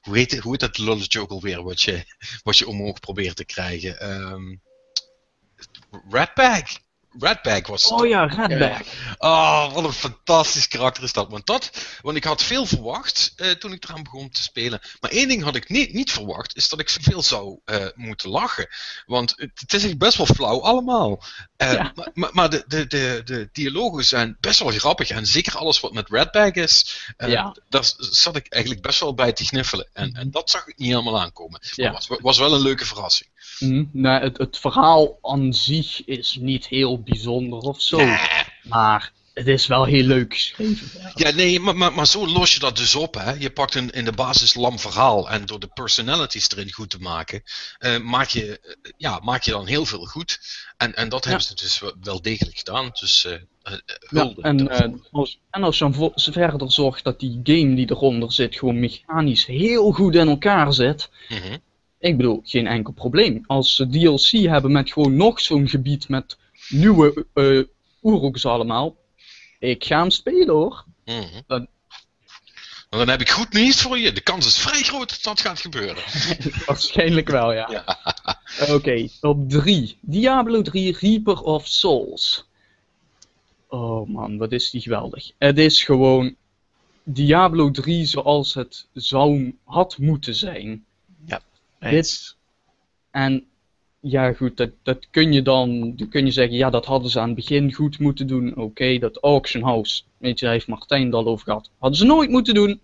Speaker 1: hoe, heet, hoe heet dat lulletje ook alweer wat je, wat je omhoog probeert te krijgen? Ehm Redbag. Redbag was het.
Speaker 3: Oh ja, Redback.
Speaker 1: Oh, wat een fantastisch karakter is dat. Want, dat, want ik had veel verwacht eh, toen ik eraan begon te spelen. Maar één ding had ik niet, niet verwacht, is dat ik zoveel zou eh, moeten lachen. Want het, het is echt best wel flauw allemaal. Eh,
Speaker 3: Ja.
Speaker 1: Maar, maar, de, de, de, de dialogen zijn best wel grappig. En zeker alles wat met Redbag is,
Speaker 3: Ja.
Speaker 1: daar zat ik eigenlijk best wel bij te gniffelen. En, en dat zag ik niet helemaal aankomen. Maar
Speaker 3: Ja.
Speaker 1: was, was wel een leuke verrassing.
Speaker 3: Nee, het, het verhaal aan zich is niet heel bijzonder of zo.
Speaker 1: Nee.
Speaker 3: Maar het is wel heel leuk geschreven.
Speaker 1: Ja, nee, maar, maar, maar zo los je dat dus op. Hè. Je pakt een in de basis lam verhaal en door de personalities erin goed te maken, eh, maak, je, eh, ja, maak je dan heel veel goed. En, en dat
Speaker 3: Ja.
Speaker 1: hebben ze dus wel- degelijk gedaan. Dus eh,
Speaker 3: Ja, en, als, en als je dan verder zorgt dat die game die eronder zit gewoon mechanisch heel goed in elkaar zit.
Speaker 1: Mhm.
Speaker 3: Ik bedoel, geen enkel probleem. Als ze DLC hebben met gewoon nog zo'n gebied met nieuwe Uruks allemaal. Ik ga hem spelen hoor.
Speaker 1: Mhm.
Speaker 3: Dan-
Speaker 1: dan heb ik goed nieuws voor je. De kans is vrij groot dat dat gaat gebeuren.
Speaker 3: Waarschijnlijk wel, ja. Oké, op 3. Diablo 3 Reaper of Souls. Oh man, wat is die geweldig. Het is gewoon Diablo 3 zoals het zou had moeten zijn. En ja goed, dat, dat kun je dan, kun je zeggen, ja dat hadden ze aan het begin goed moeten doen. Oké, dat Auction House, weet je, daar heeft Martijn het al over gehad. Hadden ze nooit moeten doen.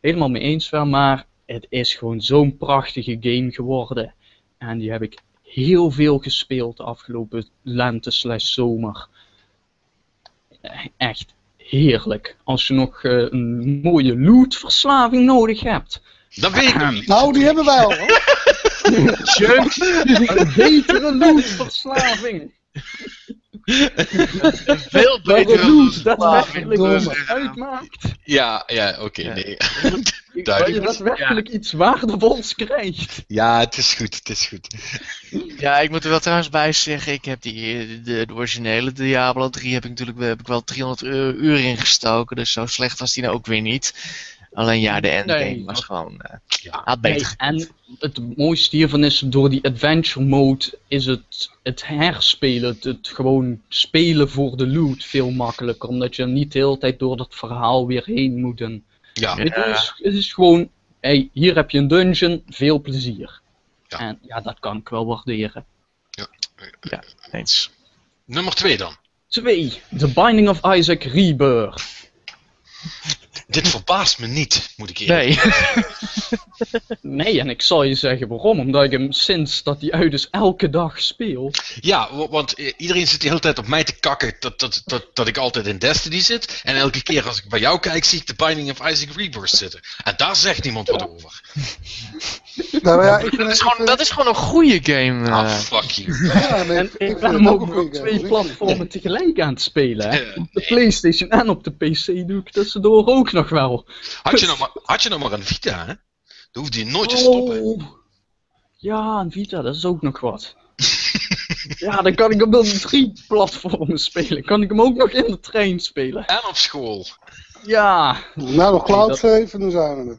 Speaker 3: Helemaal mee eens wel, maar het is gewoon zo'n prachtige game geworden. En die heb ik heel veel gespeeld de afgelopen lente slash zomer. Echt heerlijk. Als je nog eh, een mooie lootverslaving nodig hebt.
Speaker 1: Dat weet ik niet.
Speaker 4: Nou, die hebben wij al. hoor.
Speaker 3: Een betere lootverslaving.
Speaker 2: Veel
Speaker 3: Waar
Speaker 2: beter.
Speaker 3: een loot daadwerkelijk
Speaker 4: domme.
Speaker 3: iets uitmaakt.
Speaker 1: Ja, ja, oké,
Speaker 2: Ja.
Speaker 1: nee.
Speaker 3: Waar je daadwerkelijk iets waardevols krijgt.
Speaker 1: Ja, het is goed, het is goed.
Speaker 2: Ja, ik moet er wel trouwens bij zeggen, ik heb die, de, de originele Diablo 3 heb ik natuurlijk heb ik wel 300 uur, uur in gestoken, dus zo slecht was die nou ook weer niet. Alleen ja, de endgame
Speaker 3: Nee,
Speaker 2: was gewoon, eh
Speaker 1: Ja.
Speaker 2: had beter.
Speaker 3: Nee, en het mooiste hiervan is, door die adventure mode is het, het herspelen, het, het gewoon spelen voor de loot veel makkelijker. Omdat je niet de hele tijd door dat verhaal weer heen moet. En
Speaker 1: Ja,
Speaker 3: het, is, het is gewoon, hey, hier heb je een dungeon, veel plezier.
Speaker 1: Ja.
Speaker 3: En ja, dat kan ik wel waarderen.
Speaker 2: Eens.
Speaker 1: nummer twee dan.
Speaker 3: 2. The Binding of Isaac Rebirth.
Speaker 1: Dit verbaast me niet, moet ik eerlijk
Speaker 2: Nee.
Speaker 3: Nee, en ik zal je zeggen waarom. Omdat ik hem sinds dat hij uit is elke dag speel.
Speaker 1: Ja, wa- want iedereen zit de hele tijd op mij te kakken dat, dat, dat, dat ik altijd in Destiny zit. En elke keer als ik bij jou kijk, zie ik de Binding of Isaac Rebirth zitten. En daar zegt niemand wat over.
Speaker 4: Nou ja, ik vind,
Speaker 2: Dat is gewoon, dat is gewoon een goede game.
Speaker 1: Ah,
Speaker 2: eh.
Speaker 1: fuck you.
Speaker 4: ja, nee,
Speaker 3: En
Speaker 4: ik
Speaker 3: ben
Speaker 4: ook
Speaker 3: op twee platformen tegelijk aan het spelen. Hè? Op de Playstation en op de PC doe ik tussendoor ook nog wel.
Speaker 1: Had je, nou maar, had je nou maar een Vita, hè? Dan hoefde je nooit te stoppen.
Speaker 3: Oh. Ja, een Vita, dat is ook nog wat. ja, dan kan ik op de drie platformen spelen. Kan ik hem ook nog in de trein spelen.
Speaker 1: En op school.
Speaker 3: Ja.
Speaker 4: Nou, nog Cloud
Speaker 3: dat-
Speaker 4: 7, dan zijn we er.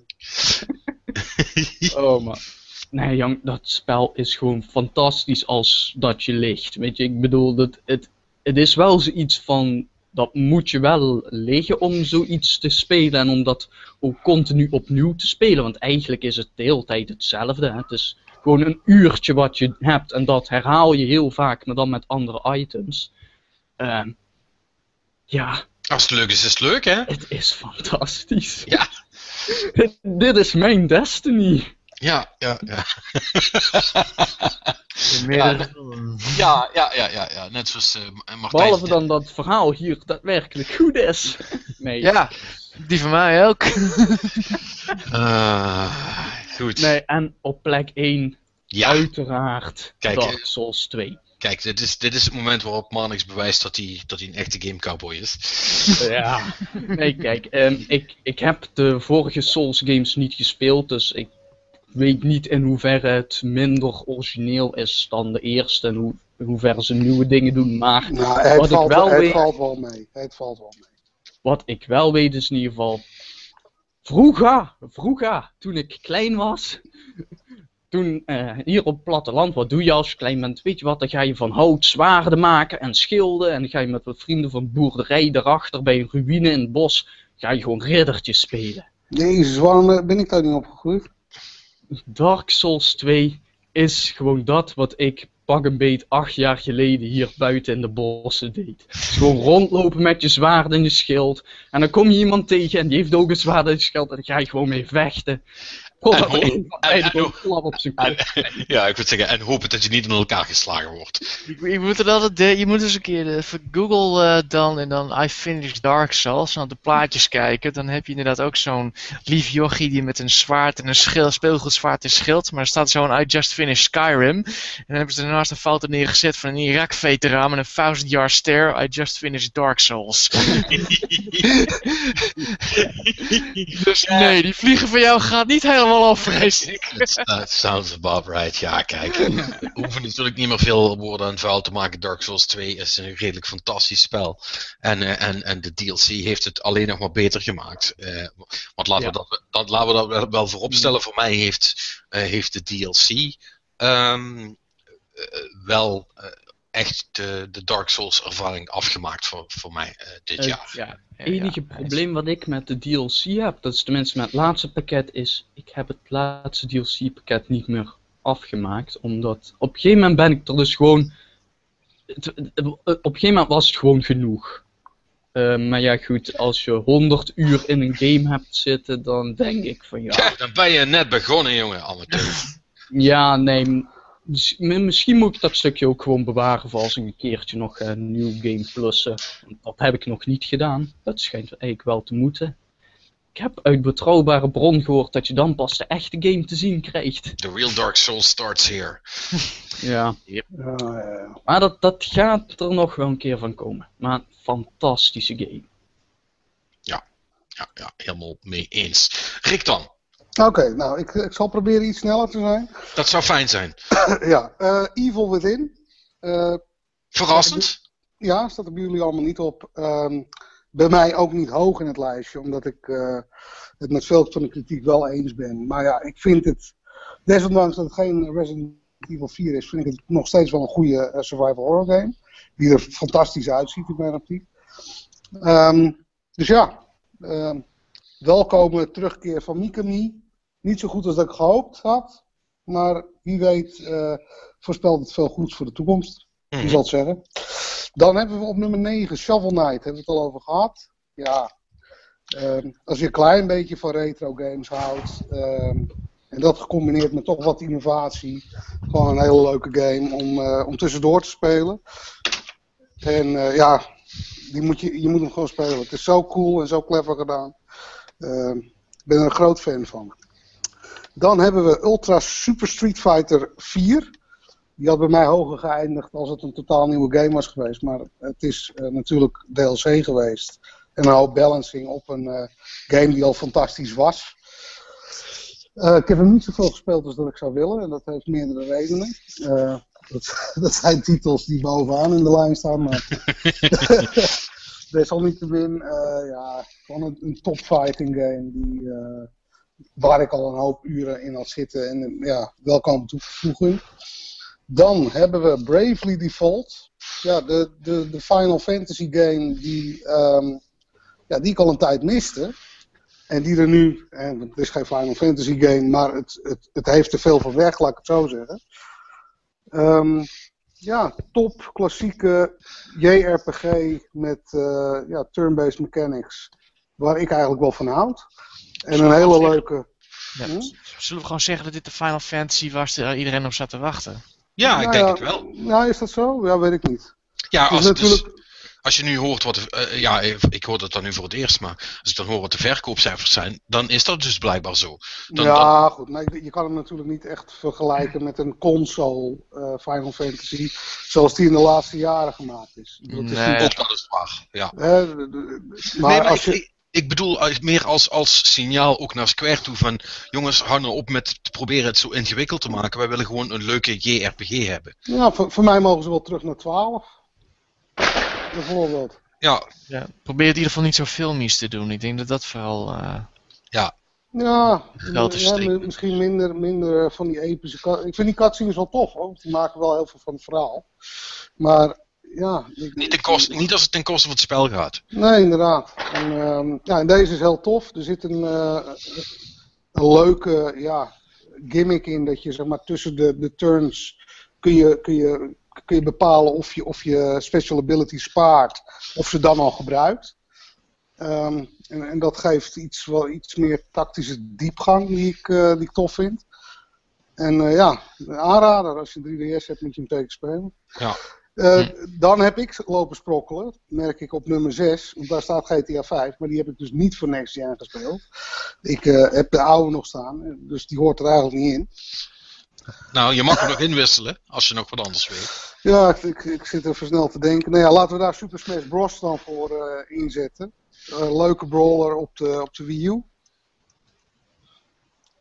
Speaker 3: Oh, maar... Nee, jong, dat spel is gewoon fantastisch als dat je ligt. Weet je, ik bedoel, dat het, het is wel zoiets van... Dat moet je wel liggen om zoiets te spelen en om dat ook continu opnieuw te spelen. Want eigenlijk is het de hele tijd hetzelfde. Hè? Het is gewoon een uurtje wat je hebt en dat herhaal je heel vaak, maar dan met andere items. Ehm, ja,
Speaker 1: Als het leuk is, is het leuk, hè?
Speaker 3: het is fantastisch.
Speaker 1: Ja.
Speaker 3: Dit is mijn destiny.
Speaker 1: Ja, ja, ja.
Speaker 2: Meerdere-
Speaker 1: Ja, ja, ja, ja, ja. net zoals eh, Martijn.
Speaker 3: Behalve dan dat het verhaal hier daadwerkelijk goed is. Nee,
Speaker 2: Ja, die van mij ook.
Speaker 1: Eh, goed.
Speaker 3: nee en op plek 1
Speaker 1: Ja,
Speaker 3: uiteraard
Speaker 1: Kijk,
Speaker 3: Dark
Speaker 1: eh,
Speaker 3: Souls 2.
Speaker 1: kijk, dit is, dit is het moment waarop Manix bewijst dat hij, dat hij een echte game cowboy is.
Speaker 3: Ja. Nee, kijk, ehm, ik, ik heb de vorige Souls games niet gespeeld, dus ik weet niet in hoeverre het minder origineel is dan de eerste en hoe, in hoeverre ze nieuwe dingen doen. Maar
Speaker 4: Nou, het,
Speaker 3: Wat ik
Speaker 4: valt,
Speaker 3: wel
Speaker 4: het
Speaker 3: weet-
Speaker 4: valt wel mee. Het valt wel mee.
Speaker 3: wat ik wel weet is in ieder geval. Vroeger, vroeger, toen ik klein was. Toen eh, hier op het platteland, wat doe je als je klein bent? Weet je wat? Dan ga je van hout zwaarden maken en schilden. En dan ga je met wat vrienden van boerderij erachter bij een ruïne in het bos. Ga je gewoon riddertjes spelen.
Speaker 4: Jezus, waarom eh, ben ik daar niet opgegroeid?
Speaker 3: Dark Souls 2 is gewoon dat wat ik pak een beet acht jaar geleden hier buiten in de bossen deed. Gewoon rondlopen met je zwaard en je schild. En dan kom je iemand tegen en die heeft ook een zwaard en een schild en dan ga je gewoon mee vechten. Op zijn
Speaker 1: ja, ik wil zeggen, en hopen dat je niet in elkaar geslagen wordt.
Speaker 2: Ik, ik moet er altijd, de- je moet eens een keer even Google eh, dan en dan I finished Dark Souls. En op de plaatjes kijken. Dan heb je inderdaad ook zo'n lief jochie die met een zwaard en een schild, speelgoedzwaard en schild. Maar er staat zo'n I just finished Skyrim. En dan hebben ze daarnaast een foto neergezet van een Irak-veteraan met een thousand yard stare. I just finished Dark Souls. dus nee, die vliegen van jou gaat niet helemaal af, vrees ik.
Speaker 1: That sounds about right. Ja, kijk. We hoeven natuurlijk niet meer veel woorden aan vuil te maken. Dark Souls 2 is een redelijk fantastisch spel. En, eh, en, en de DLC heeft het alleen nog maar beter gemaakt. Eh, want laten,
Speaker 3: Ja.
Speaker 1: we dat, dat, laten we dat wel- wel vooropstellen. Voor mij heeft, eh, heeft de DLC ehm, eh, wel echt de, de Dark Souls ervaring afgemaakt voor, voor mij eh, dit
Speaker 3: Het
Speaker 1: jaar.
Speaker 3: ja, enige probleem wat ik met de DLC heb, dat is tenminste met het laatste pakket, is ik heb het laatste DLC pakket niet meer afgemaakt. Omdat op een gegeven moment ben ik er dus gewoon. het- het- Op een gegeven moment was het gewoon genoeg. Eh, maar ja, goed, als je 100 uur in een game hebt zitten, dan denk ik van ja.
Speaker 1: Ja, dan ben je net begonnen, jongen, amateur.
Speaker 3: Ja, nee. Dus misschien moet ik dat stukje ook gewoon bewaren voor als ik een keertje nog een nieuw game plussen. Dat heb ik nog niet gedaan. Dat schijnt eigenlijk wel te moeten. Ik heb uit betrouwbare bron gehoord dat je dan pas de echte game te zien krijgt.
Speaker 1: The real Dark Souls starts here.
Speaker 3: ja. Yep. Maar dat, dat gaat er nog wel een keer van komen. Maar een fantastische game.
Speaker 1: Ja, ja, ja helemaal mee eens. Rick dan?
Speaker 4: Oké, nou, ik, ik zal proberen iets sneller te zijn.
Speaker 1: Dat zou fijn zijn.
Speaker 4: ja, uh, Evil Within. Uh,
Speaker 1: Verrassend?
Speaker 4: ja, staat er bij jullie allemaal niet op. Um, bij mij ook niet hoog in het lijstje, omdat ik uh, het met veel van de kritiek wel eens ben. Maar ja, ik vind het, desondanks dat het geen Resident Evil 4 is, vind ik het nog steeds wel een goede survival horror game. Die er fantastisch uitziet in mijn optiek. Um, dus ja, uh, welkome terugkeer van Mikami. Niet zo goed als dat ik gehoopt had. Maar wie weet uh, voorspelt het veel goeds voor de toekomst. Wie mhm. zal het zeggen. Dan hebben we op nummer 9 Shovel Knight. Hebben we het al over gehad. Ja, uh, als je een klein beetje van retro games houdt. Uh, en dat gecombineerd met toch wat innovatie. Gewoon een hele leuke game om, uh, om tussendoor te spelen. En ja, die moet je, je moet hem gewoon spelen. Het is zo cool en zo clever gedaan. Ehm, ik ben er een groot fan van. Dan hebben we Ultra Super Street Fighter 4. Die had bij mij hoger geëindigd als het een totaal nieuwe game was geweest. Maar het is uh, natuurlijk DLC geweest. En een hoop balancing op een uh, game die al fantastisch was. Uh, ik heb hem niet zoveel gespeeld als dat ik zou willen. En dat heeft meerdere redenen. Dat, dat, zijn titels die bovenaan in de lijn staan. Maar desalniettemin, ja, gewoon een, een top fighting game. Die, waar ik al een hoop uren in had zitten. En ja, welkom toevoeging. Dan hebben we Bravely Default. Ja, de, de, de Final Fantasy game die, um, ja, die ik al een tijd miste. En die er nu, en het is geen Final Fantasy game, maar het, het, het heeft te veel van weg, laat ik het zo zeggen. Um, ja, top klassieke JRPG met uh, ja, turn-based mechanics. Waar ik eigenlijk wel van houd. En een hele leuke.
Speaker 2: Ja, hm? Zullen we gewoon zeggen dat dit de Final Fantasy was waar iedereen op zat te wachten?
Speaker 1: Ja, ik nou denk het wel.
Speaker 4: Nou, is dat zo? Ja, weet ik niet.
Speaker 1: Ja, als, natuurlijk... dus, als je nu hoort wat. Uh, ja, ik hoor dat dan nu voor het eerst, maar als ik dan hoor wat de verkoopcijfers zijn, dan is dat dus blijkbaar zo. Dan,
Speaker 4: ja, goed. Maar je kan hem natuurlijk niet echt vergelijken met een console uh, Final Fantasy. zoals die in de laatste jaren gemaakt is.
Speaker 1: Dat nee, is ook dat is waar. Ja. Uh, maar, nee, maar als je ik bedoel meer als, als signaal ook naar Square toe van jongens, hou nou op met te proberen het zo ingewikkeld te maken. Wij willen gewoon een leuke JRPG hebben.
Speaker 4: Ja, voor, voor mij mogen ze wel terug naar 12. Bijvoorbeeld.
Speaker 2: Ja. ja. Probeer het in ieder geval niet zo filmisch te doen. Ik denk dat dat vooral... Uh...
Speaker 1: Ja.
Speaker 4: Ja, ja misschien minder, minder van die epische... Ik vind die cutscenes wel tof hoor. Die maken wel heel veel van het verhaal. Maar ja,
Speaker 1: niet, ten koste, niet als het ten koste van het spel gaat.
Speaker 4: Nee, inderdaad. En, uh, ja, en deze is heel tof. Er zit een, uh, een leuke ja, gimmick in dat je zeg maar, tussen de, de turns kun je, kun, je, kun je bepalen of je, of je special ability spaart of ze dan al gebruikt. Um, en, en, dat geeft iets, wel iets meer tactische diepgang die ik, uh, die ik tof vind. En uh, ja, aanrader, als je 3DS hebt moet je hem tegen spelen.
Speaker 1: Ja.
Speaker 4: Uh, Dan heb ik lopen sprokkelen, merk ik op nummer 6, want daar staat GTA 5, maar die heb ik dus niet voor Next Gen gespeeld. Ik uh, heb de oude nog staan, dus die hoort er eigenlijk niet in.
Speaker 1: Nou, je mag er nog inwisselen, als je nog wat anders weet.
Speaker 4: Ja, ik, ik, zit er versneld te denken. Nou ja, laten we daar Super Smash Bros. dan voor uh, inzetten. leuke brawler op de, op de Wii U.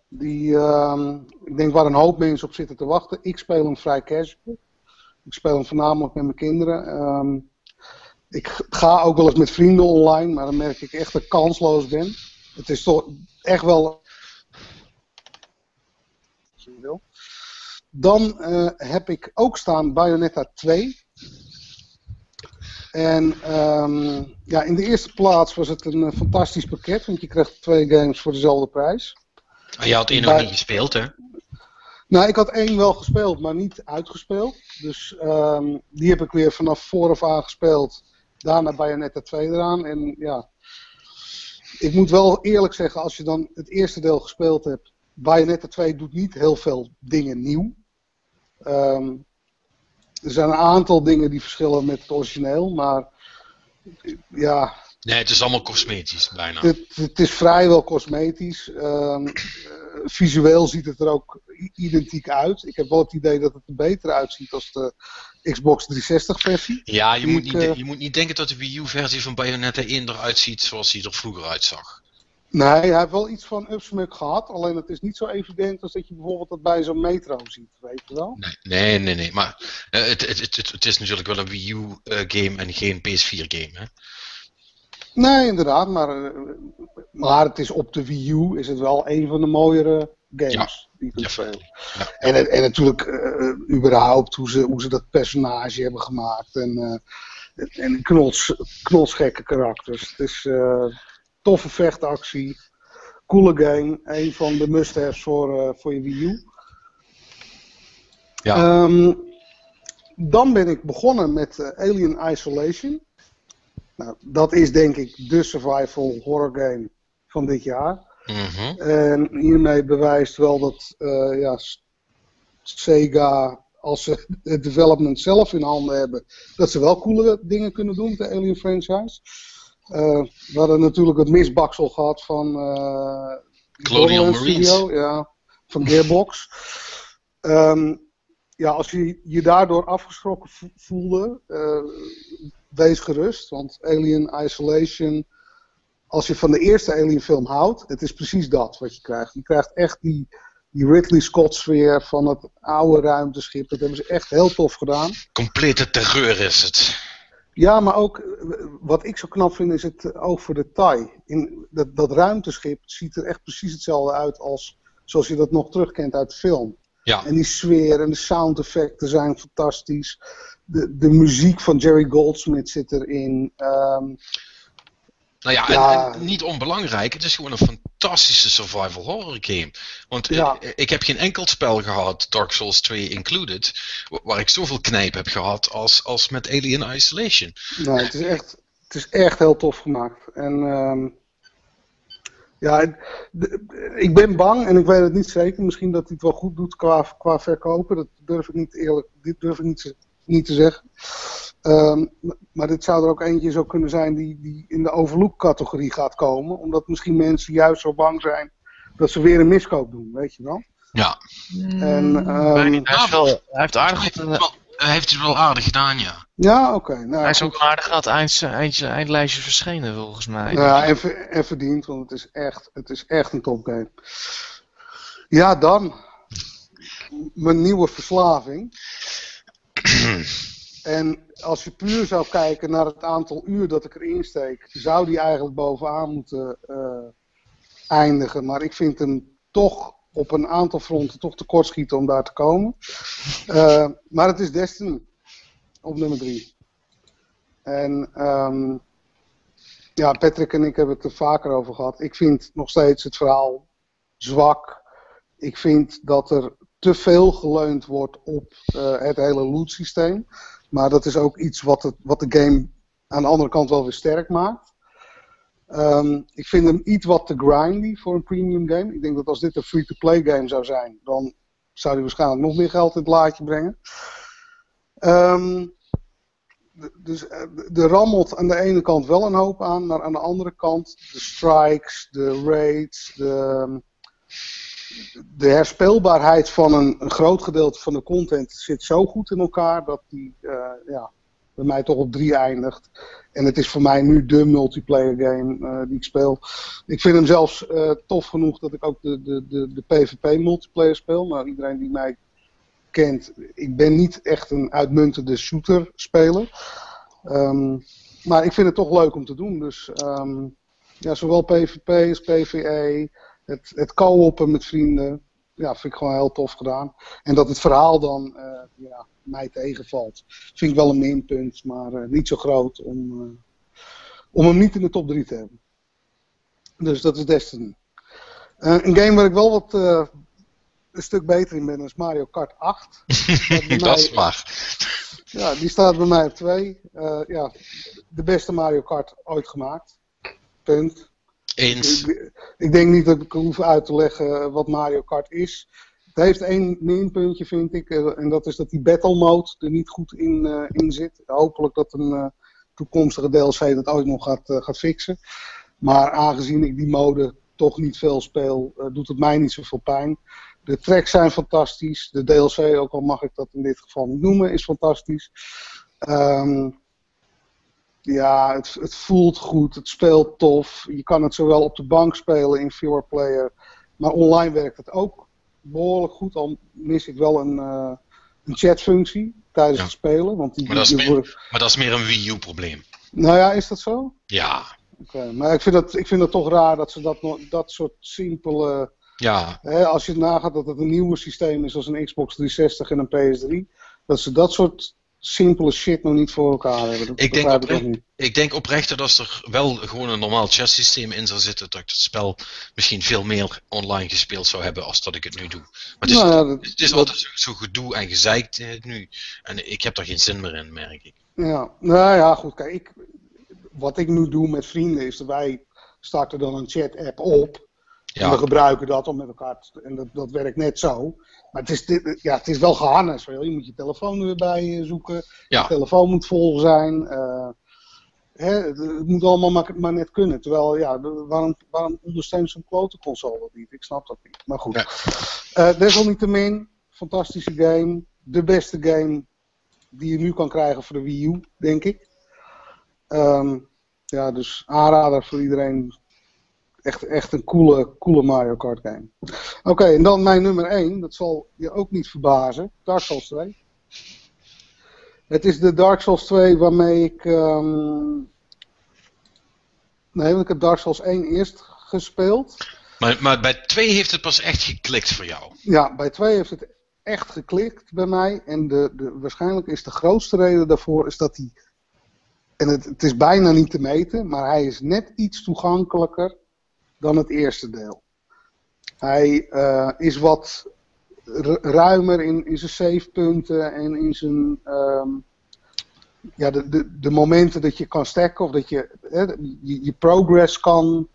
Speaker 4: Die, ehm, ik denk waar een hoop mensen op zitten te wachten. Ik speel hem vrij casual. Ik speel hem voornamelijk met mijn kinderen. Um, ik ga ook wel eens met vrienden online, maar dan merk ik echt dat ik kansloos ben. Het is toch echt wel. Dan uh, heb ik ook staan Bayonetta 2. En um, ja, in de eerste plaats was het een uh, fantastisch pakket, want je krijgt twee games voor dezelfde prijs.
Speaker 1: Ah, je had één nog niet gespeeld, hè?
Speaker 4: Nou, ik had één wel gespeeld, maar niet uitgespeeld. Dus um, die heb ik weer vanaf vooraf aan gespeeld. Daarna Bayonetta 2 eraan. En ja, ik moet wel eerlijk zeggen, als je dan het eerste deel gespeeld hebt. Bayonetta 2 doet niet heel veel dingen nieuw. Ehm, er zijn een aantal dingen die verschillen met het origineel, maar ja.
Speaker 1: Nee, het is allemaal cosmetisch bijna.
Speaker 4: Het, het is vrijwel cosmetisch. Ehm, eh, visueel ziet het er ook identiek uit. Ik heb wel het idee dat het er beter uitziet als de Xbox 360 versie.
Speaker 1: Ja, je, moet niet, uh, je moet niet denken dat de Wii U versie van Bayonetta 1 eruit ziet zoals hij er vroeger uitzag.
Speaker 4: Nee, hij heeft wel iets van upsmuk gehad. Alleen het is niet zo evident als dat je bijvoorbeeld dat bij zo'n metro ziet, weet je wel?
Speaker 1: Nee, nee, nee. nee. Maar uh, het, het, het, het, is natuurlijk wel een Wii U-game en geen PS4-game, hè?
Speaker 4: Nee, inderdaad. Maar, maar het is op de Wii U is het wel een van de mooiere games ja. die je spelen. Ja. En, en natuurlijk uh, überhaupt hoe ze, hoe ze dat personage hebben gemaakt. En, uh, en knots, knotsgekke karakters. Het is toffe vechtactie. Coole game. Een van de must-haves voor, voor je Wii U. Ja. Um, dan ben ik begonnen met Alien Isolation. Nou, dat is denk ik de survival horror game van dit jaar.
Speaker 1: Mm
Speaker 4: En hiermee bewijst wel dat uh, ja, Sega, als ze het development zelf in handen hebben, dat ze wel coole dingen kunnen doen met de Alien franchise. Uh, we hadden natuurlijk het misbaksel gehad van uh,
Speaker 1: Colonial.
Speaker 4: Studio, ja, van Gearbox. um, ja, als je je daardoor afgeschrokken voelde, wees gerust, want Alien Isolation, als je van de eerste Alien film houdt, het is precies dat wat je krijgt. Je krijgt echt die, die Ridley Scott sfeer van het oude ruimteschip. Dat hebben ze echt heel tof gedaan.
Speaker 1: Complete terreur is het.
Speaker 4: Ja, maar ook wat ik zo knap vind is het oog voor detail. In dat, dat ruimteschip ziet er echt precies hetzelfde uit als zoals je dat nog terugkent uit de film.
Speaker 1: Ja.
Speaker 4: En die sfeer en de sound effecten zijn fantastisch. De, de muziek van Jerry Goldsmith zit erin. Um,
Speaker 1: nou ja, ja. En, en, niet onbelangrijk, het is gewoon een fantastische survival horror game. Want ja. ik, ik, heb geen enkel spel gehad, Dark Souls 2 included, waar ik zoveel knijp heb gehad als, als met Alien Isolation.
Speaker 4: Nee, het is echt, het is echt heel tof gemaakt. En um, ja, ik ben bang en ik weet het niet zeker. Misschien dat hij het wel goed doet qua, qua verkopen. Dat durf ik niet eerlijk, dit durf ik niet, niet te zeggen. Um, maar dit zou er ook eentje zo kunnen zijn die, die in de overlook-categorie gaat komen. Omdat misschien mensen juist zo bang zijn dat ze weer een miskoop doen, weet je wel.
Speaker 1: Ja.
Speaker 4: En, um,
Speaker 2: hij, is wel, hij heeft aardig wat,
Speaker 1: hij heeft het wel aardig gedaan, ja.
Speaker 4: Ja, oké. Okay. Nou,
Speaker 2: hij is ook aardig aan het eind, eind, eindlijstje verschenen, volgens mij.
Speaker 4: Ja, en, en verdiend, want het is echt, het is echt een topgame. Ja, dan. Mijn nieuwe verslaving. en als je puur zou kijken naar het aantal uur dat ik erin steek, zou die eigenlijk bovenaan moeten uh, eindigen. Maar ik vind hem toch op een aantal fronten toch tekortschieten om daar te komen. Uh, maar het is Destiny op nummer 3. En um, ja, Patrick en ik hebben het er vaker over gehad. Ik vind nog steeds het verhaal zwak. Ik vind dat er te veel geleund wordt op uh, het hele loot systeem. Maar dat is ook iets wat, het, wat de game aan de andere kant wel weer sterk maakt. Um, ik vind hem iets wat te grindy voor een premium game. Ik denk dat als dit een free-to-play game zou zijn, dan zou hij waarschijnlijk nog meer geld in het laadje brengen. Um, dus er rammelt aan de ene kant wel een hoop aan, maar aan de andere kant de strikes, de raids, de, de herspeelbaarheid van een, groot gedeelte van de content zit zo goed in elkaar dat die uh, ja, bij mij toch op drie eindigt. En het is voor mij nu de multiplayer game uh, die ik speel. Ik vind hem zelfs uh, tof genoeg dat ik ook de, de, de, de PvP multiplayer speel. Nou, iedereen die mij kent, ik ben niet echt een uitmuntende shooter speler. Um, maar ik vind het toch leuk om te doen. Dus um, ja, zowel PvP als PvE, het, het co-oppen met vrienden, ja, vind ik gewoon heel tof gedaan. En dat het verhaal dan uh, ja, mij tegenvalt, vind ik wel een minpunt, maar uh, niet zo groot om, uh, om hem niet in de top 3 te hebben. Dus dat is Destiny. een game waar ik wel wat een stuk beter in ben is Mario Kart 8.
Speaker 1: dat is waar.
Speaker 4: Ja, die staat bij mij op 2. Uh, ja, de beste Mario Kart ooit gemaakt. Punt.
Speaker 1: Eens.
Speaker 4: Ik, denk niet dat ik hoef uit te leggen wat Mario Kart is. Het heeft één minpuntje, vind ik. en dat is dat die battle mode er niet goed in, in zit. Hopelijk dat een toekomstige DLC dat ooit nog gaat, gaat fixen. Maar aangezien ik die mode toch niet veel speel, doet het mij niet zoveel pijn. De tracks zijn fantastisch. De DLC, ook al mag ik dat in dit geval niet noemen, is fantastisch. Um, ja, het, het, voelt goed, het speelt tof. Je kan het zowel op de bank spelen in Viewer Player, maar online werkt het ook behoorlijk goed. Al mis ik wel een, uh, een chatfunctie tijdens het spelen. Want die,
Speaker 1: maar, dat is meer, maar dat is meer een Wii U probleem.
Speaker 4: Nou ja, is dat zo?
Speaker 1: Ja.
Speaker 4: Okay, maar ik vind, dat, ik vind het toch raar dat ze dat, dat soort simpele...
Speaker 1: Ja.
Speaker 4: Hè, als je nagaat dat het een nieuwer systeem is als een Xbox 360 en een PS3. Dat ze dat soort simpele shit nog niet voor elkaar hebben.
Speaker 1: ik, denk oprecht, ik, ik denk oprecht dat als er wel gewoon een normaal chess-systeem in zou zitten, dat ik het spel misschien veel meer online gespeeld zou hebben als dat ik het nu doe. Maar het is, nou ja, dat, het is altijd zo, zo, gedoe en gezeikt eh, nu. En ik heb daar geen zin meer in, merk ik.
Speaker 4: Ja, nou ja, goed. Kijk, ik, wat ik nu doe met vrienden is dat wij starten dan een chat-app op. Ja. En we gebruiken dat om met elkaar te, En dat, dat werkt net zo. Maar het is, ja, het is wel geharnest. Je moet je telefoon weer bij eh, zoeken.
Speaker 1: Ja.
Speaker 4: Je telefoon moet vol zijn. Uh, hè, het moet allemaal maar, maar, net kunnen. Terwijl, ja, waarom, waarom ondersteunt zo'n klote console dat niet? Ik snap dat niet. Maar goed. Ja. Uh, desalniettemin, fantastische game. De beste game die je nu kan krijgen voor de Wii U, denk ik. Um, ja, dus aanrader voor iedereen echt, echt een coole, coole Mario Kart game. Oké, en dan mijn nummer 1. Dat zal je ook niet verbazen. Dark Souls 2. Het is de Dark Souls 2 waarmee ik... Um... Nee, want ik heb Dark Souls 1 eerst gespeeld.
Speaker 1: Maar, maar bij 2 heeft het pas echt geklikt voor jou?
Speaker 4: Ja, bij 2 heeft het echt geklikt bij mij. En de, de, waarschijnlijk is de grootste reden daarvoor is dat hij... En het, het is bijna niet te meten, maar hij is net iets toegankelijker dan het eerste deel. Hij uh, is wat ruimer in, in zijn savepunten en in zijn. Um, ja, de, de, de momenten dat je kan stacken of dat je je, progress kan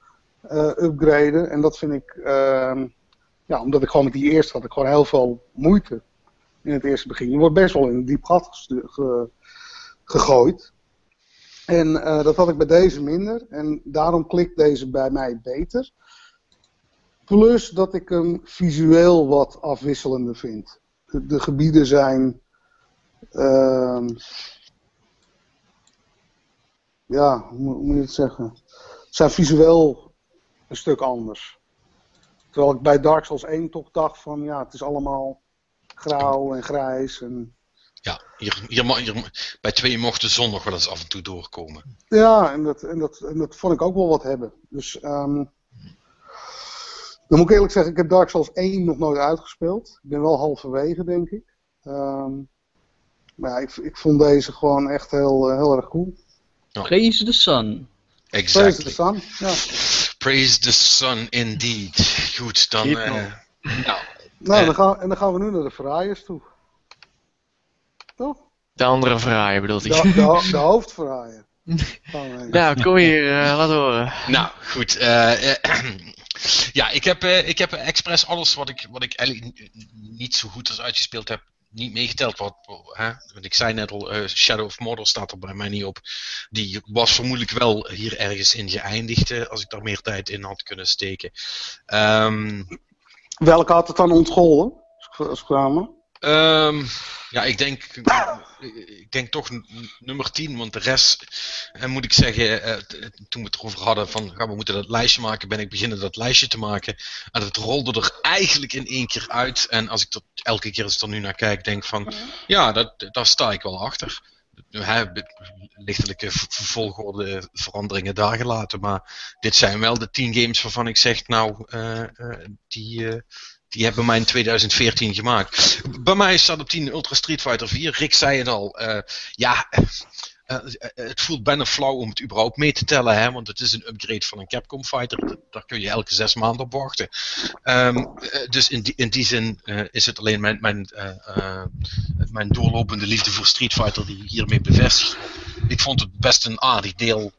Speaker 4: uh, upgraden. En dat vind ik. Uh, ja, omdat ik gewoon met die eerste had ik gewoon heel veel moeite in het eerste begin. Je wordt best wel in een diep gat ge, gegooid. En uh, dat had ik bij deze minder. En daarom klikt deze bij mij beter. Plus dat ik hem visueel wat afwisselender vind. De, de gebieden zijn. Uh, ja, hoe moet je het zeggen? Zijn visueel een stuk anders. Terwijl ik bij Dark Souls 1 toch dacht van ja, het is allemaal grauw en grijs. En...
Speaker 1: Ja, hier, hier, hier, bij twee mocht de zon nog wel eens af en toe doorkomen.
Speaker 4: Ja, en dat, en dat, en dat vond ik ook wel wat hebben. Dus um, dan moet ik eerlijk zeggen, ik heb Dark Souls 1 nog nooit uitgespeeld. Ik ben wel halverwege, denk ik. Um, maar ja, ik, ik vond deze gewoon echt heel, uh, heel erg cool.
Speaker 3: Ja. Praise the sun.
Speaker 1: Exactly.
Speaker 4: Praise the sun, ja.
Speaker 1: Praise the sun, indeed. Goed, dan... Uh,
Speaker 4: nou, nou uh, dan gaan, en dan gaan we nu naar de Ferraaiers toe. Toch?
Speaker 2: De andere Ferrari bedoelt hij.
Speaker 4: De, de, de hoofdverraaier.
Speaker 2: nou, kom hier, uh, laat horen.
Speaker 1: Nou, goed. Uh, ja, ik heb, uh, ik heb expres alles wat ik, wat ik eigenlijk niet zo goed als uitgespeeld heb, niet meegeteld. Wat, hè? Want ik zei net al, uh, Shadow of Mordor staat er bij mij niet op. Die was vermoedelijk wel hier ergens in geëindigd, uh, als ik daar meer tijd in had kunnen steken. Um,
Speaker 4: Welke had het dan ontgolden, als kwamen?
Speaker 1: Um, ja, ik denk, ik denk toch nummer 10, want de rest, en moet ik zeggen, eh, toen we het erover hadden van ja, we moeten dat lijstje maken, ben ik beginnen dat lijstje te maken. En het rolde er eigenlijk in één keer uit. En als ik elke keer als ik er nu naar kijk, denk van ja, dat, daar sta ik wel achter. He, lichtelijke volgorde veranderingen daar gelaten. Maar dit zijn wel de 10 games waarvan ik zeg, nou, uh, uh, die, die hebben mij in 2014 gemaakt. Bij mij staat op 10 Ultra Street Fighter 4. Rick zei het al. Uh, ja, uh, het voelt bijna flauw om het überhaupt mee te tellen. Hè, want het is een upgrade van een Capcom Fighter. Daar kun je elke zes maanden op wachten. Um, dus in die, in die zin is het alleen mijn, mijn, mijn doorlopende liefde voor Street Fighter die hiermee bevestigt Ik vond het best een aardig deel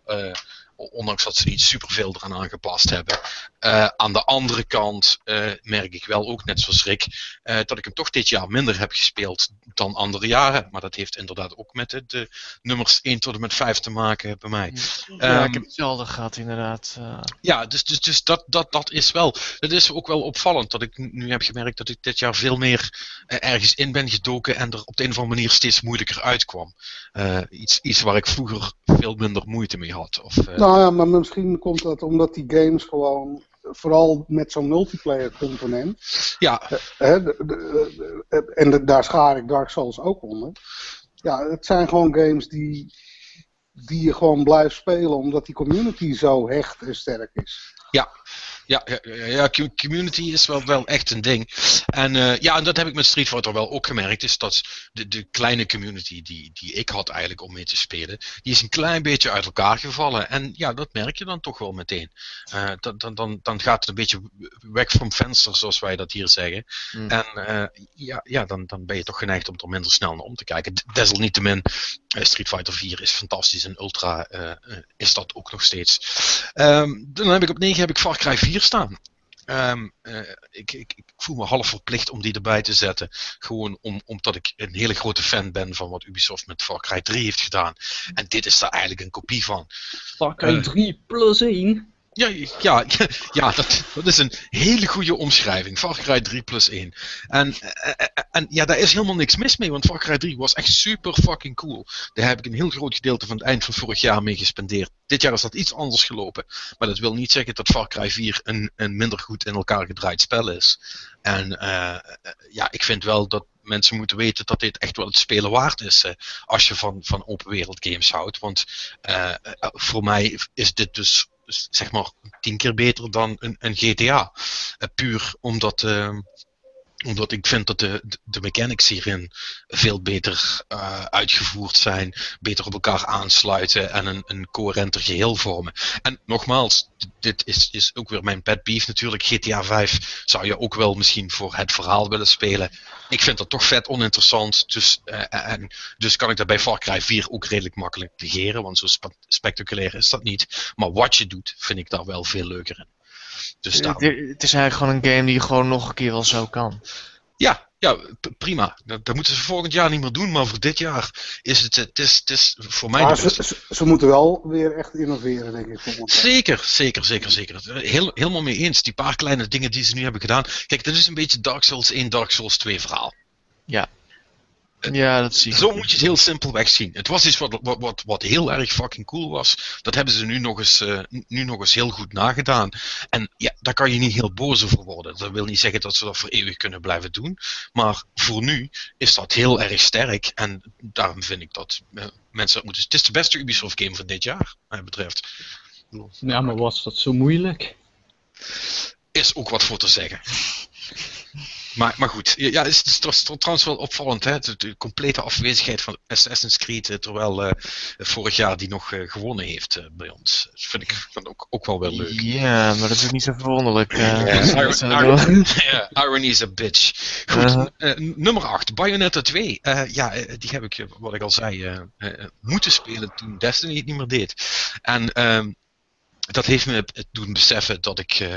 Speaker 1: ondanks dat ze niet superveel eraan aangepast hebben. Uh, aan de andere kant uh, merk ik wel ook, net zoals Rick, uh, dat ik hem toch dit jaar minder heb gespeeld dan andere jaren. Maar dat heeft inderdaad ook met de, de nummers 1 tot en met 5 te maken bij mij.
Speaker 2: Ja, um, ik heb hetzelfde gehad, inderdaad.
Speaker 1: Ja, dus, dus, dus dat, dat, dat is wel. Het is ook wel opvallend dat ik nu heb gemerkt dat ik dit jaar veel meer ergens in ben gedoken en er op de een of andere manier steeds moeilijker uitkwam. iets, iets waar ik vroeger veel minder moeite mee had. Of,
Speaker 4: nou ja, maar misschien komt dat omdat die games gewoon vooral met zo'n multiplayer component.
Speaker 1: Ja.
Speaker 4: De, de, de, en daar schaar ik Dark Souls ook onder. Ja, het zijn gewoon games die, die je gewoon blijft spelen omdat die community zo hecht en sterk is.
Speaker 1: Ja, ja, ja, ja, community is wel, wel echt een ding. En uh, ja, en dat heb ik met Street Fighter wel ook gemerkt. Is dat de, de kleine community die, die ik had eigenlijk om mee te spelen, die is een klein beetje uit elkaar gevallen. En ja, dat merk je dan toch wel meteen. Uh, dan, dan, dan gaat het een beetje weg van venster, zoals wij dat hier zeggen. Mm. En uh, ja, ja dan, dan ben je toch geneigd om er minder snel naar om te kijken. Desalniettemin, Street Fighter 4 is fantastisch en Ultra is dat ook nog steeds. Um, dan heb ik op 9 heb ik Far Cry 4 staan. Um, uh, ik, ik, ik, voel me half verplicht om die erbij te zetten. Gewoon om, omdat ik een hele grote fan ben van wat Ubisoft met Far Cry 3 heeft gedaan. En dit is daar eigenlijk een kopie van.
Speaker 3: Far Cry 3 uh, plus 1?
Speaker 1: Ja, ja, ja dat, dat is een hele goede omschrijving. Far Cry 3 plus 1. En, en ja, daar is helemaal niks mis mee, want Far Cry 3 was echt super fucking cool. Daar heb ik een heel groot gedeelte van het eind van vorig jaar mee gespendeerd. Dit jaar is dat iets anders gelopen. Maar dat wil niet zeggen dat Far Cry 4 een, een minder goed in elkaar gedraaid spel is. En ja, ik vind wel dat mensen moeten weten dat dit echt wel het spelen waard is. Als je van, van open wereld games houdt. Want voor mij is dit dus zeg maar tien keer beter dan een, een GTA. Uh, puur omdat, uh, omdat ik vind dat de, de mechanics hierin veel beter uh, uitgevoerd zijn, beter op elkaar aansluiten en een, een coherenter geheel vormen. En nogmaals, dit is, is ook weer mijn pet beef natuurlijk. GTA 5 zou je ook wel misschien voor het verhaal willen spelen. Ik vind dat toch vet oninteressant. Dus, uh, en, dus kan ik dat bij Far Cry 4 ook redelijk makkelijk negeren, want zo spe spectaculair is dat niet. Maar wat je doet, vind ik daar wel veel leuker in.
Speaker 2: Dus daarom... Het is eigenlijk gewoon een game die je gewoon nog een keer wel zo kan.
Speaker 1: Ja, ja, prima. Dat, dat, moeten ze volgend jaar niet meer doen, maar voor dit jaar is het, het, is, het is voor mij.
Speaker 4: Maar ze, ze, moeten wel weer echt innoveren, denk ik.
Speaker 1: Zeker, zeker, zeker, zeker. Heel, helemaal mee eens. Die paar kleine dingen die ze nu hebben gedaan. Kijk, dit is een beetje Dark Souls 1, Dark Souls 2 verhaal.
Speaker 2: Ja. Ja, dat zie ik.
Speaker 1: Zo moet je het heel simpelweg zien. Het was iets wat, wat, wat, wat heel erg fucking cool was. Dat hebben ze nu nog, eens, uh, nu nog eens heel goed nagedaan. En ja, daar kan je niet heel boos over worden. Dat wil niet zeggen dat ze dat voor eeuwig kunnen blijven doen. Maar voor nu is dat heel erg sterk. En daarom vind ik dat uh, mensen dat moeten. Het is de beste Ubisoft game van dit jaar, wat mij betreft.
Speaker 3: Ja, maar was dat zo moeilijk?
Speaker 1: Is ook wat voor te zeggen. Maar, maar goed, ja, het is, het is trouwens wel opvallend, hè? De, de, complete afwezigheid van Assassin's Creed, eh, terwijl uh, vorig jaar die nog uh, gewonnen heeft uh, bij ons. Dat vind ik dan ook, ook wel wel leuk.
Speaker 2: Ja, maar dat is niet zo verwonderlijk.
Speaker 1: Yeah, iron, irony is a bitch. Goed, -huh. nummer 8, Bayonetta 2. ja, die heb ik, wat ik al zei, moeten spelen toen Destiny het niet meer deed. En ehm, dat heeft me doen beseffen dat ik, uh,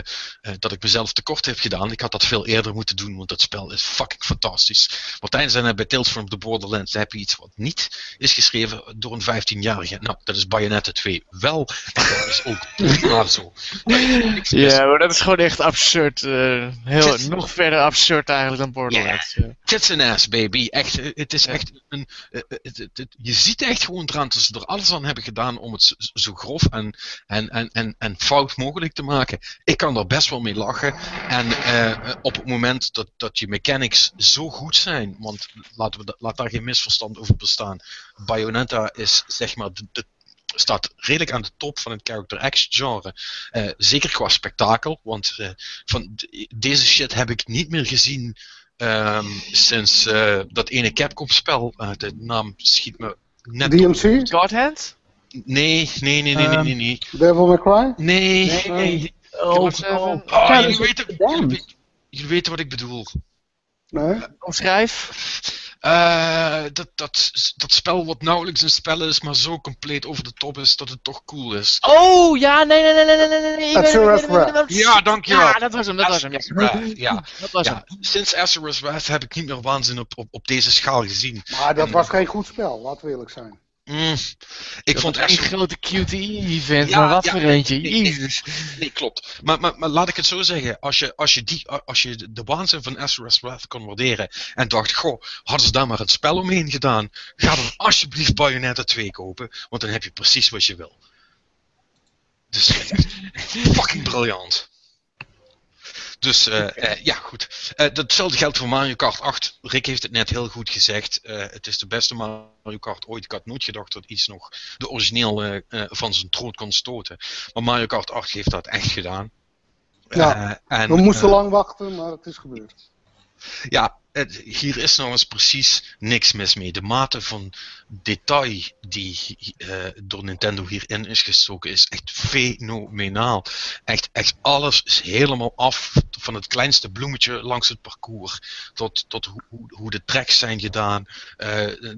Speaker 1: dat ik mezelf tekort heb gedaan. Ik had dat veel eerder moeten doen, want dat spel is fucking fantastisch. Martijn zei bij Tales from the Borderlands, heb je iets wat niet is geschreven door een 15-jarige. Nou, dat is Bayonetta 2 wel. En dat is ook prima zo.
Speaker 2: Ja, maar dat is gewoon echt absurd. Uh, heel, nog verder absurd eigenlijk dan Borderlands.
Speaker 1: Yeah. Kids and ass, baby. Echt, het is echt een... Het, het, het, je ziet echt gewoon eraan dat ze er alles aan hebben gedaan om het zo, zo grof en, en, en en, en fout mogelijk te maken. Ik kan er best wel mee lachen. En uh, op het moment dat, dat je mechanics zo goed zijn, want laten we, laat daar geen misverstand over bestaan. Bayonetta is zeg maar de, de staat redelijk aan de top van het character action genre. Uh, zeker qua spektakel, want uh, van deze shit heb ik niet meer gezien um, sinds uh, dat ene Capcom spel. de naam schiet me net.
Speaker 4: DMC?
Speaker 2: Godhand?
Speaker 1: Nee, nee, nee, nee, nee, nee, nee.
Speaker 4: Devil May Cry?
Speaker 1: Nee. nee, nee. Oh, oh, oh, jullie, weten, jullie, jullie weten wat ik bedoel.
Speaker 4: Nee.
Speaker 2: Omschrijf.
Speaker 1: Uh, dat, dat, dat spel wat nauwelijks een spel is, maar zo compleet over de top is dat het toch cool is.
Speaker 2: Oh, ja, nee, nee, nee, nee, nee, nee, nee.
Speaker 4: Azura's Wrath.
Speaker 1: Ja, dankjewel.
Speaker 2: Ja, dat was hem, dat was hem. Ja.
Speaker 1: ja.
Speaker 2: Dat was
Speaker 1: ja. Sinds Azura's Wrath heb ik niet meer waanzin op, op, op deze schaal gezien.
Speaker 4: Maar dat was geen goed spel, laten we eerlijk zijn.
Speaker 1: Mm, ik
Speaker 2: dat
Speaker 1: vond
Speaker 2: echt een grote QTE-event, ja, maar wat ja, voor eentje,
Speaker 1: nee,
Speaker 2: Jezus.
Speaker 1: Nee, nee, klopt. Maar, maar, maar, laat ik het zo zeggen, als je, als je, die, als je de waanzin van Azura's Wrath kon waarderen en dacht, goh, hadden ze daar maar het spel omheen gedaan, ga dan alsjeblieft Bayonetta 2 kopen, want dan heb je precies wat je wil. Dus fucking briljant. Dus uh, uh, ja, goed. Uh, datzelfde geldt voor Mario Kart 8. Rick heeft het net heel goed gezegd. het is de beste Mario Kart ooit. Ik had nooit gedacht dat iets nog de origineel van zijn troon kon stoten. Maar Mario Kart 8 heeft dat echt gedaan.
Speaker 4: Ja, en, we moesten lang wachten, maar het is gebeurd.
Speaker 1: Ja, hier is nog eens precies niks mis mee. De mate van detail die uh, door Nintendo hierin is gestoken is echt fenomenaal. Echt, echt alles is helemaal af. Van het kleinste bloemetje langs het parcours tot, tot hoe, hoe de tracks zijn gedaan. Uh,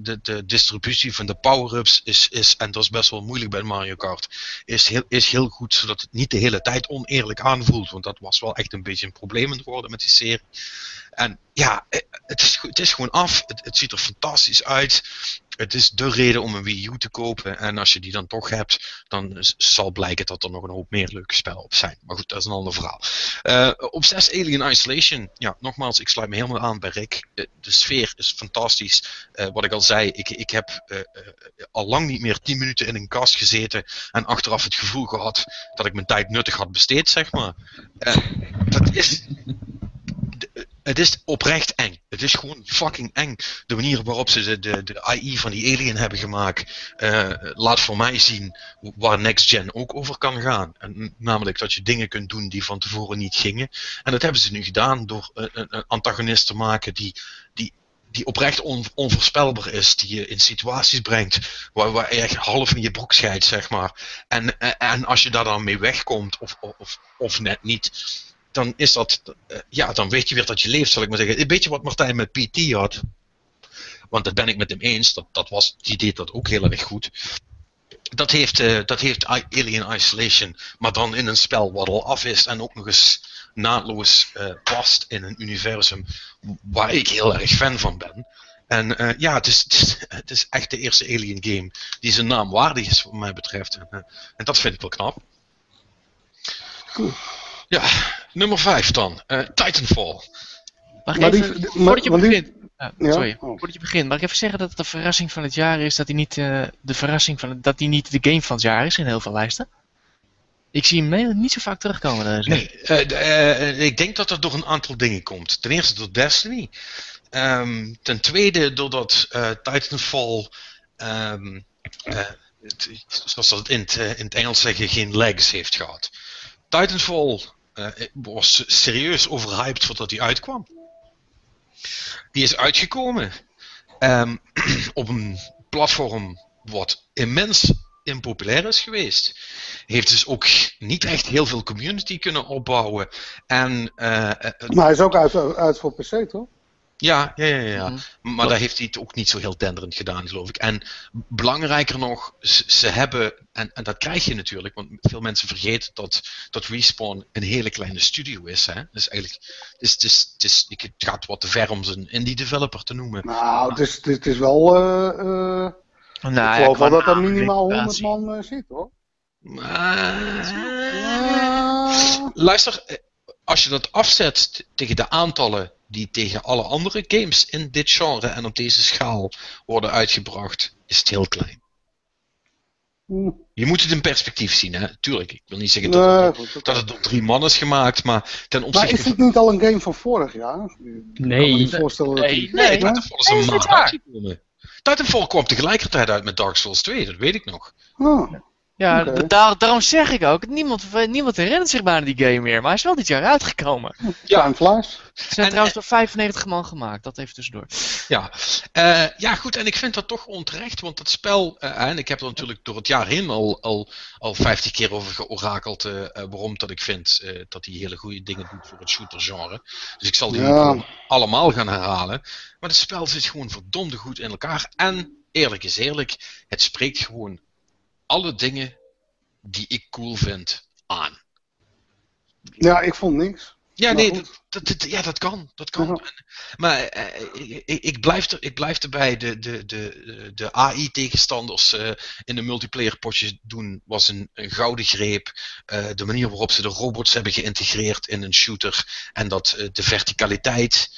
Speaker 1: de, de distributie van de power-ups is, is, en dat is best wel moeilijk bij Mario Kart, is heel, is heel goed zodat het niet de hele tijd oneerlijk aanvoelt. Want dat was wel echt een beetje een probleem geworden met die serie. En ja, eh, het is, het is gewoon af. Het, ziet er fantastisch uit. Het is de reden om een Wii U te kopen. En als je die dan toch hebt, dan zal blijken dat er nog een hoop meer leuke spellen op zijn. Maar goed, dat is een ander verhaal. Uh, op 6 Alien Isolation. Ja, nogmaals, ik sluit me helemaal aan bij Rick. De, de sfeer is fantastisch. Wat ik al zei, ik, ik heb al lang niet meer 10 minuten in een kast gezeten. En achteraf het gevoel gehad dat ik mijn tijd nuttig had besteed, zeg maar. dat is het is oprecht eng. Het is gewoon fucking eng. De manier waarop ze de, de, AI van die alien hebben gemaakt, uh, laat voor mij zien waar Next Gen ook over kan gaan. En, namelijk dat je dingen kunt doen die van tevoren niet gingen. En dat hebben ze nu gedaan door een, antagonist te maken die, die die oprecht on, onvoorspelbaar is, die je in situaties brengt waar, waar je echt half in je broek scheidt, zeg maar. En, en als je daar dan mee wegkomt, of, of, of net niet, dan is dat, uh, ja, dan weet je weer dat je leeft, zal ik maar zeggen. Een beetje wat Martijn met PT had. Want dat ben ik met hem eens. Dat, dat was, die deed dat ook heel erg goed. Dat heeft, uh, dat heeft Alien Isolation, maar dan in een spel wat al af is en ook nog eens naadloos uh, past in een universum waar ik heel erg fan van ben. En uh, ja, het is, het, is, het is echt de eerste Alien game die zijn naam waardig is, wat mij betreft. En, en dat vind ik wel knap.
Speaker 4: Cool.
Speaker 1: Ja, nummer 5 dan. Uh, Titanfall.
Speaker 2: Mag ik even, die, voordat je begint... Uh, sorry, oh. voordat je begint, mag ik even zeggen dat het de verrassing van het jaar is dat hij niet, uh, de verrassing van het, dat hij niet de game van het jaar is in heel veel lijsten? Ik zie hem niet zo vaak terugkomen.
Speaker 1: Nee, ik denk dat dat door een aantal dingen komt. Ten eerste door Destiny. Um, ten tweede doordat Titanfall, um, zoals ze het in, het Engels zeggen, geen legs heeft gehad. Titanfall was serieus overhyped voordat hij uitkwam. Die is uitgekomen um, op een platform wat immens impopulair is geweest. Heeft dus ook niet echt heel veel community kunnen opbouwen. En, uh,
Speaker 4: maar hij is ook uit, uit voor PC, toch?
Speaker 1: Ja, ja, ja, ja. Mhm. maar daar heeft hij het ook niet zo heel denderend gedaan, geloof ik. En belangrijker nog, ze, hebben, en, en, dat krijg je natuurlijk, want veel mensen vergeten dat, dat Respawn een hele kleine studio is. Hè? Dus eigenlijk, het, is, het, is, het, is, het gaat wat te ver om ze een indie developer te noemen.
Speaker 4: Nou, het is, het is wel. Uh, uh, nou, ik geloof wel dat er minimaal 100 man uh, zit hoor.
Speaker 1: luister, als je dat afzet tegen de aantallen die tegen alle andere games in dit genre en op deze schaal worden uitgebracht, is het heel klein. Je moet het in perspectief zien, hè? Tuurlijk, ik wil niet zeggen dat, het, dat het door drie man is gemaakt, maar ten opzichte
Speaker 4: Maar is het niet al een game van vorig jaar?
Speaker 3: Nee.
Speaker 4: Ik kan me voorstellen dat
Speaker 1: nee, nee, Titanfall is een maand uitgekomen. Titanfall kwam tegelijkertijd uit met Dark Souls 2, dat weet ik nog.
Speaker 4: Oh.
Speaker 2: Ja, daar, daarom zeg ik ook, niemand, niemand herinnert zich bijna die game meer, maar hij is wel dit jaar uitgekomen.
Speaker 4: Ja, en Flash.
Speaker 2: Er zijn trouwens door 95 man gemaakt, dat even tussendoor.
Speaker 1: Ja, uh, ja goed, en ik vind dat toch onterecht, want het spel, uh, en ik heb er natuurlijk door het jaar heen al, al, al 50 keer over georakeld uh, waarom dat ik vind dat hij hele goede dingen doet voor het shooter-genre. Dus ik zal die ja. allemaal gaan herhalen. Maar het spel zit gewoon verdomde goed in elkaar. En eerlijk is eerlijk, het spreekt gewoon alle dingen die ik cool vind aan.
Speaker 4: Ja, ik vond niks.
Speaker 1: Ja, nee, dat, dat, ja, dat kan. Dat kan. Maar eh, ik, ik, blijf er, ik blijf erbij. De, de, de, de AI-tegenstanders uh, in de multiplayer potjes doen was een, een gouden greep. Uh, de manier waarop ze de robots hebben geïntegreerd in een shooter. En dat de verticaliteit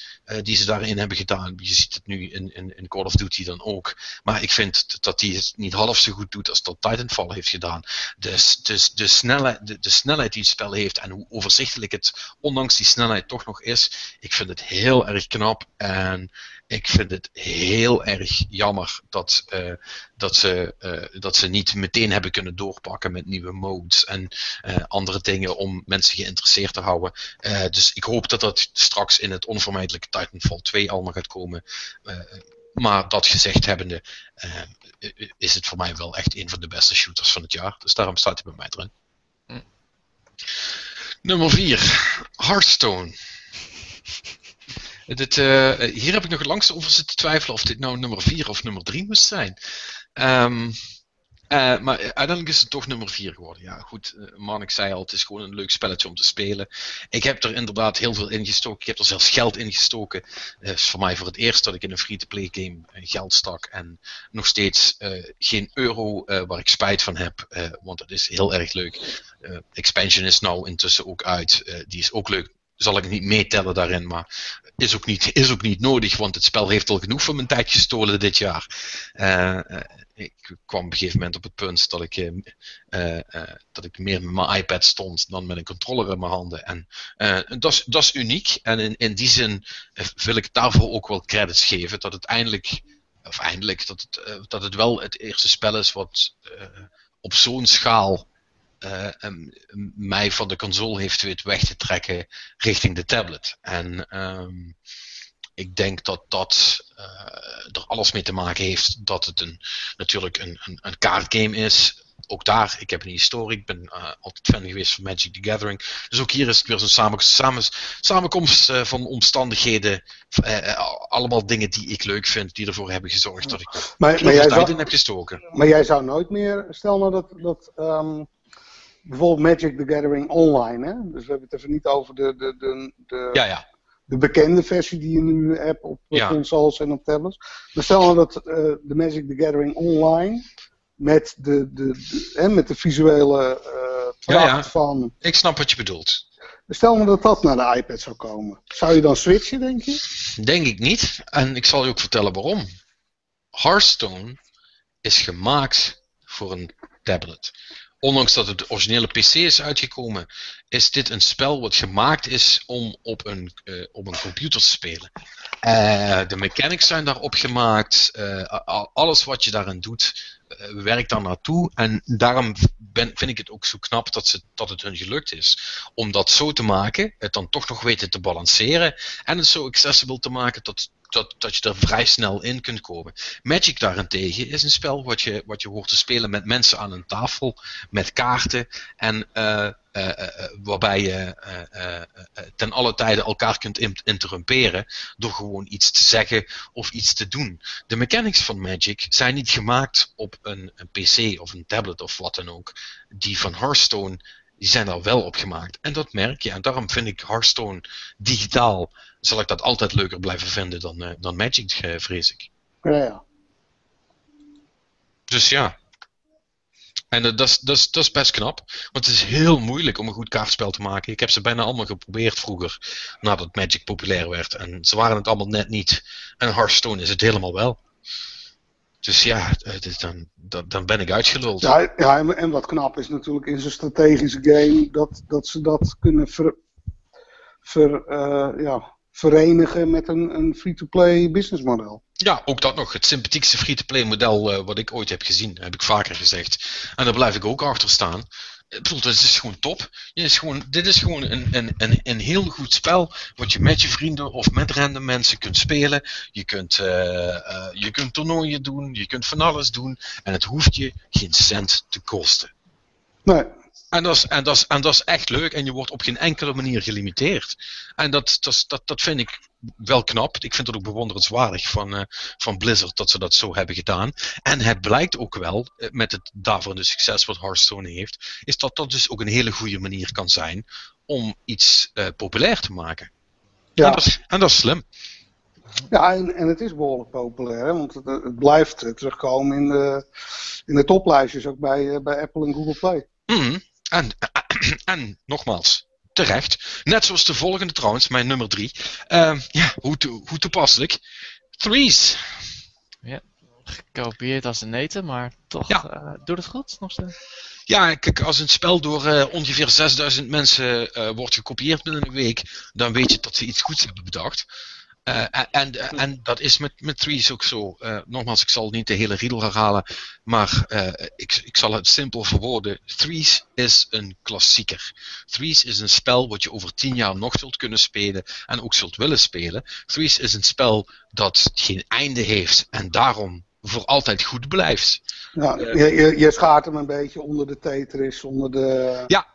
Speaker 1: die ze daarin hebben gedaan. Je ziet het nu in, in, in, Call of Duty dan ook. Maar ik vind dat hij het niet half zo goed doet als dat Titanfall heeft gedaan. De, de, de, snelheid, de, de snelheid die het spel heeft en hoe overzichtelijk het, ondanks die snelheid, toch nog is. Ik vind het heel erg knap. En ik vind het heel erg jammer dat, uh, dat, ze, uh, dat ze niet meteen hebben kunnen doorpakken met nieuwe modes en uh, andere dingen om mensen geïnteresseerd te houden. dus ik hoop dat dat straks in het onvermijdelijke Titanfall 2 allemaal gaat komen. maar dat gezegd hebbende, is het voor mij wel echt een van de beste shooters van het jaar. Dus daarom staat hij bij mij erin. Hm. Nummer 4, Hearthstone. Uh, hier heb ik nog langs over zitten twijfelen of dit nou nummer 4 of nummer 3 moest zijn. Um, uh, maar uiteindelijk is het toch nummer 4 geworden. Ja, goed, uh, man, ik zei al, het is gewoon een leuk spelletje om te spelen. Ik heb er inderdaad heel veel in gestoken. Ik heb er zelfs geld in gestoken. Het is voor mij voor het eerst dat ik in een free-to-play game geld stak. En nog steeds geen euro waar ik spijt van heb. want het is heel erg leuk. expansion is nou intussen ook uit. die is ook leuk zal ik niet meetellen daarin, maar is ook, niet, is ook niet nodig, want het spel heeft al genoeg van mijn tijd gestolen dit jaar. Uh, uh, ik kwam op een gegeven moment op het punt dat ik, uh, dat ik meer met mijn iPad stond dan met een controller in mijn handen. En dat is uniek. En in, in die zin wil ik daarvoor ook wel credits geven dat het eindelijk, of eindelijk, dat het, dat het wel het eerste spel is wat op zo'n schaal uh, mij van de console heeft weten weg te trekken richting de tablet. En um, ik denk dat dat uh, er alles mee te maken heeft dat het een, natuurlijk een, een, een kaartgame is. Ook daar, ik heb een historie, ik ben uh, altijd fan geweest van Magic the Gathering. Dus ook hier is het weer zo'n samen, samen, samenkomst uh, van omstandigheden. allemaal dingen die ik leuk vind, die ervoor hebben gezorgd dat ik
Speaker 4: maar, maar jij
Speaker 1: in heb gestoken.
Speaker 4: Maar jij zou nooit meer, stel nou dat, dat um, bijvoorbeeld Magic the Gathering online. Hè? Dus we hebben het even niet over de, de, de, de,
Speaker 1: ja, ja.
Speaker 4: de bekende versie die je nu hebt op ja. consoles en op tablets. Maar stel nou dat uh, de Magic the Gathering online met de, de, de hè, met de visuele uh, ja, van...
Speaker 1: Ik snap wat je bedoelt.
Speaker 4: Stel nou dat dat naar de iPad zou komen. Zou je dan switchen, denk je?
Speaker 1: Denk ik niet. En ik zal je ook vertellen waarom. Hearthstone is gemaakt voor een tablet ondanks dat het originele PC is uitgekomen, is dit een spel wat gemaakt is om op een, uh, op een computer te spelen. Uh, de mechanics zijn daarop gemaakt, uh, alles wat je daarin doet, werkt daar naartoe. En daarom ben, vind ik het ook zo knap dat, ze, dat het hun gelukt is. Om dat zo te maken, het dan toch nog weten te balanceren en het zo accessible te maken dat dat, dat je er vrij snel in kunt komen. Magic daarentegen is een spel wat je, wat je hoort te spelen met mensen aan een tafel, met kaarten en uh, uh, uh, waarbij je ten alle tijden elkaar kunt interrumperen door gewoon iets te zeggen of iets te doen. De mechanics van Magic zijn niet gemaakt op een, een PC of een tablet of wat dan ook. Die van Hearthstone die zijn daar wel op gemaakt. En dat merk je. En daarom vind ik Hearthstone digitaal, zal ik dat altijd leuker blijven vinden dan, uh, dan Magic, uh, vrees ik.
Speaker 4: Ja, ja.
Speaker 1: Dus ja. En uh, dat, is, dat, is, dat is best knap. Want het is heel moeilijk om een goed kaartspel te maken. Ik heb ze bijna allemaal geprobeerd vroeger, nadat Magic populair werd. En ze waren het allemaal net niet. En Hearthstone is het helemaal wel. Dus ja, dan, dan, dan ben ik uitgeluld.
Speaker 4: Ja, ja, en wat knap is natuurlijk in zo'n strategische game dat, dat ze dat kunnen ver, ver, uh, ja, verenigen met een, een free-to-play businessmodel.
Speaker 1: Ja, ook dat nog. Het sympathiekste free-to-play model uh, wat ik ooit heb gezien, heb ik vaker gezegd. En daar blijf ik ook achter staan. Ik bedoel, is gewoon top. Dit is gewoon, dit is gewoon een, een, een, een heel goed spel. Wat je met je vrienden of met random mensen kunt spelen. Je kunt, uh, uh, je kunt toernooien doen. Je kunt van alles doen. En het hoeft je geen cent te kosten.
Speaker 4: Nee.
Speaker 1: En dat, is, en, dat is, en dat is echt leuk. En je wordt op geen enkele manier gelimiteerd. En dat, dat, dat, dat vind ik wel knap. Ik vind het ook bewonderenswaardig van, uh, van Blizzard dat ze dat zo hebben gedaan. En het blijkt ook wel, uh, met het daverende succes wat Hearthstone heeft, is dat dat dus ook een hele goede manier kan zijn om iets uh, populair te maken. Ja. En, dat is, en dat is slim.
Speaker 4: Ja, en, en het is behoorlijk populair, hè? want het, het blijft terugkomen in de, in de toplijstjes, ook bij, bij Apple en Google Play.
Speaker 1: Mm. En, en nogmaals, terecht. Net zoals de volgende trouwens, mijn nummer drie. Uh, ja, hoe, to, hoe toepasselijk. Threes.
Speaker 2: Ja, gekopieerd als een neten, maar toch ja. uh, doet het goed nog steeds.
Speaker 1: Ja, kijk, als een spel door uh, ongeveer 6000 mensen uh, wordt gekopieerd binnen een week, dan weet je dat ze iets goeds hebben bedacht. Uh, en, en dat is met, met Threes ook zo. Uh, nogmaals, ik zal niet de hele riedel herhalen, maar uh, ik, ik zal het simpel verwoorden. Threes is een klassieker. Threes is een spel wat je over tien jaar nog zult kunnen spelen en ook zult willen spelen. Threes is een spel dat geen einde heeft en daarom voor altijd goed blijft.
Speaker 4: Ja, je, je, je schaart hem een beetje onder de Tetris, onder de...
Speaker 1: Ja.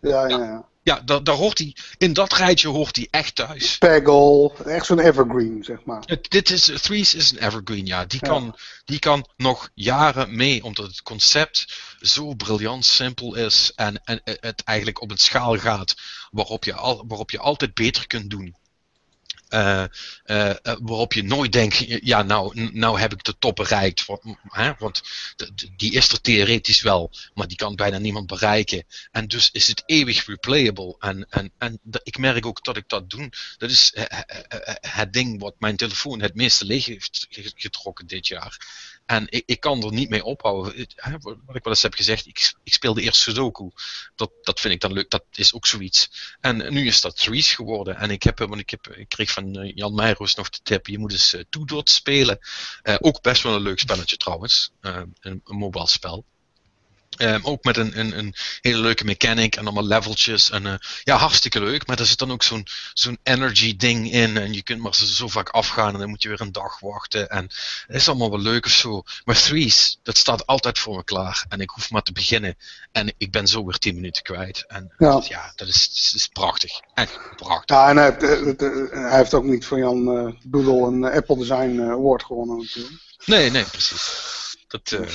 Speaker 4: Ja, ja, ja.
Speaker 1: Ja, daar, daar hoort hij, in dat rijtje hoort hij echt thuis.
Speaker 4: Peggle, echt zo'n evergreen, zeg maar.
Speaker 1: Het, dit is, Threes is een evergreen, ja. Die, ja. Kan, die kan nog jaren mee, omdat het concept zo briljant simpel is en, en het eigenlijk op een schaal gaat waarop je, al, waarop je altijd beter kunt doen. Uh, uh, waarop je nooit denkt, ja, nou, nou heb ik de top bereikt. Hè? Want die is er theoretisch wel, maar die kan bijna niemand bereiken. En dus is het eeuwig replayable. En, en, en ik merk ook dat ik dat doe. Dat is het ding wat mijn telefoon het meeste leeg heeft getrokken dit jaar. En ik, ik kan er niet mee ophouden. Wat ik wel eens heb gezegd, ik, ik speelde eerst Sudoku. Dat, dat vind ik dan leuk, dat is ook zoiets. En nu is dat Threes geworden. En ik, heb, want ik, heb, ik kreeg van Jan Meijroos nog de tip, je moet eens uh, Two Dot spelen. Uh, ook best wel een leuk spelletje trouwens, een, een spel. Um, ook met een, een, een, hele leuke mechanic en allemaal leveltjes. En uh, ja, hartstikke leuk. Maar er zit dan ook zo'n zo'n energy ding in. En je kunt maar zo, zo, vaak afgaan en dan moet je weer een dag wachten. En het is allemaal wel leuk of zo. Maar Threes, dat staat altijd voor me klaar. En ik hoef maar te beginnen. En ik ben zo weer 10 minuten kwijt. En ja, ja dat, is, is prachtig. Echt prachtig.
Speaker 4: Ja, en hij heeft, hij heeft ook niet van Jan uh, een Apple Design Award gewonnen natuurlijk.
Speaker 1: Nee, nee, precies. Dat... Uh,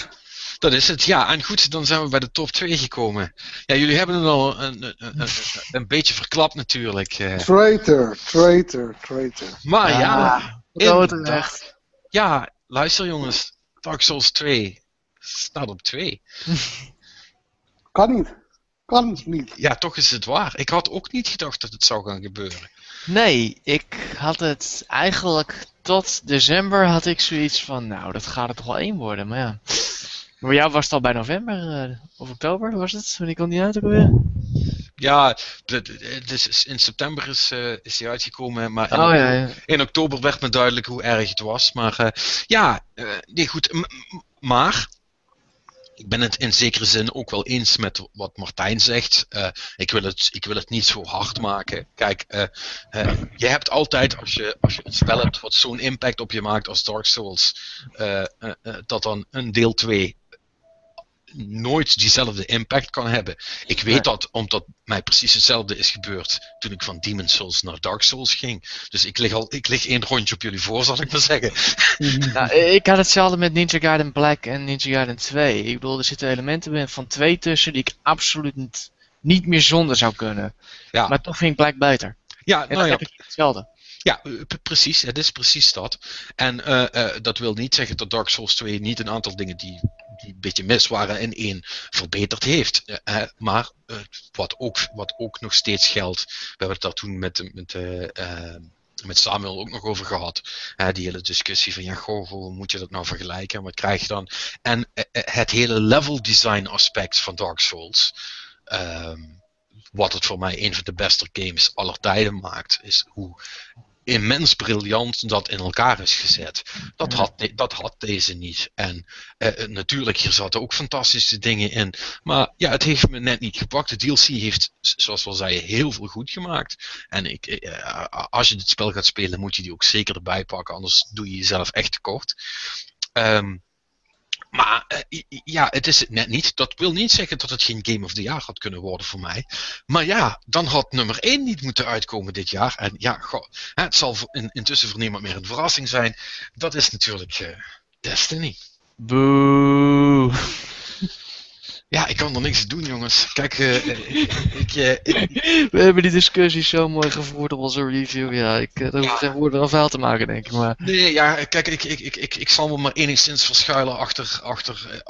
Speaker 1: dat is het, ja. En goed, dan zijn we bij de top 2 gekomen. Ja, jullie hebben het al een, een, een, een beetje verklapt natuurlijk.
Speaker 4: Traitor, traitor, traitor.
Speaker 1: Maar ja,
Speaker 2: ja terecht.
Speaker 1: Ja, luister jongens. Dark Souls 2 staat op 2.
Speaker 4: kan niet. Kan niet.
Speaker 1: Ja, toch is het waar. Ik had ook niet gedacht dat het zou gaan gebeuren.
Speaker 2: Nee, ik had het eigenlijk tot december had ik zoiets van, nou, dat gaat er toch wel één worden, maar ja. Maar jou was het al bij november uh, of oktober, was het? Wanneer kwam die uit ook alweer?
Speaker 1: Ja, dus in september is, uh, is die uitgekomen, maar in,
Speaker 2: oh, ja, ja.
Speaker 1: in, oktober werd me duidelijk hoe erg het was. Maar uh, ja, nee goed, maar ik ben het in zekere zin ook wel eens met wat Martijn zegt. Uh, ik, wil het, ik wil het niet zo hard maken. Kijk, uh, uh, je hebt altijd, als je, als je een spel hebt wat zo'n impact op je maakt als Dark Souls, dat dan een deel 2 nooit diezelfde impact kan hebben. Ik weet dat omdat mij precies hetzelfde is gebeurd toen ik van Demon Souls naar Dark Souls ging. Dus ik lig al ik lig één rondje op jullie voor, zal ik maar zeggen.
Speaker 2: Nou, ik had hetzelfde met Ninja Gaiden Black en Ninja Gaiden 2. Ik bedoel, er zitten elementen van twee tussen die ik absoluut niet, niet meer zonder zou kunnen. Ja. Maar toch vind ik Black beter.
Speaker 1: Ja,
Speaker 2: en
Speaker 1: nou ja.
Speaker 2: heb ik hetzelfde.
Speaker 1: Ja, precies. Het is precies dat. En uh, uh, dat wil niet zeggen dat Dark Souls 2 niet een aantal dingen die, een beetje mis waren in één verbeterd heeft. Uh, maar wat, ook, wat ook nog steeds geldt, we hebben het daar toen met, met, met Samuel ook nog over gehad. die hele discussie van ja, goh, hoe moet je dat nou vergelijken? Wat krijg je dan? En het hele level design aspect van Dark Souls. Um, wat het voor mij een van de beste games aller tijden maakt, is hoe immens briljant dat in elkaar is gezet. Dat, had, dat had deze niet. En uh, natuurlijk, hier zaten ook fantastische dingen in. Maar ja, het heeft me net niet gepakt. De DLC heeft, zoals we al zeiden, heel veel goed gemaakt. En ik, uh, als je dit spel gaat spelen, moet je die ook zeker erbij pakken. Anders doe je jezelf echt tekort. Um, maar uh, ja, het is het net niet. Dat wil niet zeggen dat het geen Game of the Year had kunnen worden voor mij. Maar ja, dan had nummer 1 niet moeten uitkomen dit jaar. En ja, het zal in, intussen voor niemand meer een verrassing zijn. Dat is natuurlijk uh, Destiny.
Speaker 2: Boe.
Speaker 1: Ja, ik kan er niks doen, jongens. Kijk, uh, ik, ik,
Speaker 2: We hebben die discussie zo mooi gevoerd op onze review. Ja, ik uh, hoef geen woorden of vuil te maken, denk ik. Maar...
Speaker 1: Nee, ja, kijk, ik, ik, ik, ik, ik zal me maar enigszins verschuilen achter, achter,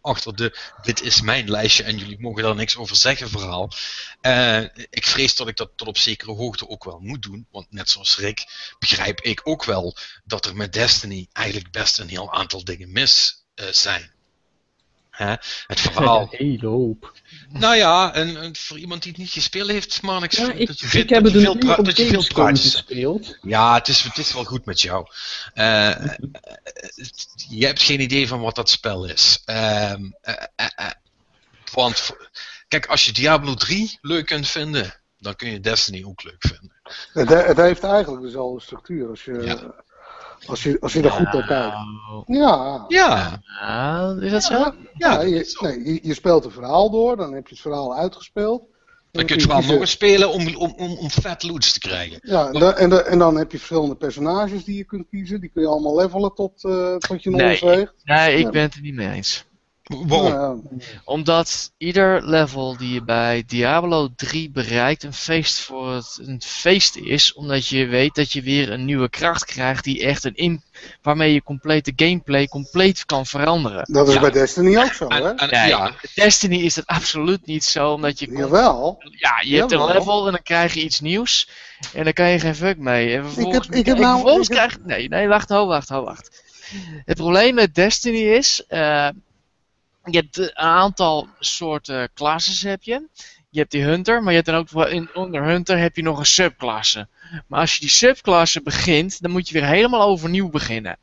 Speaker 1: achter de dit is mijn lijstje en jullie mogen daar niks over zeggen verhaal. Uh, ik vrees dat ik dat tot op zekere hoogte ook wel moet doen. Want net zoals Rick begrijp ik ook wel dat er met Destiny eigenlijk best een heel aantal dingen mis zijn. Hè? Het verhaal.
Speaker 3: Een hele hoop.
Speaker 1: Nou ja, en, en, voor iemand die het niet gespeeld heeft, man, ik,
Speaker 3: ja, ik,
Speaker 1: dat je,
Speaker 3: ik heb het
Speaker 1: veel,
Speaker 3: op
Speaker 1: dat je veel praatjes
Speaker 3: gespeeld.
Speaker 1: Ja, het is, het is wel goed met jou. Uh, je hebt geen idee van wat dat spel is. Uh, uh, want, kijk, als je Diablo 3 leuk kunt vinden, dan kun je Destiny ook leuk vinden.
Speaker 4: Het, het heeft eigenlijk dezelfde structuur als je... Ja. Als je, als je er goed naar kijkt. Ja.
Speaker 1: Ja.
Speaker 2: ja. Is dat zo? Ja,
Speaker 4: ja je, nee, je, je, speelt een verhaal door, dan heb je het verhaal uitgespeeld.
Speaker 1: Dan kun je het verhaal nog eens spelen om, om, om, om vet loots te krijgen.
Speaker 4: Ja, en, dan, en, dan, en dan heb je verschillende personages die je kunt kiezen. Die kun je allemaal levelen tot, uh, tot je
Speaker 2: nee,
Speaker 4: weegt.
Speaker 2: Nee, ik ben het er niet mee eens.
Speaker 1: Waarom?
Speaker 2: Omdat ieder level die je bij Diablo 3 bereikt een feest voor het, een feest is, omdat je weet dat je weer een nieuwe kracht krijgt die echt een in, waarmee je complete gameplay compleet kan veranderen.
Speaker 4: Dat is bij Destiny ook zo, hè?
Speaker 2: En, nee, ja. Destiny is het absoluut niet zo, omdat je...
Speaker 4: Jawel.
Speaker 2: Ja, je hebt een level en dan krijg je iets nieuws en dan kan je geen fuck mee. En vervolgens,
Speaker 4: ik heb, ik heb nou,
Speaker 2: vervolgens ik heb... krijg Nee, nee, wacht, ho, wacht, ho, wacht. Het probleem met Destiny is... Uh, je hebt een aantal soorten classes heb je. Je hebt die hunter, maar je hebt dan ook in, onder hunter heb je nog een subklasse. Maar als je die subklasse begint, dan moet je weer helemaal overnieuw beginnen.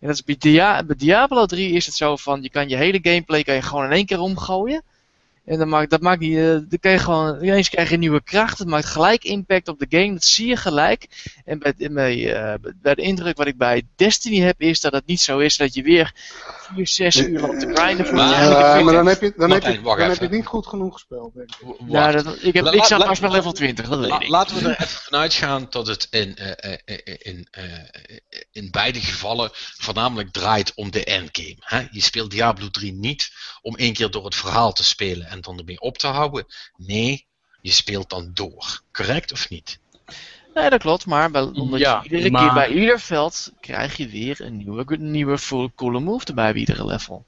Speaker 2: En dat is bij, Dia bij Diablo 3 is het zo van, je kan je hele gameplay kan je gewoon in één keer omgooien. En dan maakt, dat maakt niet, uh, dan kan je gewoon, ineens krijg je nieuwe kracht. Het maakt gelijk impact op de game, dat zie je gelijk. En bij, uh, bij de indruk wat ik bij Destiny heb, is dat het niet zo is dat je weer 4, 6 uur loopt te grinden voor
Speaker 4: maar,
Speaker 2: je
Speaker 4: uh, maar dan heb je, dan heb je, dan heb je het niet goed genoeg gespeeld, denk ik.
Speaker 2: Ja, dat, ik, heb, ik zat pas bij level 20, dat weet
Speaker 1: la,
Speaker 2: ik.
Speaker 1: Laten we er even vanuit gaan dat het in, in, in beide gevallen voornamelijk draait om de endgame. Hè? Je speelt Diablo 3 niet om één keer door het verhaal te spelen en dan ermee op te houden. Nee, je speelt dan door. Correct of niet?
Speaker 2: Nee, dat klopt, maar bij, omdat
Speaker 3: Ja,
Speaker 2: je iedere
Speaker 3: maar-
Speaker 2: keer bij ieder veld krijg je weer een nieuwe, een nieuwe full coole move erbij bij iedere level.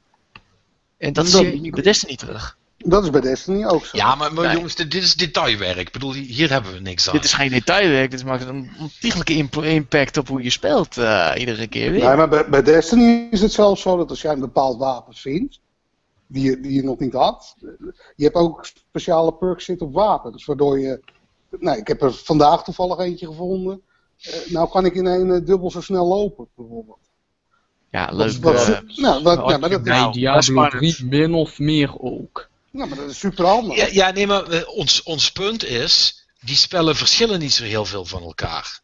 Speaker 2: En dat
Speaker 4: Dat-
Speaker 2: zie je nu bij Destiny terug.
Speaker 4: Dat is bij Destiny ook zo.
Speaker 1: Ja, maar, maar
Speaker 2: Nee.
Speaker 1: jongens, dit, dit is detailwerk. Ik bedoel, hier hebben we niks aan.
Speaker 2: Dit is geen detailwerk, dit maakt een ontiegelijke imp- impact op hoe je speelt eh, iedere keer weer.
Speaker 4: Nee, maar bij, bij Destiny is het zelfs zo dat als jij een bepaald wapen vindt, die je, die je nog niet had, je hebt ook speciale perks zitten op wapen. Dus waardoor je, nou, ik heb er vandaag toevallig eentje gevonden. Eh, nou kan ik in een eh, dubbel zo snel lopen, bijvoorbeeld.
Speaker 2: Ja,
Speaker 4: Dat
Speaker 2: leuk.
Speaker 4: is- dat is-
Speaker 2: eh,
Speaker 4: nou, dat,
Speaker 3: Had
Speaker 4: ja, maar dat,
Speaker 3: bij
Speaker 2: nou, dat is
Speaker 3: Diablo
Speaker 2: spannend.
Speaker 3: 3 min of meer ook.
Speaker 4: ja, maar dat is super handig.
Speaker 1: Ja, ja, nee, maar ons, ons punt is, die spellen verschillen niet zo heel veel van elkaar.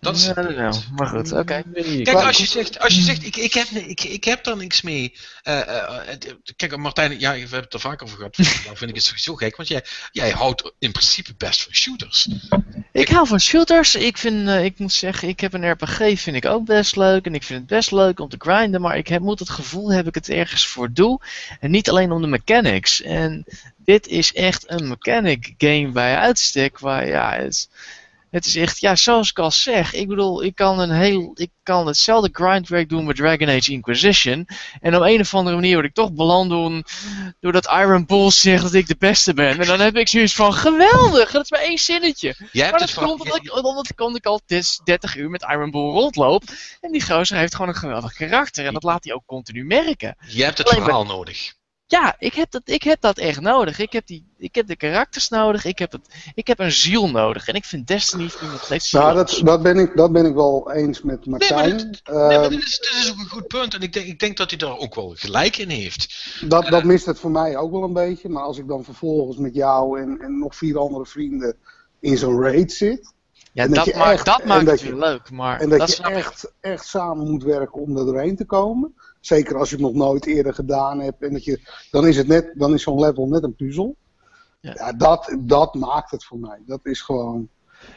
Speaker 1: Dat is
Speaker 2: ja, nou, maar goed, oké.
Speaker 1: Kijk, als je zegt, als je zegt ik, ik, heb, ik, ik heb daar niks mee. eh, eh, het- kijk, Martijn, ja, we hebben het er vaak over gehad. Dan vind ik het sowieso gek, want jij, jij houdt in principe best van shooters.
Speaker 2: Ik hou van shooters. Ik, vind, eh, ik moet zeggen, ik heb een RPG vind ik ook best leuk. En ik vind het best leuk om te grinden. Maar ik heb, moet het gevoel heb ik het ergens voor doe. En niet alleen om de mechanics. En dit is echt een mechanic game bij uitstek. Waar ja, het, het is echt, ja, zoals ik al zeg. Ik bedoel, ik kan een heel, ik kan hetzelfde grindwerk doen met Dragon Age Inquisition. En op een of andere manier word ik toch beland door, doordat Iron Bull zegt dat ik de beste ben. En dan heb ik zoiets van, geweldig, dat is maar één zinnetje.
Speaker 1: Jij
Speaker 2: Maar dat komt omdat ik, omdat ik, omdat ik al tis- 30 uur met Iron Bull rondloop. En die gozer heeft gewoon een geweldig karakter. En dat laat hij ook continu merken.
Speaker 1: Je hebt het
Speaker 2: Alleen
Speaker 1: verhaal nodig.
Speaker 2: Ja, ik heb, dat, ik heb dat echt nodig. Ik heb, die, ik heb de karakters nodig. Ik heb, het, ik heb een ziel nodig. En ik vind Destiny nog steeds
Speaker 4: Nou, dat, dat, ben ik, dat ben ik wel eens met Martijn.
Speaker 1: Nee, maar, dit, nee, dit, is, dit is ook een goed punt. En ik denk, ik denk dat hij daar ook wel gelijk in heeft.
Speaker 4: Dat, dat mist het voor mij ook wel een beetje. Maar als ik dan vervolgens met jou en, en nog vier andere vrienden in zo'n raid zit.
Speaker 2: Ja, dat, dat, maakt, echt, dat maakt het weer leuk. Maar
Speaker 4: en dat, je echt, echt samen moet werken om er doorheen te komen. Zeker als je het nog nooit eerder gedaan hebt. En dat je, dan is, het net, dan is zo'n level net een puzzel. Ja, ja dat, dat maakt het voor mij. Dat is gewoon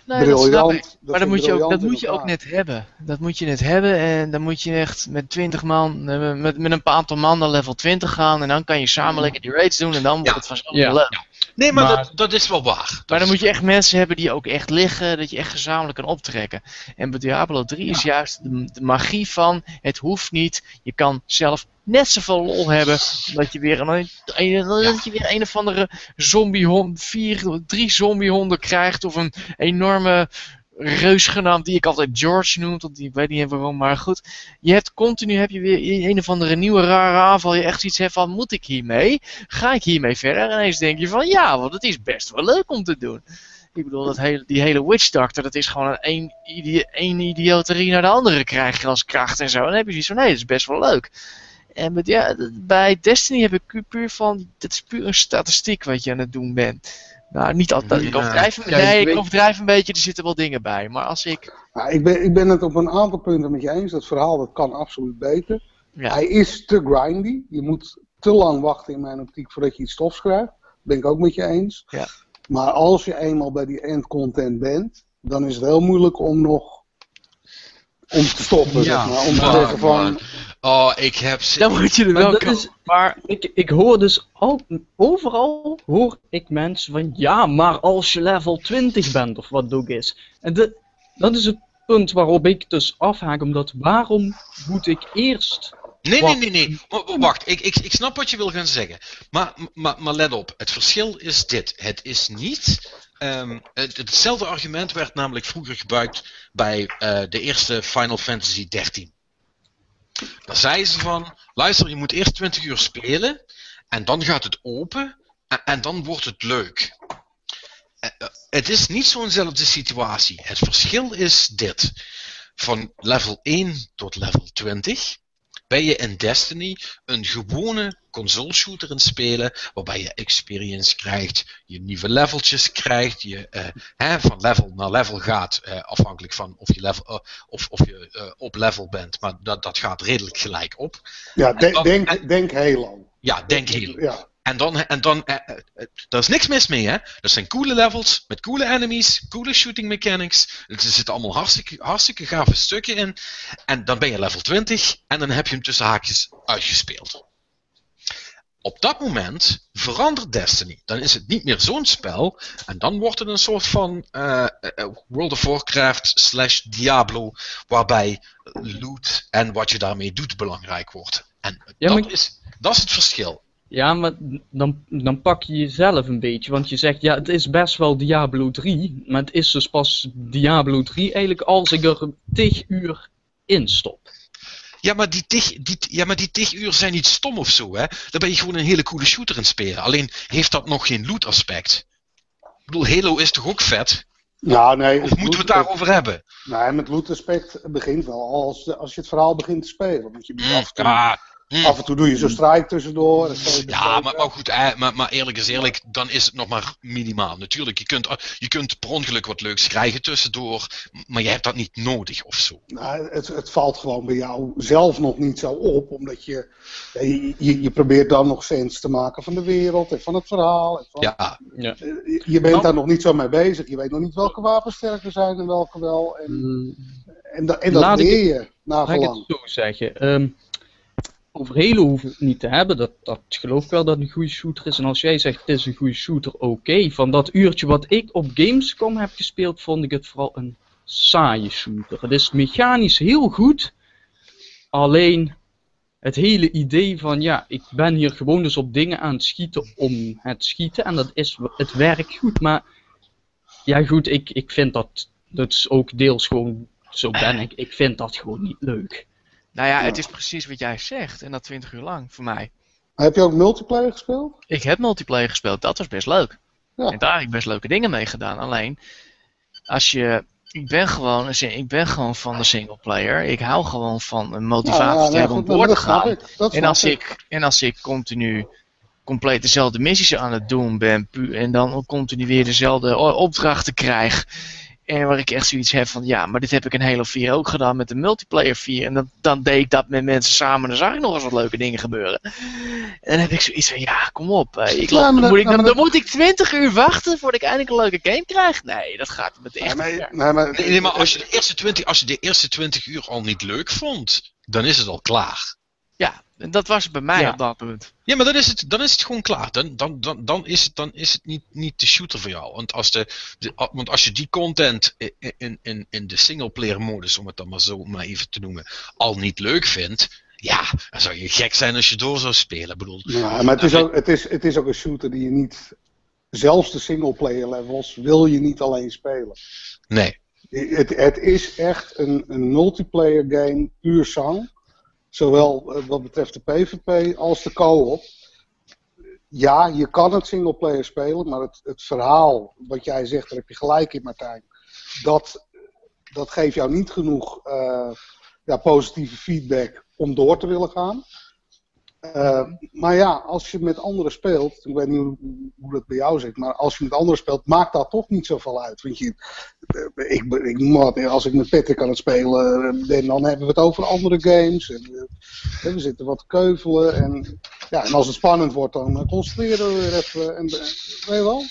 Speaker 4: nee, briljant. Dat
Speaker 2: maar dat moet je, ook, dat moet je ook net hebben. Dat moet je net hebben. En dan moet je echt met 20 man, met, met een aantal man naar level 20 gaan. En dan kan je samen lekker die raids doen. En dan wordt het vanzelf ja. leuk.
Speaker 1: Nee, maar, dat, dat is wel waar. Dat
Speaker 2: maar dan moet je echt mensen hebben die ook echt liggen, dat je echt gezamenlijk kan optrekken. En bij Diablo 3 is juist de, de, magie van, het hoeft niet, je kan zelf net zoveel lol hebben, dat je weer een, een, dat je weer een of andere zombiehond, vier, drie zombiehonden krijgt, of een enorme reus genaamd, die ik altijd George noem, want die weet niet waarom, maar goed. Je hebt continu heb je weer een of andere nieuwe rare aanval, je echt iets hebt van, moet ik hiermee? Ga ik hiermee verder? En ineens denk je van, ja, want het is best wel leuk om te doen. Ik bedoel, dat hele, die hele Witch Doctor, dat is gewoon een één idioterie naar de andere krijg je als kracht en zo. En dan heb je zoiets van, nee, dat is best wel leuk. En met, ja, bij Destiny heb ik puur van, het is puur een statistiek wat je aan het doen bent. Nou, niet altijd. Ik overdrijf, ja, nee, ik overdrijf een beetje, er zitten wel dingen bij. Maar als ik...
Speaker 4: Ja, ik, ben, ik ben het op een aantal punten met je eens. Dat verhaal dat kan absoluut beter. Ja. Hij is te grindy. Je moet te lang wachten in mijn optiek voordat je iets stofs krijgt. Dat ben ik ook met je eens.
Speaker 2: Ja.
Speaker 4: Maar als je eenmaal bij die end content bent, dan is het heel moeilijk om nog om te stoppen, ja. zeg maar. Om te zeggen van...
Speaker 1: Oh, ik heb
Speaker 2: ze. Dan moet je er wel is,
Speaker 3: Maar ik, ik hoor dus al, overal hoor ik mensen van ja, maar als je level 20 bent of wat ook is. En de, dat is het punt waarop ik dus afhaak, omdat waarom moet ik eerst.
Speaker 1: Nee, nee, nee, nee. Wacht, ik, ik, ik snap wat je wil gaan zeggen. Maar, maar, maar let op, het verschil is dit. Het is niet Um, hetzelfde argument werd namelijk vroeger gebruikt bij uh, de eerste Final Fantasy 13. Daar zeiden ze van, luister, je moet eerst 20 uur spelen en dan gaat het open en, en dan wordt het leuk. Uh, het is niet zo'nzelfde situatie. Het verschil is dit. Van level 1 tot level 20 ben je in Destiny een gewone console shooter het spelen, waarbij je experience krijgt, je nieuwe leveltjes krijgt, je uh, hè, van level naar level gaat, uh, afhankelijk van of je, level, uh, of, of je op level bent, maar dat, dat gaat redelijk gelijk op.
Speaker 4: Ja, de, denk, en, denk Halo.
Speaker 1: Ja, denk Halo. Ja. En dan, en dan uh, er is niks mis mee, hè? Dat zijn coole levels, met coole enemies, coole shooting mechanics. Er zitten allemaal hartstikke, hartstikke gave stukken in. En dan ben je level 20 en dan heb je hem tussen haakjes uitgespeeld. Op dat moment verandert Destiny. Dan is het niet meer zo'n spel. En dan wordt het een soort van uh, World of Warcraft slash Diablo. Waarbij loot en wat je daarmee doet belangrijk wordt. En ja, dat, maar... is, dat is het verschil.
Speaker 3: Ja, maar dan, dan pak je jezelf een beetje. Want je zegt, ja, het is best wel Diablo 3. Maar het is dus pas Diablo 3 eigenlijk als ik er tig uur in stop.
Speaker 1: Ja, maar die tig, die, ja, maar die tig uur zijn niet stom of zo, hè. Dan ben je gewoon een hele coole shooter in het spelen. Alleen heeft dat nog geen loot aspect. Ik bedoel, Halo is toch ook vet?
Speaker 4: Ja, nee.
Speaker 1: Of moeten we het daarover hebben?
Speaker 4: Nee, met loot aspect begint wel als, als je het verhaal begint te spelen. Want je moet
Speaker 1: mm,
Speaker 4: af en toe...
Speaker 1: Ja,
Speaker 4: Mm. Af en toe doe je zo'n strijk tussendoor.
Speaker 1: Ja, maar, maar goed, eh, maar, maar, eerlijk is eerlijk, dan is het nog maar minimaal. Natuurlijk, je kunt, je kunt per ongeluk wat leuks krijgen tussendoor, maar je hebt dat niet nodig of zo.
Speaker 4: Nou, het, het valt gewoon bij jou zelf nog niet zo op, omdat je, je, je, je probeert dan nog sens te maken van de wereld en van het verhaal. En van,
Speaker 1: ja.
Speaker 4: ja. Je bent nou, daar nog niet zo mee bezig. Je weet nog niet welke wapens sterker zijn en welke wel. En, mm. en, da, en dat leer je nagelang. Laat ik
Speaker 3: het zo zeggen. Um, over Halo het niet te hebben. Dat, dat geloof ik wel dat het een goede shooter is. En als jij zegt het is een goede shooter, oké. Van dat uurtje wat ik op Gamescom heb gespeeld, vond ik het vooral een saaie shooter. Het is mechanisch heel goed. Alleen het hele idee van ja, ik ben hier gewoon dus op dingen aan het schieten om het schieten. En dat is, het werkt goed. Maar ja goed, ik, ik vind dat, dat is ook deels gewoon, zo ben ik. Ik vind dat gewoon niet leuk.
Speaker 2: Nou ja, het is precies wat jij zegt. En dat 20 uur lang voor mij.
Speaker 4: Heb je ook multiplayer gespeeld?
Speaker 2: Ik heb multiplayer gespeeld, dat was best leuk. Ja. En daar heb ik best leuke dingen mee gedaan. Alleen, als je. Ik ben gewoon, ik ben gewoon van de singleplayer. Ik hou gewoon van een motivatie te hebben om door te gaan. En als, ik, en als ik continu compleet dezelfde missies aan het doen ben. En dan continu weer dezelfde opdrachten krijg. En waar ik echt zoiets heb van, ja, maar dit heb ik in Halo 4 ook gedaan met de multiplayer 4. En dan, dan deed ik dat met mensen samen en dan zag ik nog eens wat leuke dingen gebeuren. En dan heb ik zoiets van, ja, kom op. Ik dan, moet ik, dan, dan, moet ik 20 uur wachten voordat ik eindelijk een leuke game krijg. Nee, dat gaat met echt
Speaker 1: nee, nee, maar, nee, maar als je, de eerste 20, als je de eerste 20 uur al niet leuk vond, dan is het al klaar.
Speaker 2: Ja, dat was bij mij op dat punt.
Speaker 1: Ja, maar dan is het, dan is het gewoon klaar. Dan, dan, dan, dan is het, dan is het niet, niet de shooter voor jou. Want als, de, de want als je die content in, in, in de singleplayer modus, om het dan maar zo maar even te noemen, al niet leuk vindt. Ja, dan zou je gek zijn als je door zou spelen. Bedoel,
Speaker 4: ja, maar het is, ook, het, is, het is ook een shooter die je niet. Zelfs de singleplayer levels wil je niet alleen spelen.
Speaker 1: Nee.
Speaker 4: Het, het is echt een, een multiplayer game, puur zang. Zowel eh, wat betreft de PvP als de co-op. Ja, je kan het singleplayer spelen, maar het, het verhaal, wat jij zegt, daar heb je gelijk in Martijn. Dat, dat geeft jou niet genoeg uh, ja, positieve feedback om door te willen gaan. Uh, maar ja, als je met anderen speelt, ik weet niet hoe, dat bij jou zit, maar als je met anderen speelt, maakt dat toch niet zoveel uit. Want je, eh, ik, ik als ik met Patrick aan het spelen dan hebben we het over andere games. En, we zitten wat keuvelen. En, ja, en als het spannend wordt, dan concentreren we weer even. En, weet je wel?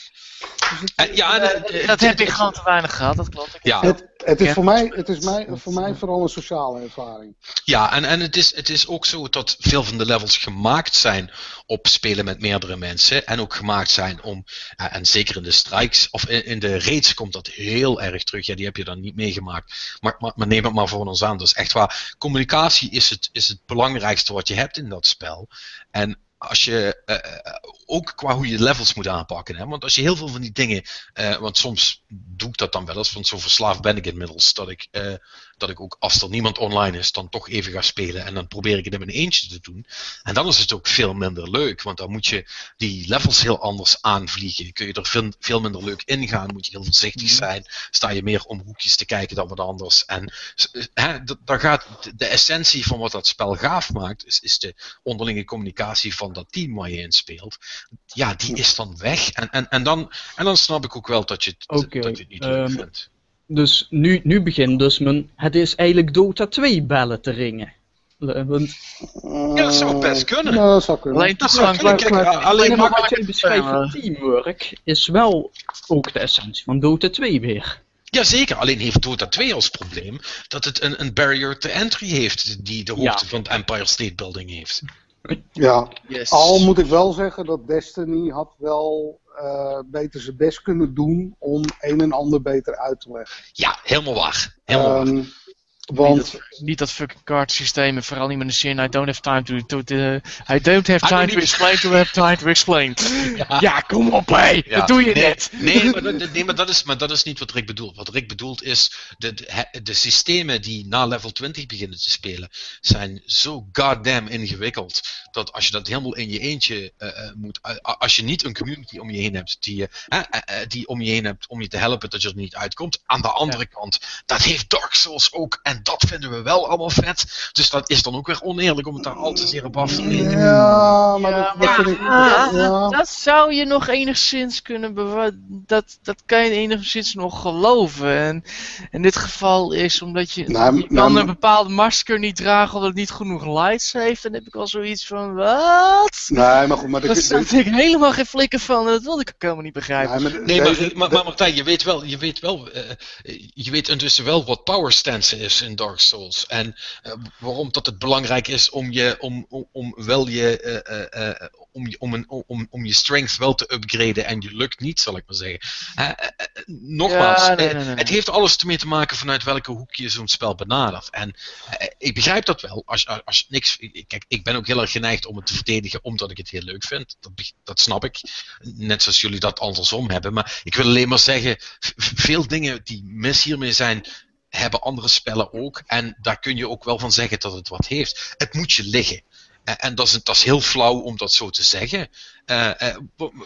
Speaker 2: Dus ja, dat heb ik gewoon te weinig gehad, dat klopt.
Speaker 4: Ja. Het, het, is, voor mij, het is mij, voor mij vooral een sociale ervaring.
Speaker 1: Ja, en, en het, is, het is ook zo dat veel van de levels gemaakt zijn op spelen met meerdere mensen. En ook gemaakt zijn om, en zeker in de strikes, of in, in de raids komt dat heel erg terug. Ja, die heb je dan niet meegemaakt. Maar, maar, maar neem het maar voor ons aan. Dus echt waar, communicatie is het, is het belangrijkste wat je hebt in dat spel. En als je uh, ook qua hoe je levels moet aanpakken. Hè? Want als je heel veel van die dingen, uh, want soms doe ik dat dan wel eens, want zo verslaafd ben ik inmiddels, dat ik, dat ik ook als er niemand online is, dan toch even ga spelen en dan probeer ik het in mijn eentje te doen. En dan is het ook veel minder leuk, want dan moet je die levels heel anders aanvliegen. Kun je er veel, veel minder leuk ingaan, moet je heel voorzichtig mhm. zijn, sta je meer om hoekjes te kijken dan wat anders. En hè, dan gaat de essentie van wat dat spel gaaf maakt, is, is de onderlinge communicatie van dat team waar je in speelt ja, die is dan weg. En, en, en, dan, en dan snap ik ook wel dat je het, dat je het niet leuk um, vindt.
Speaker 3: Dus nu, nu begint dus mijn. Het is eigenlijk Dota 2 bellen te ringen. Want,
Speaker 1: ja, dat zou best kunnen.
Speaker 4: Ja, dat zou kunnen.
Speaker 3: Alleen, dat zou kunnen. Kijk, alleen maar wat jij beschrijft teamwork is wel ook de essentie van Dota 2 weer.
Speaker 1: Jazeker, alleen heeft Dota 2 als probleem dat het een, een barrier to entry heeft die de hoogte van het Empire State Building heeft.
Speaker 4: Ja, al moet ik wel zeggen dat Destiny had wel uh, beter zijn best kunnen doen om een en ander beter uit te leggen.
Speaker 1: Ja, helemaal waar. Helemaal um, waar.
Speaker 2: Want... Niet dat, niet dat fucking kaartsysteem, vooral niet met de zin. I don't have time to, to, to I don't have time to explain to have time to explain. Ja, ja kom op hé, ja. dat doe je
Speaker 1: nee,
Speaker 2: net.
Speaker 1: Nee, maar, dat, nee maar, dat is, maar dat is niet wat Rick bedoelt. Wat Rick bedoelt is, de, de, de systemen die na level 20 beginnen te spelen, zijn zo goddamn ingewikkeld, dat als je dat helemaal in je eentje uh, moet, uh, als je niet een community om je heen hebt, die, uh, die om je heen hebt om je te helpen dat je er niet uitkomt. Aan de andere kant, dat heeft Dark Souls ook en dat vinden we wel allemaal vet. Dus dat is dan ook weer oneerlijk om het daar al te zeer op af te nemen.
Speaker 4: Ja, maar dat, dat, vind ik, ja.
Speaker 2: dat zou je nog enigszins kunnen bewaren. Dat, dat kan je enigszins nog geloven. En in dit geval is omdat je, nou, je kan nou, een bepaalde masker niet dragen omdat het niet genoeg lights heeft. Dan heb ik al zoiets van, wat?
Speaker 4: Nee, maar goed, maar
Speaker 2: dat snap ik helemaal geen flikker van. Dat wilde ik ook helemaal niet begrijpen.
Speaker 1: Nee, maar, nee, maar, maar, maar, Martijn, je weet wel, je weet wel, uh, je weet intussen wel wat power stance is in Dark Souls. En uh, waarom dat het belangrijk is om je, om, om, om wel je, uh, uh, om, je, om, een, om, om je strength wel te upgraden en je lukt niet, zal ik maar zeggen. nogmaals, ja, nee, nee, nee, het heeft alles ermee te maken vanuit welke hoek je zo'n spel benadert. En ik begrijp dat wel. Als, als niks, kijk, ik ben ook heel erg geneigd om het te verdedigen omdat ik het heel leuk vind. Dat, dat snap ik. Net zoals jullie dat andersom hebben. Maar ik wil alleen maar zeggen, veel dingen die mis hiermee zijn, hebben andere spellen ook. En daar kun je ook wel van zeggen dat het wat heeft. Het moet je liggen. en dat is, dat is heel flauw om dat zo te zeggen. Uh,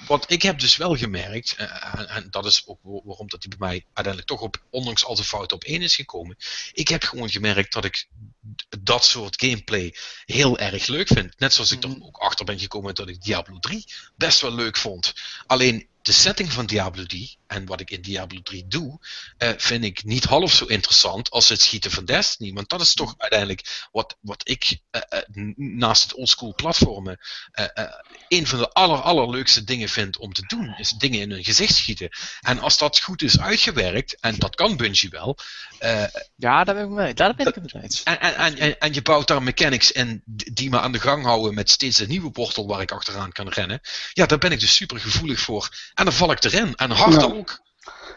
Speaker 1: wat ik heb dus wel gemerkt, en, en, dat is ook waarom dat hij bij mij uiteindelijk toch op, ondanks al de fouten op één is gekomen. Ik heb gewoon gemerkt dat ik dat soort gameplay heel erg leuk vind. Net zoals ik er mhm. ook achter ben gekomen dat ik Diablo 3 best wel leuk vond. Alleen de setting van Diablo 3 en wat ik in Diablo 3 doe, uh, vind ik niet half zo interessant als het schieten van Destiny. Want dat is toch uiteindelijk wat, wat ik uh, uh, naast het oldschool platformen een van de aller, allerleukste dingen vind om te doen. Is dingen in hun gezicht schieten. En als dat goed is uitgewerkt, en dat kan Bungie wel.
Speaker 2: ja, daar ben ik mee. Daar ben ik het mee eens.
Speaker 1: En, en, en, en, je bouwt daar mechanics in die me aan de gang houden met steeds een nieuwe portal waar ik achteraan kan rennen. Ja, daar ben ik dus super gevoelig voor. En dan val ik erin. En hard ja. ook.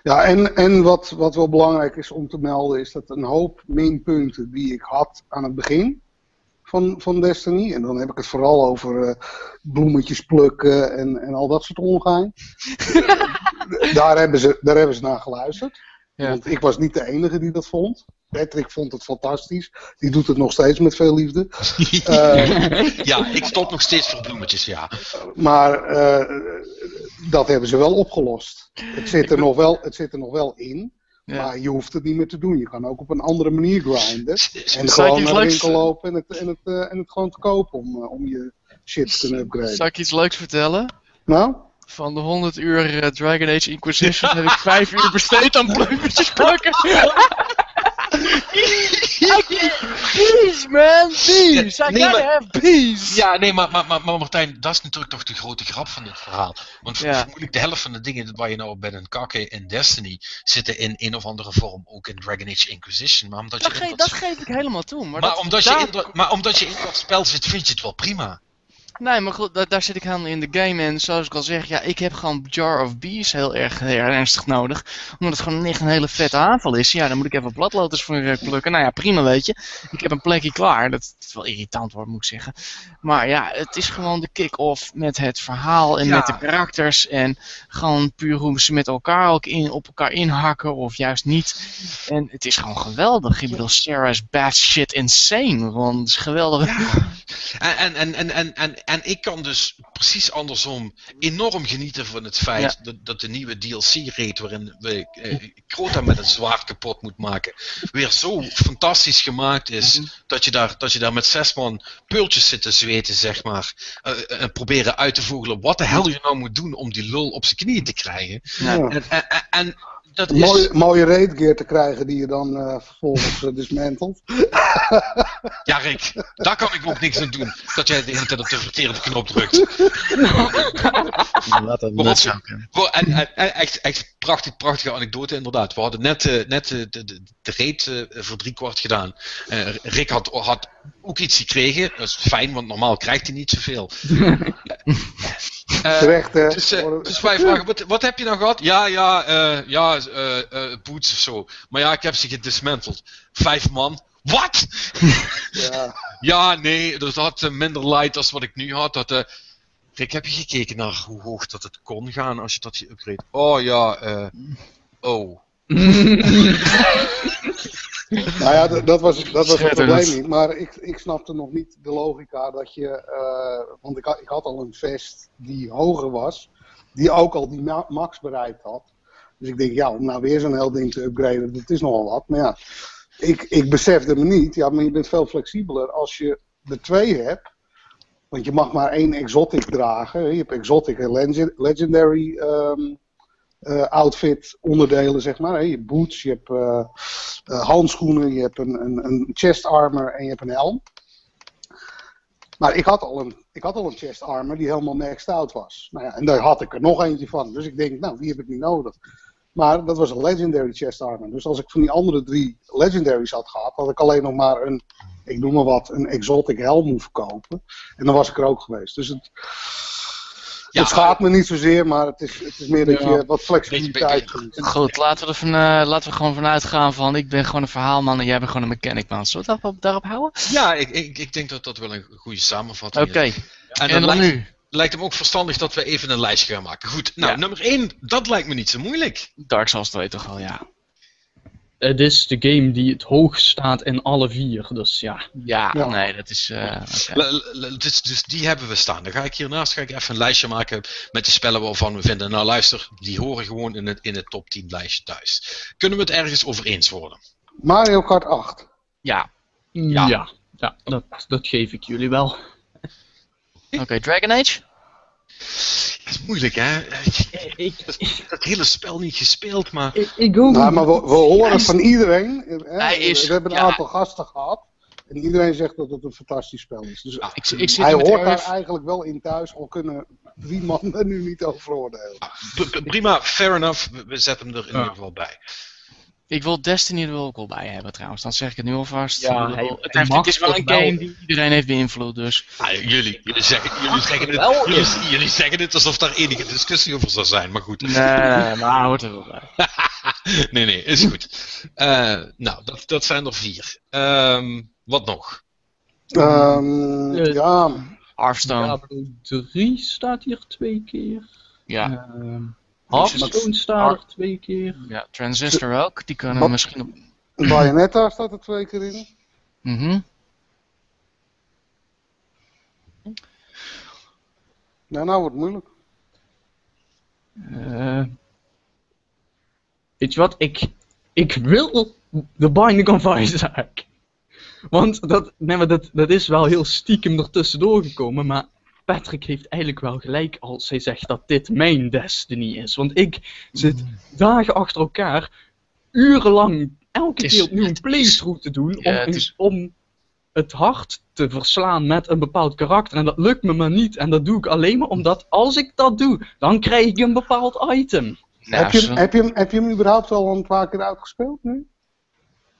Speaker 4: Ja, en, en wat, wat wel belangrijk is om te melden, is dat een hoop minpunten die ik had aan het begin van, van Destiny, en dan heb ik het vooral over uh, bloemetjes plukken en, en al dat soort ongein. daar, hebben ze, daar hebben ze naar geluisterd. Ja. Want ik was niet de enige die dat vond. Patrick vond het fantastisch. Die doet het nog steeds met veel liefde.
Speaker 1: uh, ja, ik stop nog steeds voor bloemetjes, ja.
Speaker 4: Maar uh, dat hebben ze wel opgelost. Het zit er nog wel, het zit er nog wel in. Ja. Maar je hoeft het niet meer te doen. Je kan ook op een andere manier grinden. En gewoon naar de winkel lopen en het, en, het, uh, en het gewoon te kopen om, uh, om je shit te kunnen upgraden.
Speaker 2: Zal ik iets leuks vertellen?
Speaker 4: Nou?
Speaker 2: Van de 100 uur uh, Dragon Age Inquisition heb ik 5 uur besteed aan bloemetjes plukken. Peace, man, peace. I nee, gotta maar, have peace.
Speaker 1: Ja, nee, maar, maar, maar, maar, Martijn, dat is natuurlijk toch de grote grap van dit verhaal. Want ja. vermoedelijk de helft van de dingen waar je nou bent een kakke in Destiny zitten in een of andere vorm ook in Dragon Age Inquisition. Maar omdat
Speaker 2: dat,
Speaker 1: je
Speaker 2: ge dat, dat geef ik helemaal toe. Maar,
Speaker 1: maar, omdat je in dat, maar omdat je in dat spel zit, vind je het wel prima.
Speaker 2: Nee, maar goed, daar, daar, zit ik helemaal in de game. En zoals ik al zeg, ja, ik heb gewoon Jar of Bees heel erg, heel ernstig nodig. Omdat het gewoon echt een hele vette aanval is. Ja, dan moet ik even bladloters voor je plukken. Nou ja, prima, weet je. Ik heb een plekje klaar. Dat is wel irritant wordt, moet ik zeggen. Maar ja, het is gewoon de kick-off met het verhaal en met de karakters. En gewoon puur hoe ze met elkaar ook in, op elkaar inhakken of juist niet. En het is gewoon geweldig. Ik bedoel, Sarah is bad shit insane. Want het is geweldig.
Speaker 1: Ja. En, en, en, en, en, en ik kan dus precies andersom enorm genieten van het feit dat, dat, de nieuwe DLC-rate waarin we eh, Crota met een zwaard kapot moet maken, weer zo fantastisch gemaakt is mhm. dat, je daar, dat je daar met zes man pultjes zit te zweten, zeg maar. Uh, en proberen uit te vogelen wat de hel je nou moet doen om die lul op zijn knieën te krijgen. En, en, en dat is...
Speaker 4: mooie, mooie raidgear te krijgen die je dan uh, vervolgens uh, dismantelt.
Speaker 1: Ja, Rick, daar kan ik ook niks aan doen. Dat jij de hele tijd op de verkeerde knop drukt.
Speaker 2: Laat dat net zo.
Speaker 1: En, en, echt, echt prachtig, prachtige anekdote, inderdaad. We hadden net, uh, net de, de, de raid voor drie kwart gedaan. Rick had, had ook iets gekregen. Dat is fijn, want normaal krijgt hij niet zoveel.
Speaker 4: Uh, Terecht, hè?
Speaker 1: Dus, uh, dus wij vragen, wat, wat heb je nou gehad? Ja, ja, uh, ja, boots of zo. Maar ja, ik heb ze gedismanteld. Vijf man. Wat? ja. ja, nee, dat had minder light als wat ik nu had. Dat, Rick, heb je gekeken naar hoe hoog dat het kon gaan als je dat geüpgrade? Oh ja, eh. oh.
Speaker 4: nou ja, dat was, dat was het probleem niet. Maar ik, ik snapte nog niet de logica dat je. Uh, want ik had, ik had al een vest die hoger was. Die ook al die max bereikt had. Dus ik denk, ja, om nou weer zo'n heel ding te upgraden, dat is nogal wat. Maar ja, ik, ik besefte me niet. Ja, maar je bent veel flexibeler als je de twee hebt. Want je mag maar één exotic dragen. Je hebt exotic en legendary um, uh, outfit onderdelen, zeg maar. Je hebt boots, je hebt uh, uh, handschoenen, je hebt een, een, een, chest armor en je hebt een helm. Maar ik had, al een, ik had al een chest armor die helemaal maxed out was. Nou ja, en daar had ik er nog eentje van. Dus ik denk, nou, die heb ik niet nodig. Maar dat was een legendary chest armor. Dus als ik van die andere drie legendaries had gehad, had ik alleen nog maar een, ik noem maar wat, een exotic helm moeten kopen. En dan was ik er ook geweest. Dus het, ja, het schaadt me niet zozeer, maar het is, het is meer dat je wat flexibiliteit
Speaker 2: hebt. Goed, laten we, er van, uh, laten we gewoon vanuit gaan van ik ben gewoon een verhaalman en jij bent gewoon een mechanic man. Zullen we dat daarop houden?
Speaker 1: Ja, ik, ik, ik denk dat dat wel een goede samenvatting
Speaker 2: is. Oké,
Speaker 1: en, en, dan, nu? lijkt hem ook verstandig dat we even een lijstje gaan maken. Goed, nou, nummer 1, dat lijkt me niet zo moeilijk.
Speaker 2: Dark Souls 2 toch wel, ja.
Speaker 3: Het is de game die het hoogst staat in alle vier. Dus ja.
Speaker 2: Ja,
Speaker 4: Ja.
Speaker 2: nee, dat is... eh,
Speaker 1: Dus, dus die hebben we staan. Dan ga ik hiernaast ga ik even een lijstje maken met de spellen waarvan we vinden. Nou luister, die horen gewoon in het, in het top 10 lijstje thuis. Kunnen we het ergens over eens worden?
Speaker 4: Mario Kart 8.
Speaker 2: Ja,
Speaker 3: Ja, ja, dat, dat geef ik jullie wel.
Speaker 2: oké, Dragon Age?
Speaker 1: Dat is moeilijk hè?
Speaker 3: Ik, ik,
Speaker 1: Het hele spel niet gespeeld, maar...
Speaker 3: ik, ik ook
Speaker 4: Nou, maar we, we horen van iedereen. Hè,
Speaker 2: is-
Speaker 4: we hebben een
Speaker 2: ja.
Speaker 4: aantal gasten gehad. En iedereen zegt dat het een fantastisch spel is. Dus
Speaker 2: Ik, ik zit
Speaker 4: hij hoort daar eigenlijk wel in thuis. Al kunnen drie man er nu niet over oordelen.
Speaker 1: p- p- Prima, fair enough. We, we zetten hem er in
Speaker 3: Ja.
Speaker 1: ieder geval bij.
Speaker 2: Ik wil Destiny er wel ook wel bij hebben trouwens, dan zeg ik het nu alvast.
Speaker 3: Ja, hij-
Speaker 2: het,
Speaker 3: hij
Speaker 2: heeft-
Speaker 3: mag
Speaker 2: het is wel een
Speaker 3: wel-
Speaker 2: game die iedereen heeft beïnvloed, dus...
Speaker 1: Ah, jullie, jullie, zeggen, jullie, zeggen het, jullie, jullie zeggen het alsof daar enige discussie over zou zijn, maar goed.
Speaker 2: Nee, nee, maar hoort er wel bij.
Speaker 1: nee, nee, is goed. Eh, nou, dat, dat zijn er vier. Ehm, wat nog?
Speaker 4: Ehm,
Speaker 3: Eh,
Speaker 4: ja,
Speaker 2: Hearthstone,
Speaker 3: Diablo 3 staat hier twee keer.
Speaker 2: ja.
Speaker 3: Ehm, Hearthstone staat er twee keer.
Speaker 2: ja. Transistor ook, die kunnen
Speaker 4: Wat?
Speaker 2: misschien op...
Speaker 4: Bayonetta staat er twee keer in.
Speaker 2: Mhm.
Speaker 4: Ja, nou wordt het moeilijk.
Speaker 3: Eh, weet je wat? Ik, ik wil de Binding of Isaac. Want dat, nee, maar dat, dat is wel heel stiekem ertussendoor gekomen. Maar Patrick heeft eigenlijk wel gelijk als hij zegt dat dit mijn Destiny is. Want ik zit dagen achter elkaar, urenlang, elke
Speaker 2: is-
Speaker 3: keer opnieuw een playthrough te doen.
Speaker 2: Ja,
Speaker 3: om,
Speaker 2: het is-
Speaker 3: om het hart te verslaan met een bepaald karakter. En dat lukt me maar niet. En dat doe ik alleen maar omdat als ik dat doe, dan krijg ik een bepaald item.
Speaker 2: Nou,
Speaker 4: heb, je, hem- heb, je, hem- heb je hem überhaupt al een paar keer uitgespeeld nu?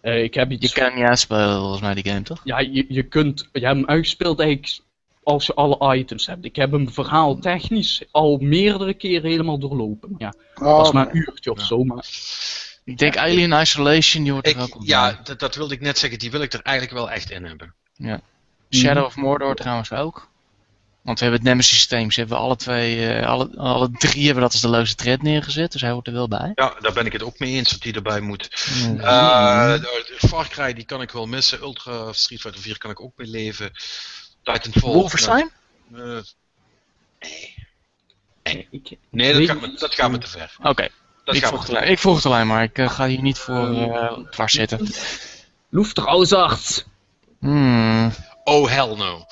Speaker 3: Eh, ik heb iets
Speaker 2: je kan hem niet uitspelen volgens mij, die game, toch?
Speaker 3: Ja, je, je kunt. Je hebt hem uitgespeeld eigenlijk als je alle items hebt. Ik heb hem verhaal technisch al meerdere keren helemaal doorlopen. Ja,
Speaker 4: Oh,
Speaker 3: was maar
Speaker 4: oké.
Speaker 3: een uurtje of zo. Maar
Speaker 2: Ik denk Alien Isolation, die hoort er ook op
Speaker 1: ja, dat, dat wilde ik net zeggen. Die wil ik er eigenlijk wel echt in hebben.
Speaker 2: Shadow of Mordor trouwens ook. Want we hebben het Nemesis systeem. Ze hebben alle twee, eh, alle, alle drie hebben dat als de leukste thread neergezet. Dus hij hoort er wel bij.
Speaker 1: Ja, daar ben ik het ook mee eens dat die erbij moet.
Speaker 2: Mm.
Speaker 1: Eh, Far Cry die kan ik wel missen. Ultra Street Fighter 4 kan ik ook mee leven. Titanfall.
Speaker 2: Wolfenstein?
Speaker 1: eh, nee.
Speaker 3: ik,
Speaker 1: Nee, dat gaat, me, dat gaat me te ver.
Speaker 2: Oké,
Speaker 1: Dat
Speaker 2: ik, ik vroeg het alleen maar. Ik eh, ga hier niet voor eh dwars zitten.
Speaker 3: Loefterhausarts!
Speaker 2: Hmm.
Speaker 1: Oh, hell no.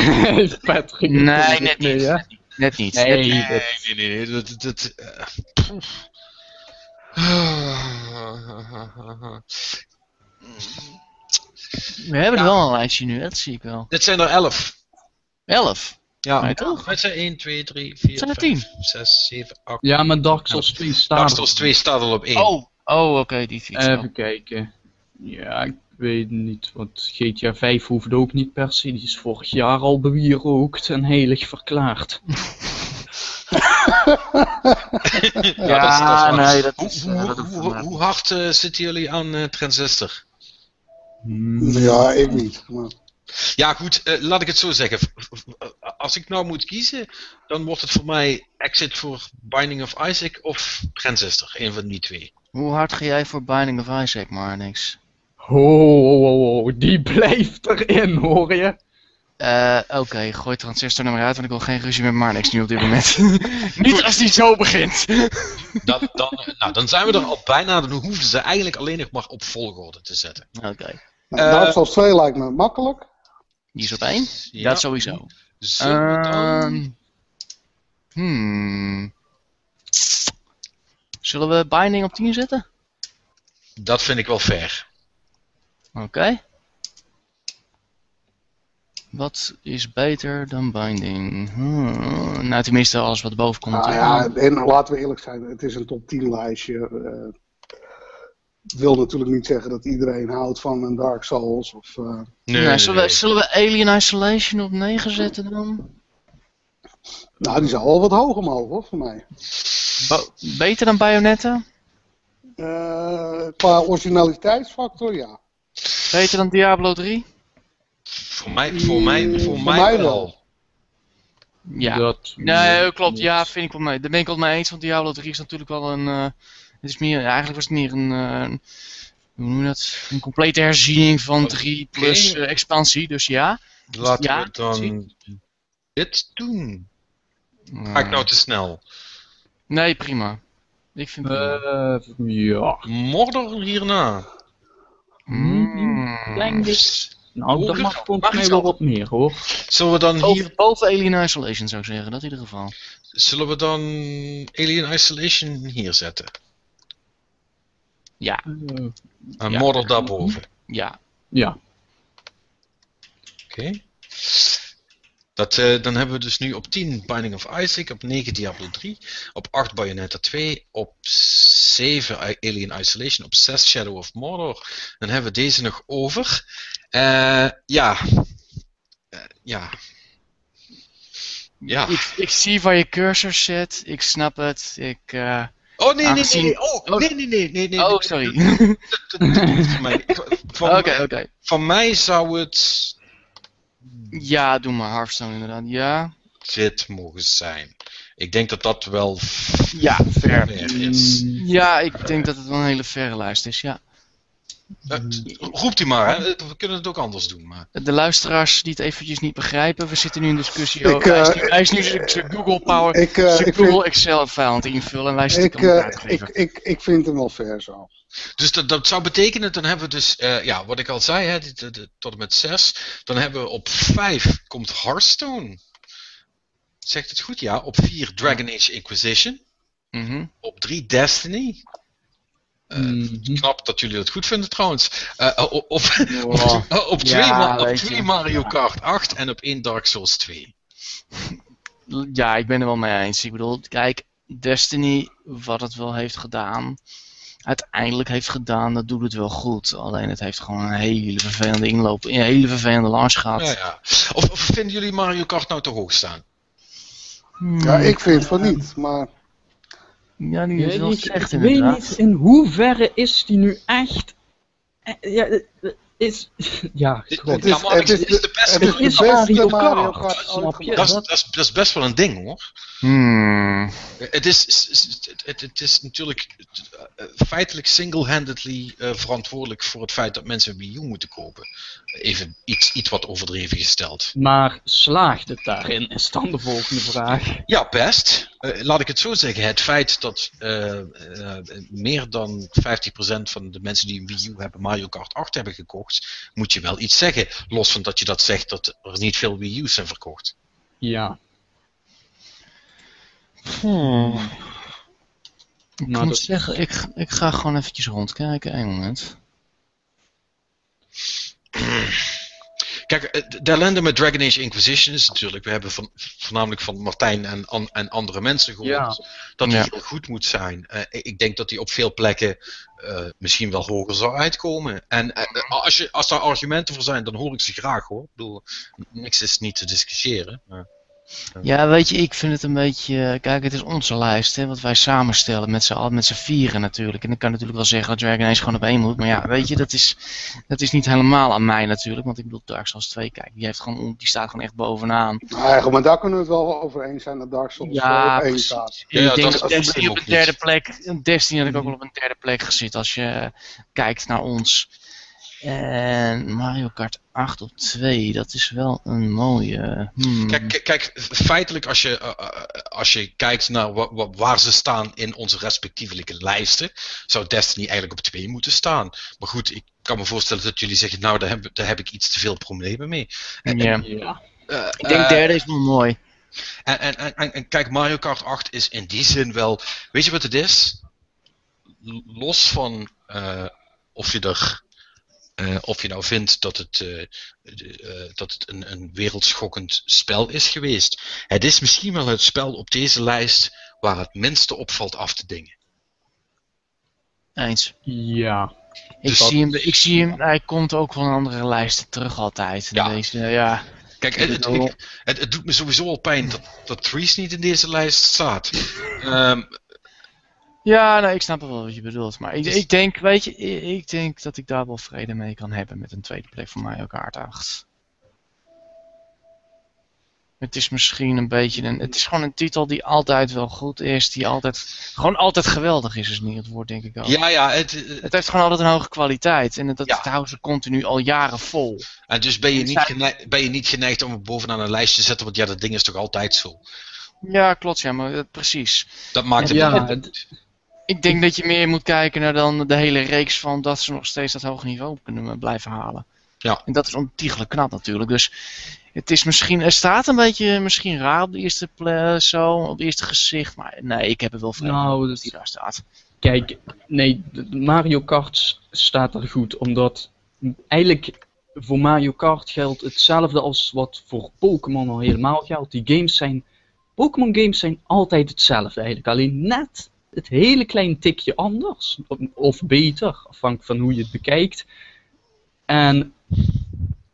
Speaker 3: Patrick.
Speaker 2: Nee, net
Speaker 3: nee,
Speaker 2: niet.
Speaker 3: hè?
Speaker 2: Net niet.
Speaker 3: Nee,
Speaker 2: Net niet.
Speaker 1: Nee, nee, nee. nee, Dat, dat, eh, poef.
Speaker 2: We hebben er wel een lijstje nu, dat zie ik wel.
Speaker 1: Dit zijn er elf.
Speaker 2: Elf.
Speaker 1: Ja.
Speaker 2: Toch?
Speaker 1: Het zijn 1, 2, 3, 4,
Speaker 2: Zijn er
Speaker 1: 5, 6, 7, 8.
Speaker 3: Ja, maar Dark Souls 2 staat.
Speaker 1: Dark
Speaker 3: er.
Speaker 1: Souls 2 staat al op 1.
Speaker 2: Oh, oh oké, die fiets. wel.
Speaker 3: Even kijken. Ja, ik weet niet. Want GTA 5 hoeft ook niet per se. Die is vorig jaar al bewierookt en heilig verklaard.
Speaker 2: Ja,
Speaker 1: dat is- dat is
Speaker 2: nee, dat
Speaker 1: Hoe,
Speaker 2: is...
Speaker 1: hoe,
Speaker 2: dat hoeft
Speaker 1: hoe,
Speaker 2: voor mij.
Speaker 1: hoe hard eh, zitten jullie aan eh, Transistor?
Speaker 3: Hmm.
Speaker 4: Ja, ik niet. Maar,
Speaker 1: Ja, goed, eh, laat ik het zo zeggen. Als ik nou moet kiezen, dan wordt het voor mij Exit voor Binding of Isaac of Transistor. Een van die twee.
Speaker 2: Hoe hard ga jij voor Binding of Isaac, maar niks?
Speaker 3: Ho, ho, die blijft erin, hoor je?
Speaker 2: Eh, Oké, gooi transistor nummer uit, want ik wil geen ruzie met Marnix nu op dit moment. Niet als die zo begint.
Speaker 1: Dan, dan, nou, dan zijn we er al bijna. Dan hoeven ze eigenlijk alleen nog maar op volgorde te zetten.
Speaker 2: Oké,
Speaker 4: nou,
Speaker 1: Eh,
Speaker 4: Dark Souls 2 lijkt me makkelijk.
Speaker 2: die is op één.
Speaker 1: Ja.
Speaker 2: Dat sowieso.
Speaker 1: Zullen we dan-
Speaker 2: Ehm, hmm. Zullen we Binding op 10 zetten?
Speaker 1: Dat vind ik wel fair.
Speaker 2: Oké. Wat is beter dan Binding? Hmm. Nou, tenminste, alles wat erboven komt.
Speaker 4: Nou ja, en laten we eerlijk zijn, het is een top 10 lijstje. eh het wil natuurlijk niet zeggen dat iedereen houdt van een Dark Souls. Of, eh,
Speaker 1: Nee,
Speaker 2: Nou, zullen,
Speaker 1: nee.
Speaker 2: we, zullen we Alien Isolation op 9 zetten dan?
Speaker 4: nou, die zou wel wat hoger mogen hoor, voor mij.
Speaker 2: Bo- beter dan Bayonetta?
Speaker 4: Eh, qua originaliteitsfactor, ja.
Speaker 2: Beter dan Diablo 3?
Speaker 1: Voor mij, voor mij, voor
Speaker 4: Voor
Speaker 1: mij,
Speaker 4: mij
Speaker 1: wel.
Speaker 4: wel.
Speaker 2: Ja.
Speaker 3: Dat
Speaker 2: Nee, klopt. Ja, vind ik wel mee. Daar ben ik wel mee eens, want Diablo 3 is natuurlijk wel een... eh, het is meer, eigenlijk was het meer een, eh, hoe noem je dat? Een complete herziening van 3 plus uh, expansie, dus ja.
Speaker 1: Laten ja, we dan dit doen. Ga ik nou te snel?
Speaker 2: Nee, prima. Ik vind
Speaker 3: uh, ja.
Speaker 1: Mordor hierna.
Speaker 3: Mm. Klein Nou, dat mag volgens mij wel wat meer hoor.
Speaker 1: Zullen we dan hier...
Speaker 2: Boven Alien Isolation zou ik zeggen, dat in ieder geval.
Speaker 1: Zullen we dan Alien Isolation hier zetten?
Speaker 2: Ja.
Speaker 1: Uh, en ja. Mordor daarboven?
Speaker 2: Ja.
Speaker 3: Ja.
Speaker 1: Oké. Okay. Dat, uh, dan hebben we dus nu op 10 Binding of Isaac, op 9 Diablo 3, op 8 Bayonetta 2, op 7 Alien Isolation, op 6 Shadow of Mordor. Dan hebben we deze nog over. Uh, ja. Uh, ja. Ja.
Speaker 2: Ik, ik, zie waar je cursor zit, ik snap het. Ik,
Speaker 1: Oh nee, nee, nee, oh, nee, nee, nee, nee, nee.
Speaker 2: Oh, sorry. Oké, oké.
Speaker 1: Van mij zou het
Speaker 2: ja, doe maar Hearthstone inderdaad. Ja.
Speaker 1: Dit mogen zijn. Ik denk dat dat wel
Speaker 2: ja, ver is. Ja, ik denk dat het wel een hele verre lijst is, ja.
Speaker 1: Uh, roept u maar, hè? we kunnen het ook anders doen. Maar...
Speaker 2: De luisteraars die het eventjes niet begrijpen, we zitten nu in discussie over. Uh, hij, is nu, hij is nu zijn Google Power, ik, uh, zijn Google vind... Excel file aan het invullen en wij zitten
Speaker 4: ik, uh, ik, ik, ik vind hem wel ver zo.
Speaker 1: Dus dat, dat zou betekenen, dan hebben we dus, uh, ja, wat ik al zei, hè, de, de, de, tot en met 6. Dan hebben we op 5 komt Hearthstone. Zegt het goed? Ja. Op 4 Dragon Age Inquisition.
Speaker 2: Mm -hmm.
Speaker 1: Op 3 Destiny. Uh, mm -hmm. Knap dat jullie dat goed vinden trouwens. Uh, op, op, wow. op, 2 ja, Mario Kart 8 en op 1 Dark Souls 2.
Speaker 2: Ja, ik ben er wel mee eens. Ik bedoel, kijk, Destiny, wat het wel heeft gedaan uiteindelijk heeft gedaan, dat doet het wel goed. Alleen het heeft gewoon een hele vervelende inloop, een hele vervelende launch gehad.
Speaker 1: Ja, ja. Of, of, vinden jullie Mario Kart nou te hoog staan?
Speaker 4: Ja, ik vind van niet, maar...
Speaker 2: Ja, nu is wel slecht
Speaker 3: Ik weet niet in hoeverre is die nu echt... Eh, ja, is... Ja,
Speaker 1: het is, het is, de beste,
Speaker 3: het is Mario Kart, snap je?
Speaker 1: Dat is, dat, is, dat is best wel een ding hoor.
Speaker 2: Hmm.
Speaker 1: Het, is, het, het is natuurlijk uh, feitelijk single-handedly uh, verantwoordelijk voor het feit dat mensen een Wii U moeten kopen. Even iets, iets wat overdreven gesteld.
Speaker 3: Maar slaagt het daarin, is dan de volgende vraag.
Speaker 1: Ja, best. Uh, laat ik het zo zeggen. Het feit dat meer dan 50% van de mensen die een Wii U hebben Mario Kart 8 hebben gekocht, moet je wel iets zeggen. Los van dat je dat zegt dat er niet veel Wii U's zijn verkocht.
Speaker 3: Ja.
Speaker 2: Hmm. Ik nou, moet dat... zeggen, ik, ik ga gewoon eventjes rondkijken. Eén moment.
Speaker 1: Kijk, eh, de ellende met Dragon Age Inquisition is natuurlijk, we hebben van, voornamelijk van Martijn en, en andere mensen gehoord, ja. dat die ja. heel goed moet zijn. Uh, ik denk dat die op veel plekken uh, misschien wel hoger zou uitkomen. En uh, als, je, als daar argumenten voor zijn, dan hoor ik ze graag hoor. Ik bedoel, niks is niet te discussiëren. Maar...
Speaker 2: Ja, weet je, ik vind het een beetje... Kijk, het is onze lijst, hè, wat wij samenstellen met z'n met z'n vieren natuurlijk. En ik kan natuurlijk wel zeggen dat Dragon Age gewoon op één moet. Maar ja, weet je, dat is, dat is niet helemaal aan mij natuurlijk. Want ik bedoel, Dark Souls 2, kijk, die, heeft gewoon, die staat gewoon echt bovenaan.
Speaker 4: Ja, maar daar kunnen we het wel over eens zijn dat Dark Souls ja, op één staat.
Speaker 2: Ja, ik denk dat Destiny op een derde plek... Destiny had ik ook wel op een derde plek gezet als je kijkt naar ons. En Mario Kart 8 op 2, dat is wel een mooie. Hmm.
Speaker 1: Kijk, kijk, feitelijk als je, uh, als je kijkt naar waar ze staan in onze respectievelijke lijsten, zou Destiny eigenlijk op 2 moeten staan. Maar goed, ik kan me voorstellen dat jullie zeggen, nou daar heb, daar heb ik iets te veel problemen mee.
Speaker 2: En, ja. ja. Uh, ik denk derde is wel mooi.
Speaker 1: En, en, en, en kijk, Mario Kart 8 is in die zin wel. Weet je wat het is? Los van of je er uh, of je nou vindt dat het, uh, uh, dat het een, een wereldschokkend spel is geweest. Het is misschien wel het spel op deze lijst waar het minste opvalt af te dingen.
Speaker 2: Eens.
Speaker 3: Ja.
Speaker 2: Ik, dus zie hem, ik zie hem, hij komt ook van andere lijsten terug altijd. Ja. Deze, ja.
Speaker 1: Kijk, het, het, het, het, doet me sowieso al pijn dat, dat Trees niet in deze lijst staat. Um,
Speaker 2: ja, nou, ik snap wel wat je bedoelt. Maar ik, ik denk, weet je, ik denk dat ik daar wel vrede mee kan hebben met een tweede plek voor Mario Kart 8. Het is misschien een beetje een. Het is gewoon een titel die altijd wel goed is. Die altijd. Gewoon altijd geweldig is, is niet het woord, denk ik ook.
Speaker 1: Ja, ja. Het,
Speaker 2: het heeft gewoon altijd een hoge kwaliteit. En dat, ja. houden ze continu al jaren vol.
Speaker 1: En dus ben je, niet geneigd, ben je niet geneigd om het bovenaan een lijst te zetten, want ja, dat ding is toch altijd zo.
Speaker 2: Ja, klopt, ja, maar dat, precies.
Speaker 1: Dat maakt het ja,
Speaker 2: het, Ik denk dat je meer moet kijken naar dan de hele reeks van dat ze nog steeds dat hoge niveau kunnen blijven halen.
Speaker 1: Ja.
Speaker 2: En dat is ontiegelijk knap natuurlijk. Dus het is misschien, er staat een beetje misschien raar op de eerste plek, zo, op het eerste gezicht. Maar nee, ik heb er wel van nou, dat die daar staat.
Speaker 3: Kijk, nee, Mario Kart staat er goed, omdat eigenlijk voor Mario Kart geldt hetzelfde als wat voor Pokémon al helemaal geldt. Die games zijn, Pokémon games zijn altijd hetzelfde eigenlijk, alleen net het hele klein tikje anders, of, of beter, afhankelijk van hoe je het bekijkt. En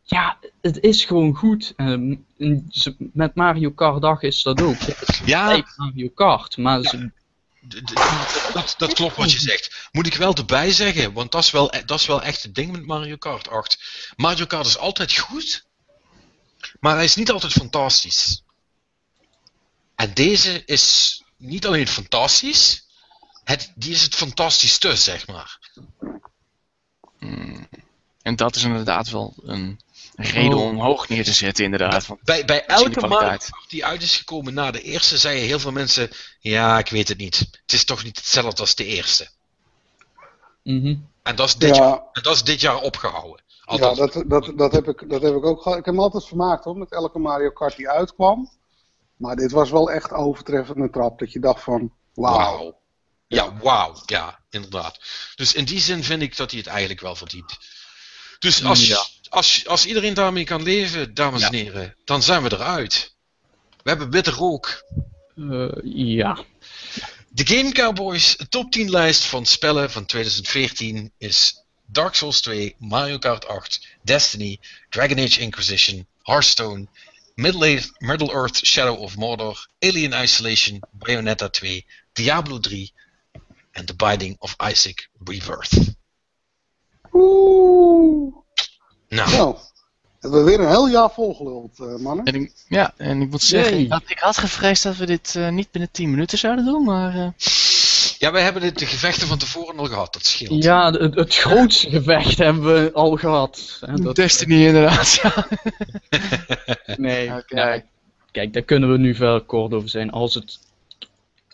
Speaker 3: ja, het is gewoon goed. Ehm, met Mario Kart dag is dat ook.
Speaker 1: Ja.
Speaker 3: Mario Kart, maar
Speaker 1: dat, dat, klopt wat je zegt. Moet ik wel erbij zeggen, want dat is wel, dat is wel echt het ding met Mario Kart 8. Mario Kart is altijd goed, maar hij is niet altijd fantastisch. En deze is niet alleen fantastisch, het, die is het fantastischste, zeg maar.
Speaker 2: Hmm. En dat is inderdaad wel een reden oh. om hoog neer te zetten, inderdaad.
Speaker 1: Van, bij, bij elke markt die uit is gekomen na de eerste, zeiden heel veel mensen: Ja, ik weet het niet. Het is toch niet hetzelfde als de eerste.
Speaker 3: Mm
Speaker 1: en, dat is dit jaar, en dat is dit jaar opgehouden.
Speaker 4: Ja, dat, dat, dat, heb ik, dat heb ik ook gehad. Ik heb me altijd vermaakt hoor, met elke Mario Kart die uitkwam. Maar dit was wel echt overtreffend een trap. Dat je dacht van, wauw. Wow.
Speaker 1: Ja, wauw. Ja, inderdaad. Dus in die zin vind ik dat hij het eigenlijk wel verdient. Dus als, als, als iedereen daarmee kan leven, dames en heren, dan zijn we eruit. We hebben bitter rook.
Speaker 3: Uh, ja.
Speaker 1: De Game Cowboys top 10 lijst van spellen van 2014 is Dark Souls 2, Mario Kart 8, Destiny, Dragon Age Inquisition, Hearthstone, Middle Earth Shadow of Mordor, Alien Isolation, Bayonetta 2, Diablo 3 en The Binding of Isaac Rebirth.
Speaker 4: Oeh. Nou. nou. Hebben we weer een heel jaar volgeluld, uh, mannen.
Speaker 2: En ik, ja, en ik moet zeggen, ik had, ik had gevreesd dat we dit uh, niet binnen 10 minuten zouden doen, maar... Uh...
Speaker 1: Ja, wij hebben de gevechten van tevoren al gehad, dat scheelt.
Speaker 3: Ja, het, het grootste gevecht hebben we al gehad.
Speaker 2: Dat... Destiny inderdaad, ja.
Speaker 3: nee, okay. kijk, daar kunnen we nu veel kort over zijn. Als het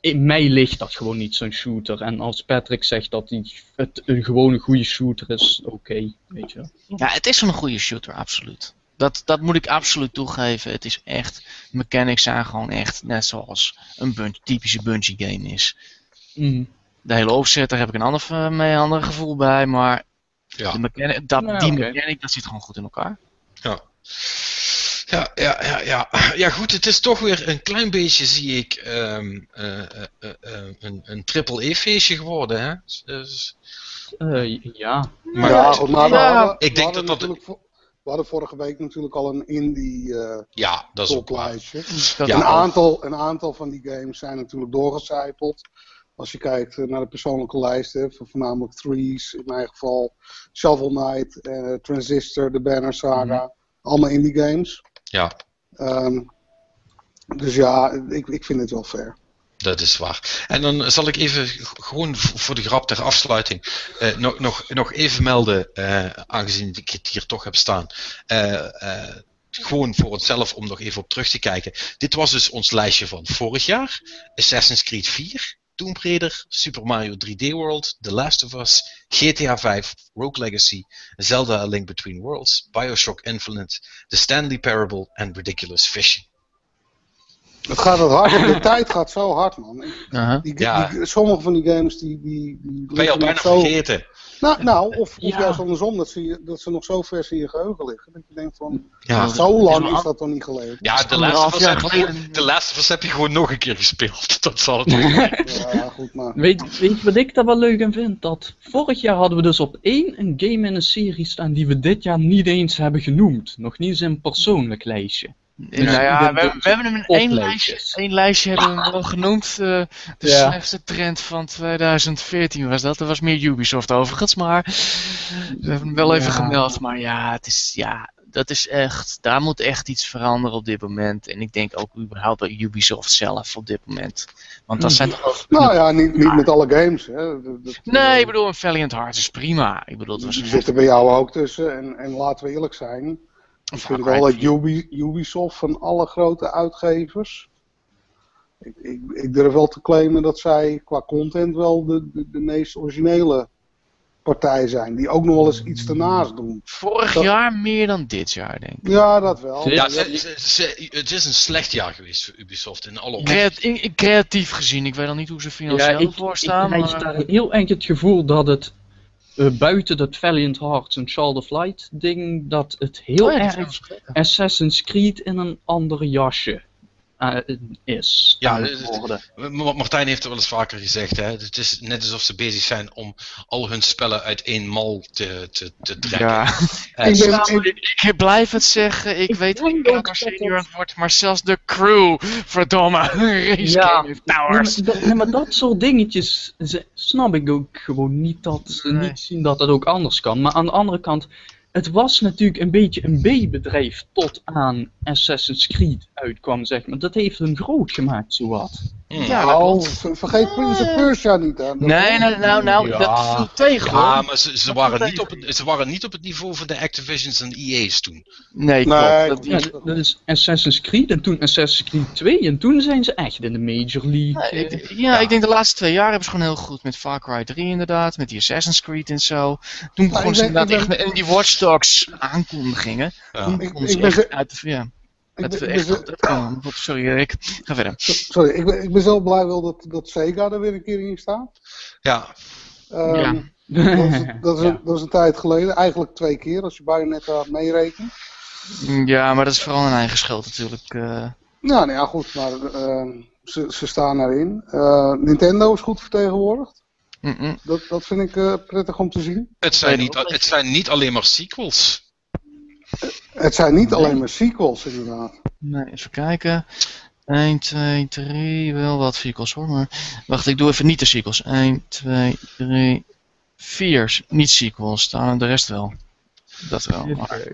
Speaker 3: in mij ligt dat gewoon niet zo'n shooter. En als Patrick zegt dat hij het een gewone goede shooter is, oké, weet je.
Speaker 2: Ja, het is een goede shooter, absoluut. Dat, dat moet ik absoluut toegeven. Het is echt, mechanics zijn gewoon echt net zoals een typische Bungie game is.
Speaker 3: Mm.
Speaker 2: De hele opzet, daar heb ik een ander, een ander gevoel bij, maar ja. de mechanic, dat, nou, die mechanic, dat zit gewoon goed in elkaar.
Speaker 1: Ja. Ja, ja, ja, ja. ja, goed, het is toch weer een klein beetje, zie ik, um, uh, uh, een, een triple-E-feestje geworden, hè? Dus,
Speaker 3: ja.
Speaker 4: Maar, ja, maar ja, ik denk dat dat... We hadden vorige week natuurlijk al een indie uh,
Speaker 1: ja, dat is ook
Speaker 4: een, aantal, een aantal van die games zijn natuurlijk doorgecijpeld. Als je kijkt naar de persoonlijke lijsten, voornamelijk Threes, in mijn geval Shovel Knight, Transistor, The Banner Saga. Mm Allemaal indie games.
Speaker 1: Ja.
Speaker 4: Um, dus ja, ik, ik vind het wel fair.
Speaker 1: Dat is waar. En dan zal ik even, gewoon voor de grap ter afsluiting, uh, nog, nog, nog even melden, uh, aangezien ik het hier toch heb staan. Uh, gewoon voor onszelf om nog even op terug te kijken. Dit was dus ons lijstje van vorig jaar. Assassin's Creed 4. Tomb Raider, Super Mario 3D World, The Last of Us, GTA 5, Rogue Legacy, Zelda A Link Between Worlds, Bioshock Infinite, The Stanley Parable en Ridiculous Fishing.
Speaker 4: Het gaat het hard, de tijd gaat zo hard man. die, die, sommige van die games die... die, die
Speaker 1: ben je al bijna zo... vergeten.
Speaker 4: Nou, nou of, of juist andersom, dat ze, dat ze nog zo vers in je geheugen liggen. Dat je denkt van, ja. zo lang is dat toch niet geleden?
Speaker 1: Ja, de laatste, heb, de laatste heb je gewoon nog een keer gespeeld. Dat zal het
Speaker 4: Ja, goed maar.
Speaker 3: Weet, weet je wat ik daar wel leuk aan vind? Dat vorig jaar hadden we dus op één een game in een serie staan die we dit jaar niet eens hebben genoemd. Nog niet eens een persoonlijk lijstje.
Speaker 2: Nou ja, we, we, hebben hem in één lijstje, één lijstje hebben we wel genoemd. Uh, de ja. slechtste trend van 2014 was dat. Er was meer Ubisoft overigens, maar we hebben hem wel even gemeld. Maar ja, het is, ja, dat is echt, daar moet echt iets veranderen op dit moment. En ik denk ook überhaupt bij Ubisoft zelf op dit moment. Want dat zijn toch
Speaker 4: Nou ja, niet, niet met alle games. Hè.
Speaker 2: Dat, nee, ik bedoel, een Valiant Hearts is prima. Ik bedoel,
Speaker 4: dat was... zitten bij jou ook tussen. En, en laten we eerlijk zijn. Ik vind wel dat Ubisoft van alle grote uitgevers ik, ik, ik, durf wel te claimen dat zij qua content wel de, de, de meest originele partij zijn. Die ook nog wel eens iets ernaast doen.
Speaker 2: Vorig jaar meer dan dit jaar, denk ik.
Speaker 4: Ja, dat wel.
Speaker 1: Ja, het is een slecht jaar geweest voor Ubisoft in alle
Speaker 2: opzichten. creatief gezien, ik weet al niet hoe ze financieel ja, ervoor staan.
Speaker 3: Ik heb daar heel enkel het gevoel dat het uh, buiten dat Valiant Hearts en Child of Light ding, dat het heel oh, erg Assassin's Creed in een andere jasje is.
Speaker 1: Ja, Martijn heeft het wel eens vaker gezegd. Hè? Het is net alsof ze bezig zijn om al hun spellen uit één mal te, te, te trekken. Ja.
Speaker 2: ik, ben, ik, blijf het zeggen, ik weet niet hoe senior het wordt, maar zelfs de crew, verdomme, ja.
Speaker 3: Towers. Nee, maar, dat soort dingetjes snap ik ook gewoon niet dat ze niet zien dat het ook anders kan. Maar aan de andere kant, het was natuurlijk een beetje een B-bedrijf tot aan Assassin's Creed uitkwam, zeg maar. Dat heeft hem groot gemaakt, zowat.
Speaker 4: Hmm. Ja, nou, vergeet Prince of Persia niet aan.
Speaker 2: Nee, nee, nou, nou, ja. dat viel tegen
Speaker 1: Ja, maar ze, ze, waren niet op het, ze waren niet op het niveau van de Activisions en EA's toen.
Speaker 2: Nee, klopt. dat,
Speaker 3: ja, dat is Assassin's Creed en toen Assassin's Creed 2 en toen zijn ze echt in de Major League.
Speaker 2: ja, ik denk de laatste twee jaar hebben ze gewoon heel goed met Far Cry 3 inderdaad, met die Assassin's Creed en zo. Toen begonnen ze inderdaad echt met die Watch Dogs aankondigingen. Toen begonnen ze echt uit de... Ja. Het echt, oh, sorry Rick, ga verder.
Speaker 4: Sorry, ik ben, ik ben zo blij wel dat, dat Sega er weer een keer in staat.
Speaker 1: Ja.
Speaker 4: Um, ja. Dat, is, dat, is een, dat is een tijd geleden, eigenlijk twee keer als je Bayonetta meerekent.
Speaker 2: Ja, maar dat is vooral een eigen schuld natuurlijk. Uh...
Speaker 4: Nou, nou ja, goed, maar uh, ze, ze staan erin. Uh, Nintendo is goed vertegenwoordigd. Mm -mm. Dat, dat vind ik uh, prettig om te zien.
Speaker 1: Het zijn, niet, het zijn niet alleen maar sequels.
Speaker 4: Het zijn niet alleen maar sequels inderdaad.
Speaker 2: Nee, even kijken. 1, 2, 3, wel wat sequels hoor, maar... Wacht, ik doe even niet de sequels. 1, 2, 3, 4 niet sequels, staan de rest wel. Dat wel. Maar...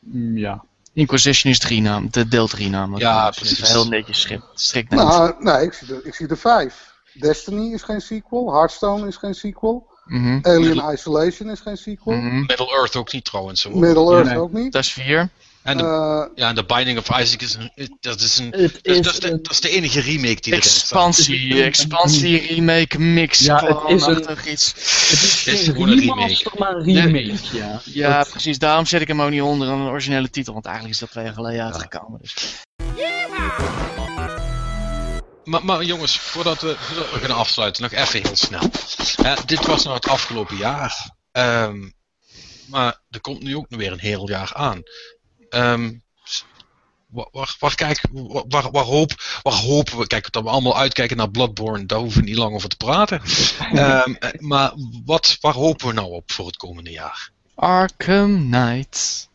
Speaker 3: Mm, ja.
Speaker 2: Inquisition is drie naam, de deel 3 namelijk.
Speaker 1: Ja, precies.
Speaker 2: Heel netjes schrift, strikt
Speaker 4: Nou, nee, ik zie, er, ik zie er vijf. Destiny is geen sequel, Hearthstone is geen sequel. Mm Alien Isolation is geen sequel.
Speaker 1: Mm Middle Earth ook niet trouwens.
Speaker 4: Hoor. Middle Earth ook niet.
Speaker 2: Dat is vier.
Speaker 1: En de, uh, ja, The Binding of Isaac is een, dat is een, dat, is, dat, is de, dat is de enige remake die
Speaker 2: er is. Expansie, expansie, remake, mix, ja, het is een,
Speaker 3: iets. Het is, het is gewoon een remake. maar een remake, ja.
Speaker 2: Ja, precies, daarom zet ik hem ook niet onder een originele titel, want eigenlijk is dat twee jaar geleden uitgekomen. Dus.
Speaker 1: Maar, maar, jongens, voordat we, voordat we gaan afsluiten, nog even heel snel. dit was nog het afgelopen jaar. Um, maar er komt nu ook nog weer een heel jaar aan. Um, waar, waar, kijk, waar, waar, hoop, waar hopen we? Kijk, dat we allemaal uitkijken naar Bloodborne, daar hoeven we niet lang over te praten. um, maar wat, waar hopen we nou op voor het komende jaar?
Speaker 2: Arkham Knight.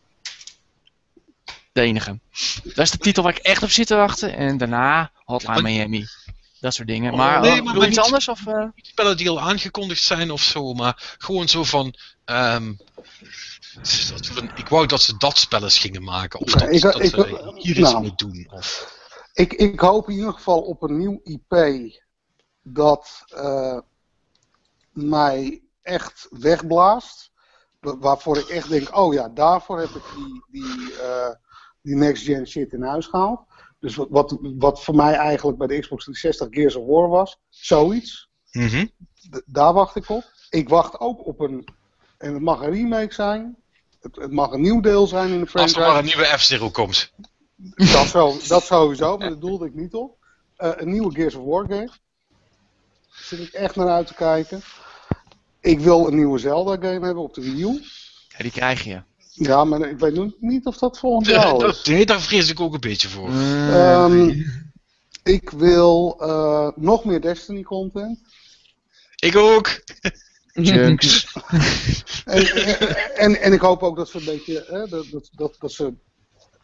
Speaker 2: De enige. Dat is de titel waar ik echt op zit te wachten. En daarna Hotline Miami. Dat soort dingen. Maar, nee, maar, maar iets anders? Of, uh...
Speaker 1: Spellen die al aangekondigd zijn of zo. Maar gewoon zo van... Um, ik wou dat ze dat spellen gingen maken. Of dat, ik, dat ik, ze hier iets nou, mee doen. Of...
Speaker 4: Ik, ik hoop in ieder geval op een nieuw IP dat uh, mij echt wegblaast. Waarvoor ik echt denk, oh ja, daarvoor heb ik die, die, uh, die next gen shit in huis gehaald. Dus wat, wat, wat voor mij eigenlijk bij de Xbox 360 Gears of War was, zoiets. Mm -hmm. Daar wacht ik op. Ik wacht ook op een, en het mag een remake zijn, het, het mag een nieuw deel zijn in de franchise.
Speaker 1: Als er maar een nieuwe F-Zero komt.
Speaker 4: Dat, zo, dat sowieso, maar dat doelde ik niet op. Uh, een nieuwe Gears of War game. Daar zit ik echt naar uit te kijken. Ik wil een nieuwe Zelda game hebben op de Wii U.
Speaker 2: Ja, die krijg je.
Speaker 4: Ja, maar ik weet niet of dat volgend jaar is.
Speaker 1: Nee, daar vrees ik ook een beetje voor.
Speaker 4: Um, ik wil uh, nog meer Destiny content.
Speaker 1: Ik ook.
Speaker 2: Junks.
Speaker 4: en, en, en, ik hoop ook dat ze een beetje, hè, dat, dat, dat, dat ze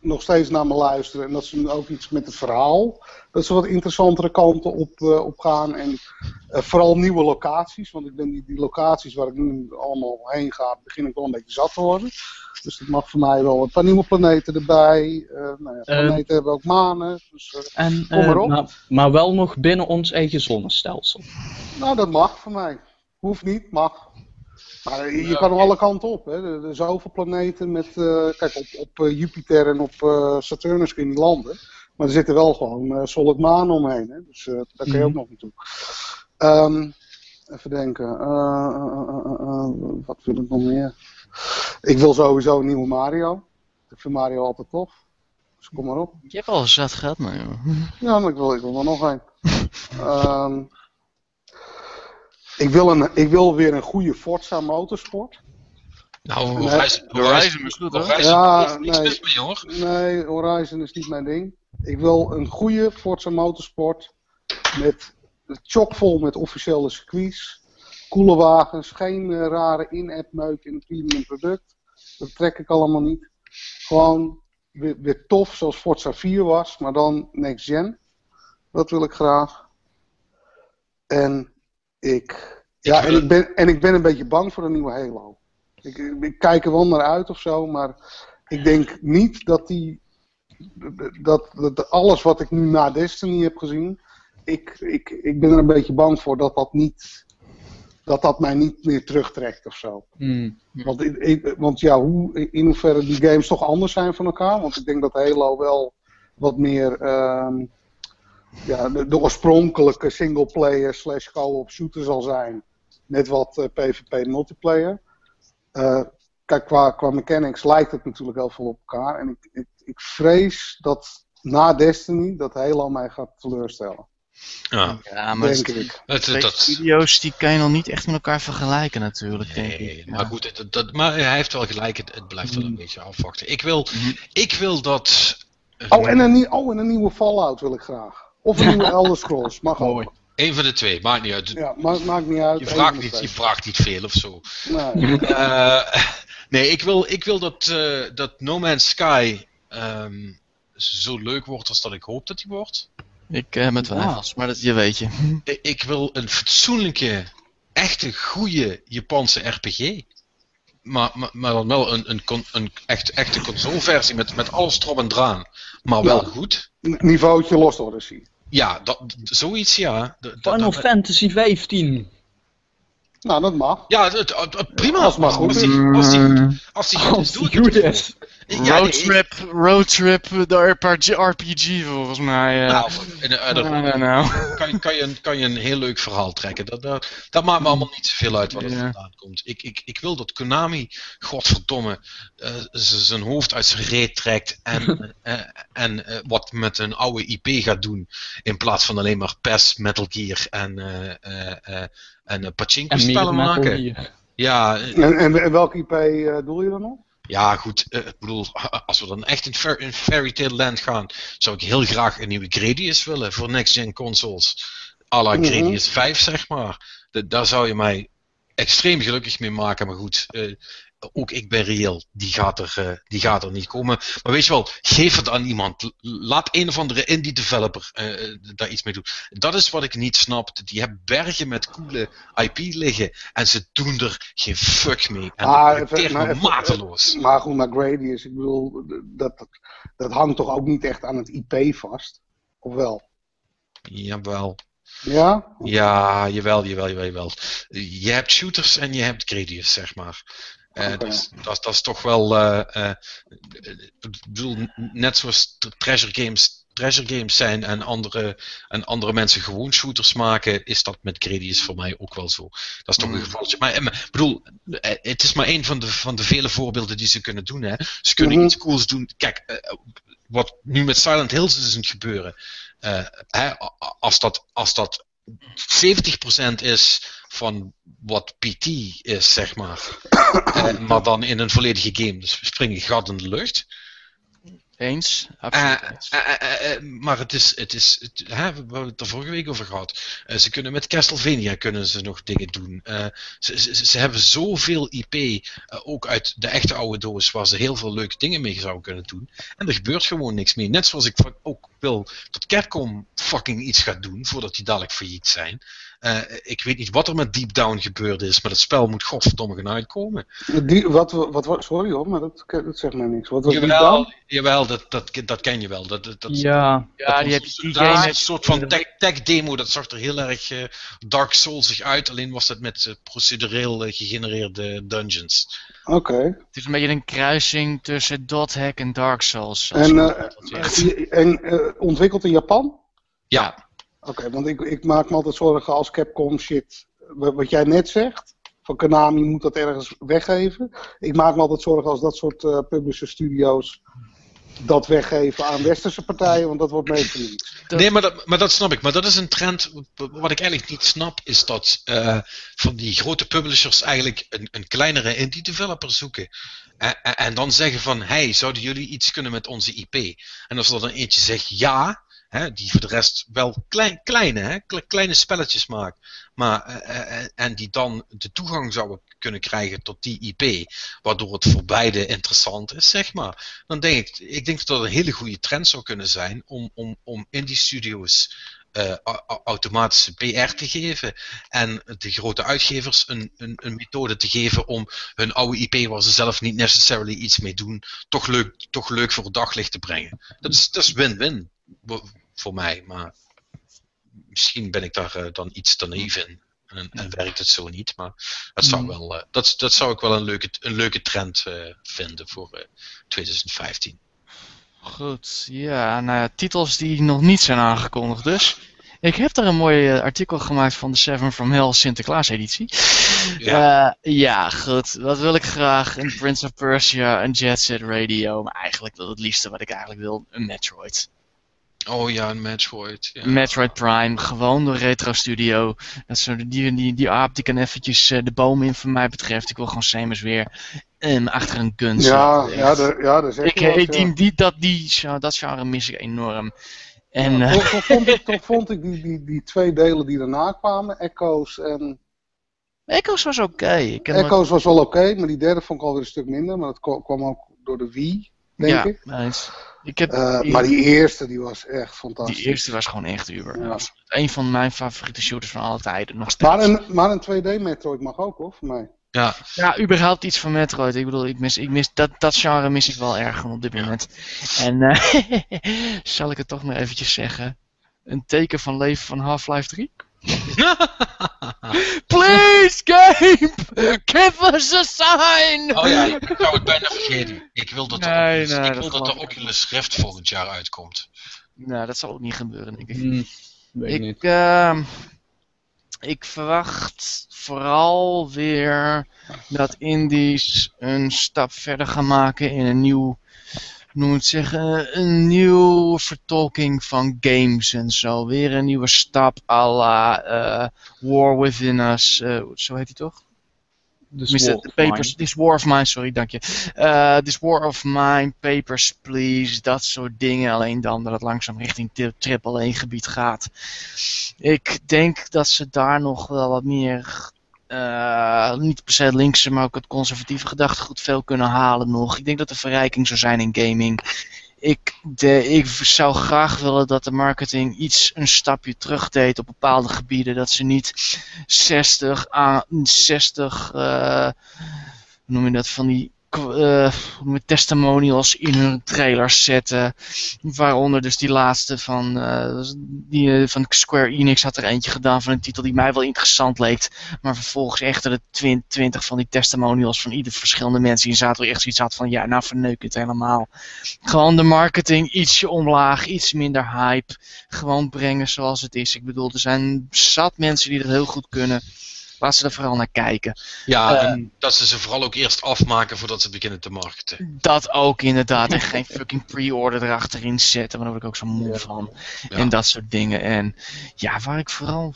Speaker 4: nog steeds naar me luisteren. En dat ze ook iets met het verhaal, dat ze wat interessantere kanten op, uh, op gaan. En vooral nieuwe locaties, want ik ben die, die locaties waar ik nu allemaal heen ga, begin ik wel een beetje zat te worden. Dus dat mag voor mij wel een paar nieuwe planeten erbij. nou ja, planeten hebben ook manen. Dus,
Speaker 3: en, kom maar op. Maar, maar wel nog binnen ons eigen zonnestelsel.
Speaker 4: Nou, dat mag voor mij. Hoeft niet, mag. Maar je kan alle kanten op. Hè. Er, zijn zoveel planeten met. Uh, kijk, op, op uh, Jupiter en op Saturnus kun je niet landen. Maar er zitten wel gewoon solid manen omheen. Hè. Dus daar kun je ook nog naartoe. Um, even denken. wat wil ik nog meer? Ik wil sowieso een nieuwe Mario. Ik vind Mario altijd tof. Dus kom maar op.
Speaker 2: Je hebt al zat gehad, maar joh.
Speaker 4: Ja, maar ik wil, ik wil er nog een. um, ik wil, een, ik wil weer een goede Forza Motorsport.
Speaker 1: Nou, Horizon, Horizon is goed,
Speaker 4: hoor. Ja, nee, hoor. Nee, Horizon is niet mijn ding. Ik wil een goede Forza Motorsport met chockvol met officiële circuits, coole wagens, geen uh, rare in-app meuk in een premium product. Dat trek ik allemaal niet. Gewoon weer, weer tof zoals Forza 4 was, maar dan next gen. Dat wil ik graag. En ik. Ja, en ik, ben, en ik ben een beetje bang voor een nieuwe Halo. Ik, ik kijk er wel naar uit of zo, maar ik denk niet dat die. Dat, dat alles wat ik nu na Destiny heb gezien. Ik, ik, ik ben er een beetje bang voor dat dat niet. Dat dat mij niet meer terugtrekt of zo.
Speaker 3: Hmm.
Speaker 4: Want, ik, want ja, hoe, in hoeverre die games toch anders zijn van elkaar. Want ik denk dat Halo wel wat meer. Uh, ja, de, oorspronkelijke singleplayer slash co-op shooter zal zijn. Met wat uh, eh, PvP multiplayer. Uh, kijk, qua, qua mechanics lijkt het natuurlijk heel veel op elkaar. En ik, ik, ik vrees dat na Destiny dat Halo mij gaat teleurstellen.
Speaker 1: Ja,
Speaker 2: ja maar denk ik. Het, dat, video's die kan je nog niet echt met elkaar vergelijken natuurlijk, nee, denk ik.
Speaker 1: Maar goed, dat, dat, maar hij heeft wel gelijk, het, het blijft wel een mm. beetje afwachten. Ik wil, mm. ik wil dat...
Speaker 4: Oh en, een, oh, en een nieuwe Fallout wil ik graag. Of een nieuwe Elder Scrolls, mag Mooi. ook.
Speaker 1: Eén van de twee, maakt niet uit.
Speaker 4: Ja, maakt, maakt niet uit.
Speaker 1: Je vraagt niet, je vraagt niet veel of zo. Nee, uh, nee ik, wil, ik wil dat, uh, dat No Man's Sky um, zo leuk wordt als dat ik hoop dat hij wordt.
Speaker 2: Ik uh, met twijfels, maar dat je weet je.
Speaker 1: Ik wil een fatsoenlijke, echte, goede Japanse RPG. Maar, maar, maar dan wel een, een, een, echt, echte consoleversie met, met alles erop en draan. Maar wel goed.
Speaker 4: Niveautje Lost Odyssey.
Speaker 1: Ja, dat, zoiets ja.
Speaker 3: Final Fantasy 15.
Speaker 4: Nou, dat mag.
Speaker 1: Ja, het, het, prima.
Speaker 4: Als, maar goed.
Speaker 1: Als die, als die goed, als die goed is, doe ik het.
Speaker 2: Ja, roadtrip, roadtrip, de RPG, RPG volgens mij. Uh.
Speaker 1: Nou, in, uh, uh, nou. Kan, kan, je, kan je een heel leuk verhaal trekken. Dat, dat, dat maakt me allemaal niet zoveel uit wat er yeah. vandaan komt. Ik, ik, ik wil dat Konami, godverdomme, zijn hoofd uit zijn reet trekt en, en wat met een oude IP gaat doen. In plaats van alleen maar PES, Metal Gear en, en Pachinko spellen maken. Ja.
Speaker 4: En, en, en welke IP doel je dan nog?
Speaker 1: Ja, goed. Uh, ik bedoel, als we dan echt in, fer in Fairy Tale Land gaan, zou ik heel graag een nieuwe Gradius willen voor next-gen consoles. A la mm -hmm. Gradius 5, zeg maar. De, daar zou je mij extreem gelukkig mee maken. Maar goed, uh, ook ik ben reëel, die gaat, er, uh, die gaat er niet komen. Maar weet je wel, geef het aan iemand. Laat een of andere indie developer uh, daar iets mee doen. Dat is wat ik niet snap. Die hebben bergen met coole IP liggen en ze doen er geen fuck mee. En ah, dat is me mateloos.
Speaker 4: Maar goed, maar Gradius, ik bedoel, dat, dat hangt toch ook niet echt aan het IP vast? Of wel?
Speaker 1: Jawel.
Speaker 4: Ja?
Speaker 1: Ja, jawel, jawel, jawel, jawel. Je hebt shooters en je hebt Gradius, zeg maar. Uh, dus dat, dat, is toch wel. Uh, uh, bedoel, net zoals Treasure Games Treasure Games zijn en andere, en andere mensen gewoon shooters maken, is dat met Gradius voor mij ook wel zo. Dat is toch een mm. gevaltje. Maar ik bedoel, het is maar één van de, van de vele voorbeelden die ze kunnen doen. Hè. Ze kunnen mm -hmm. iets cools doen. Kijk, wat nu met Silent Hills is het gebeuren. Hè, als, dat, als dat 70% is van wat PT is, zeg maar. uh, maar dan in een volledige game. Dus we springen gat in de lucht.
Speaker 2: Eens, absoluut.
Speaker 1: Uh, uh, maar het is, het is het, we hebben het er vorige week over gehad. ze kunnen met Castlevania kunnen ze nog dingen doen. Ze, ze, ze, hebben zoveel IP, ook uit de echte oude doos, waar ze heel veel leuke dingen mee zouden kunnen doen. En er gebeurt gewoon niks meer. Net zoals ik ook wil dat Capcom fucking iets gaat doen, voordat die dadelijk failliet zijn. Uh, ik weet niet wat er met Deep Down gebeurd is, maar het spel moet godverdomme gaan uitkomen.
Speaker 4: Die, wat, wat, wat, sorry hoor, maar dat, dat zegt mij niks. Wat was
Speaker 1: jawel,
Speaker 4: Deep Down?
Speaker 1: Jawel, dat, dat, dat ken je wel. Dat, dat,
Speaker 3: ja,
Speaker 2: ja die heb je
Speaker 1: Een soort van tech, tech, demo, dat zag er heel erg uh, Dark Soulsig uit, alleen was dat met uh, procedureel gegenereerde dungeons.
Speaker 4: Oké. Okay.
Speaker 2: Het is een beetje een kruising tussen Dot Hack en Dark Souls.
Speaker 4: En, en ontwikkeld in Japan?
Speaker 1: Ja.
Speaker 4: Oké, want ik, ik maak me altijd zorgen als Capcom shit, wat jij net zegt, van Konami moet dat ergens weggeven. Ik maak me altijd zorgen als dat soort uh, publisher studio's dat weggeven aan westerse partijen, want dat wordt meestal niet.
Speaker 1: Nee, maar dat, maar dat snap ik. Maar dat is een trend. Wat ik eigenlijk niet snap, is dat uh, van die grote publishers eigenlijk een, een kleinere indie developer zoeken. En, en, en, dan zeggen van, hey, zouden jullie iets kunnen met onze IP? En als er dan eentje zegt ja, Hè, die voor de rest wel klein, kleine, hè, kleine spelletjes maakt. Maar, uh, en die dan de toegang zouden kunnen krijgen tot die IP. Waardoor het voor beide interessant is, zeg maar. Dan denk ik, ik denk dat dat een hele goede trend zou kunnen zijn om, om, om indie studios uh, automatische PR te geven. En de grote uitgevers een, een, een, methode te geven om hun oude IP, waar ze zelf niet necessarily iets mee doen, toch leuk, toch leuk voor het daglicht te brengen. Dat is win-win voor mij. Maar misschien ben ik daar uh, dan iets te naïef in. En, en, werkt het zo niet. Maar dat zou, hmm. wel, uh, dat, dat zou ik wel een leuke, een leuke trend uh, vinden voor 2015.
Speaker 2: Goed, ja, nou ja, titels die nog niet zijn aangekondigd dus. Ik heb daar een mooi artikel gemaakt van de Seven from Hell Sinterklaas editie. Ja. Uh, ja, goed. Wat wil ik graag? Een Prince of Persia, een Jet Set Radio. Maar eigenlijk wil het liefste wat ik eigenlijk wil, een Metroid.
Speaker 1: Oh ja, een Metroid. Ja.
Speaker 2: Metroid Prime, gewoon door Retro Studio. Dat zo, die, die, die aap die kan eventjes uh, de boom in, voor mij betreft. Ik wil gewoon Samus weer um, achter een gun
Speaker 4: Ja, ja, de, ja, dat is
Speaker 2: ik,
Speaker 4: was,
Speaker 2: die, ja. die, dat, die, dat genre mis ik enorm. En,
Speaker 4: ja, toch, toch, vond ik, toch vond ik die, die, die twee delen die daarna kwamen, Echoes en...
Speaker 2: Echoes was oké. Okay.
Speaker 4: Echoes was wel oké, okay, maar die derde vond ik alweer een stuk minder. Maar dat kwam ook door de Wii, denk
Speaker 2: ja,
Speaker 4: ik.
Speaker 2: Nice. Ik heb
Speaker 4: uh, maar die eerste die was echt fantastisch.
Speaker 2: Die eerste was gewoon echt uber. Ja. was een van mijn favoriete shooters van alle tijden. Nog steeds.
Speaker 4: Maar een, maar een 2D Metroid mag ook hoor, voor mij.
Speaker 1: Ja.
Speaker 2: ja, überhaupt iets van Metroid. Ik bedoel, ik mis, ik mis, dat, dat genre mis ik wel erg op dit moment. En uh, zal ik het toch maar eventjes zeggen. Een teken van leven van Half-Life 3? Please, game! Give us a sign!
Speaker 1: Oh ja, ik zou het bijna vergeten. Ik wil dat, nee, er, nee, ik wil dat, dat de Oculus Rift volgend jaar uitkomt.
Speaker 2: Nou, dat zal ook niet gebeuren, denk ik.
Speaker 3: Mm, weet
Speaker 2: ik,
Speaker 3: niet.
Speaker 2: Uh, ik verwacht vooral weer dat indies een stap verder gaan maken in een nieuw noem het zeggen, een nieuwe vertolking van games en zo. Weer een nieuwe stap à la uh, War Within Us, uh, zo heet hij toch?
Speaker 3: This war,
Speaker 2: papers, this war of Mine, sorry, dank je. Uh, this War of Mine, Papers, Please, dat soort dingen. Alleen dan dat het langzaam richting triple 1 gebied gaat. Ik denk dat ze daar nog wel wat meer uh, niet per se linkse, maar ook het conservatieve gedachtegoed veel kunnen halen nog. Ik denk dat er verrijking zou zijn in gaming. Ik, de, ik zou graag willen dat de marketing iets een stapje terug deed op bepaalde gebieden. Dat ze niet 60 aan 60, uh, hoe noem je dat, van die uh, met testimonials in hun trailers zetten. Waaronder dus die laatste van, uh, die, uh, van Square Enix had er eentje gedaan van een titel die mij wel interessant leek. Maar vervolgens echt de 20 van die testimonials van ieder verschillende mensen die zaten echt zoiets had van ja, nou verneuk het helemaal. Gewoon de marketing ietsje omlaag, iets minder hype. Gewoon brengen zoals het is. Ik bedoel, er zijn zat mensen die dat heel goed kunnen. Laat ze er vooral naar kijken.
Speaker 1: Ja, en ehm, dat ze ze vooral ook eerst afmaken voordat ze beginnen te marketen.
Speaker 2: Dat ook inderdaad. En geen fucking pre-order erachterin zetten, maar daar word ik ook zo moe van. En dat soort dingen. En ja, waar ik vooral...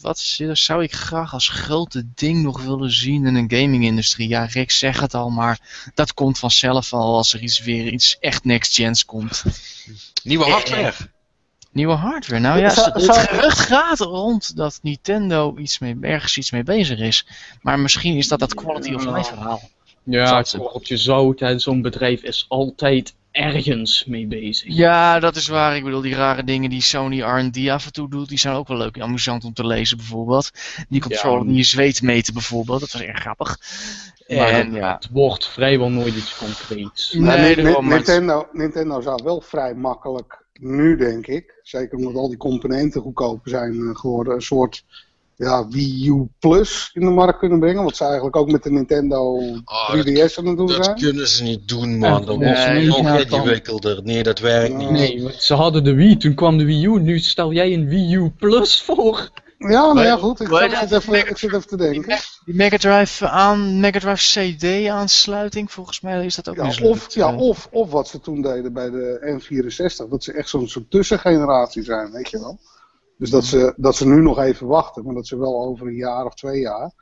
Speaker 2: Wat zou ik graag als grote ding nog willen zien in een gaming-industrie? Ja, Rick zegt het al, maar dat komt vanzelf al als er iets weer iets echt next-gens komt.
Speaker 1: Nieuwe hardware.
Speaker 2: Nieuwe hardware. Nou ja, het gerucht gaat rond dat Nintendo iets mee, ergens iets mee bezig is. Maar misschien is dat dat quality of life verhaal.
Speaker 3: Ja, het korreltje zout en zo'n bedrijf is altijd ergens mee bezig.
Speaker 2: Ja, dat is waar. Ik bedoel, die rare dingen die Sony R&D af en toe doet, die zijn ook wel leuk en amusant om te lezen bijvoorbeeld. Die controller die je zweet meten bijvoorbeeld, dat was erg grappig.
Speaker 3: Maar en, ja. het wordt vrijwel nooit iets concreets.
Speaker 4: Nee, nee, Nintendo, Nintendo zou wel vrij makkelijk nu denk ik, zeker omdat al die componenten goedkoper zijn eh, geworden, een soort ja, Wii U Plus in de markt kunnen brengen. Wat ze eigenlijk ook met de Nintendo 3DS aan het doen zijn.
Speaker 1: Dat kunnen ze niet doen, man. Dat is nog ingewikkelder. Nee, dat werkt niet.
Speaker 3: Nee, ze hadden de Wii, toen kwam de Wii U. Nu stel jij een Wii U Plus voor.
Speaker 4: Ja, nou ja, goed. Ik zit, even, ik zit even te denken.
Speaker 2: Die Mega Drive aan, Mega Drive CD aansluiting, volgens mij is dat ook
Speaker 4: ja, of, ja, of, of wat ze toen deden bij de N64, dat ze echt zo'n soort tussengeneratie zijn, weet je wel. Dus dat ze, dat ze nu nog even wachten, maar dat ze wel over een jaar of twee jaar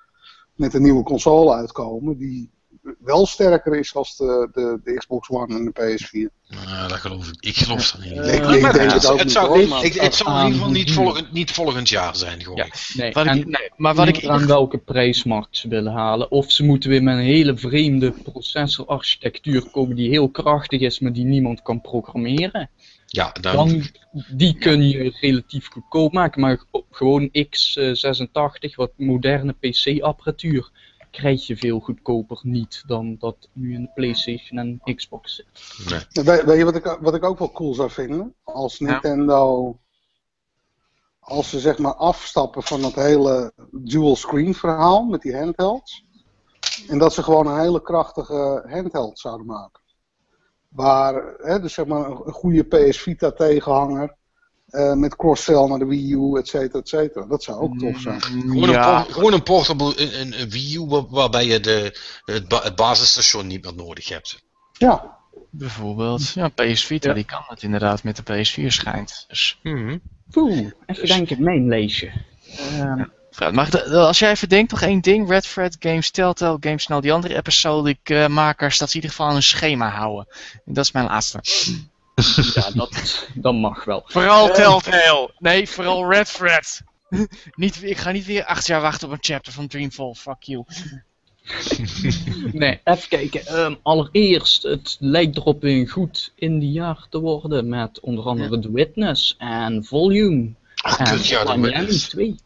Speaker 4: met een nieuwe console uitkomen die wel sterker is als de, de, de Xbox One en de PS4.
Speaker 1: Nou, dat geloof ik. Ik geloof dat niet. Uh, ik, denk het ook het zou, ik, het zou in ieder geval niet volgend, niet volgend jaar zijn, gewoon. Ja,
Speaker 3: nee, wat ik, nee, maar wat ik aan welke prijsmarkt ze willen halen. Of ze moeten weer met een hele vreemde processorarchitectuur komen die heel krachtig is, maar die niemand kan programmeren.
Speaker 1: Ja,
Speaker 3: dan... dan die kun je relatief goedkoop maken, maar gewoon x86, wat moderne PC-apparatuur krijg je veel goedkoper niet dan dat nu in de PlayStation en Xbox zit.
Speaker 4: Nee. Weet, je wat ik, wat ik ook wel cool zou vinden? Als Nintendo. Als ze zeg maar afstappen van dat hele dual screen verhaal met die handhelds. En dat ze gewoon een hele krachtige handheld zouden maken. Waar, hè, dus zeg maar een goede PS Vita tegenhanger. Uh, met cross-sell naar de Wii U, et cetera, et cetera. Dat zou ook tof zijn.
Speaker 1: Gewoon, een, gewoon een portable, een, een Wii U waarbij je de, het, basisstation niet meer nodig hebt.
Speaker 4: Ja.
Speaker 2: Bijvoorbeeld. Ja, PS Vita, die kan het inderdaad met de PS4 schijnt. Dus.
Speaker 3: Mm Oeh, even dus... denken, mijn leesje.
Speaker 2: Uh, maar als jij even denkt, nog één ding. Red Fred Games, Telltale Games en al die andere episodic uh, makers, dat ze in ieder geval een schema houden. En dat is mijn laatste.
Speaker 3: Ja, dat, dat mag wel.
Speaker 2: Vooral uh, Telltale. Nee, vooral Red Fred. niet, ik ga niet weer acht jaar wachten op een chapter van Dreamfall. Fuck you.
Speaker 3: nee, even kijken. Um, allereerst, het lijkt erop een goed indie jaar te worden. Met onder andere ja. The Witness en Volume.
Speaker 1: Ach, en kut, ja, The Witness. 2.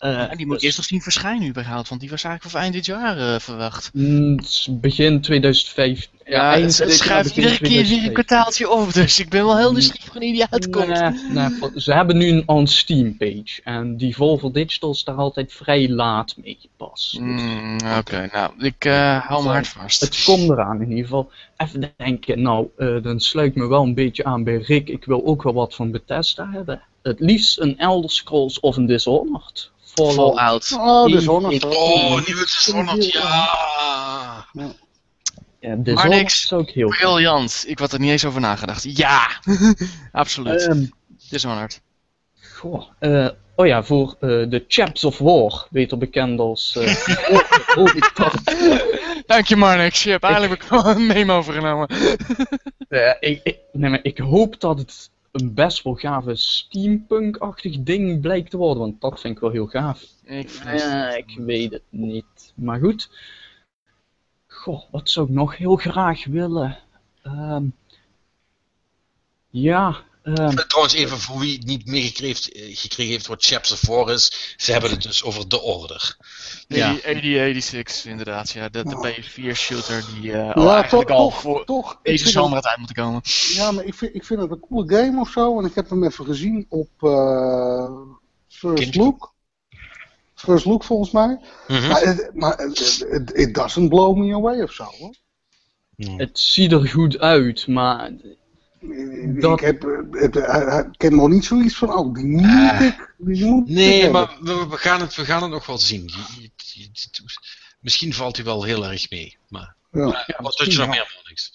Speaker 2: Uh, die moet dus... eerst nog zien verschijnen überhaupt, want die was eigenlijk voor eind dit jaar uh, verwacht.
Speaker 3: Mm, begin 2005.
Speaker 2: Ja, ja het, het schuift iedere keer weer een kwartaaltje op, dus ik ben wel heel nieuwsgierig wanneer die uitkomt.
Speaker 3: Nee, nee, ze hebben nu een on-Steam page en die Volvo Digital is daar altijd vrij laat mee pas.
Speaker 2: Mm, Oké, nou, ik uh, hou me hard vast.
Speaker 3: Het komt eraan in ieder geval. Even denken, nou, dan sluit me wel een beetje aan bij Rick. Ik wil ook wel wat van Bethesda hebben. Het liefst een Elder Scrolls of een Dishonored.
Speaker 2: Fallout.
Speaker 4: Oh, Dishonored.
Speaker 1: Oh, nieuwe Dishonored, ja.
Speaker 3: ja. Ja, Dishonored is ook heel
Speaker 2: Briljant. Ik had er niet eens over nagedacht. Ja, absoluut. Um, Dishonored.
Speaker 3: Goh, uh, oh ja, voor uh, de Chaps of War, beter bekend als... Uh,
Speaker 2: Dank je Marnix, je hebt eigenlijk een memo overgenomen.
Speaker 3: ja, ik, ik, nee, maar ik hoop dat het een best wel gave steampunk-achtig ding blijkt te worden. Want dat vind ik wel heel gaaf.
Speaker 2: Ik,
Speaker 3: ik weet het niet. Maar goed. Goh, wat zou ik nog heel graag willen? Um, ja,
Speaker 1: Trouwens, even voor wie het niet meegekregen heeft, gekregen heeft wat Chaps of War is, ze hebben het dus over de Order.
Speaker 2: Ja, 8086 inderdaad, ja. De, de PS4-shooter die uh, al eigenlijk toch, al voor toch, deze zomer het uit moeten komen.
Speaker 4: Ja, maar ik vind, ik vind het een coole game of zo, en ik heb hem even gezien op uh, First Look. First Look volgens mij. Mm -hmm. Maar, het, maar it, it, doesn't blow me away of zo hoor.
Speaker 3: Het ziet er goed uit, maar
Speaker 4: Ik, heb, het, ik heb nog niet zoiets van, oh, die moet ik. Die moet
Speaker 1: nee, maar we, we, gaan het, we gaan het nog wel zien. Misschien valt hij wel heel erg mee. Maar, ja. ja wat doet je nog meer, niks?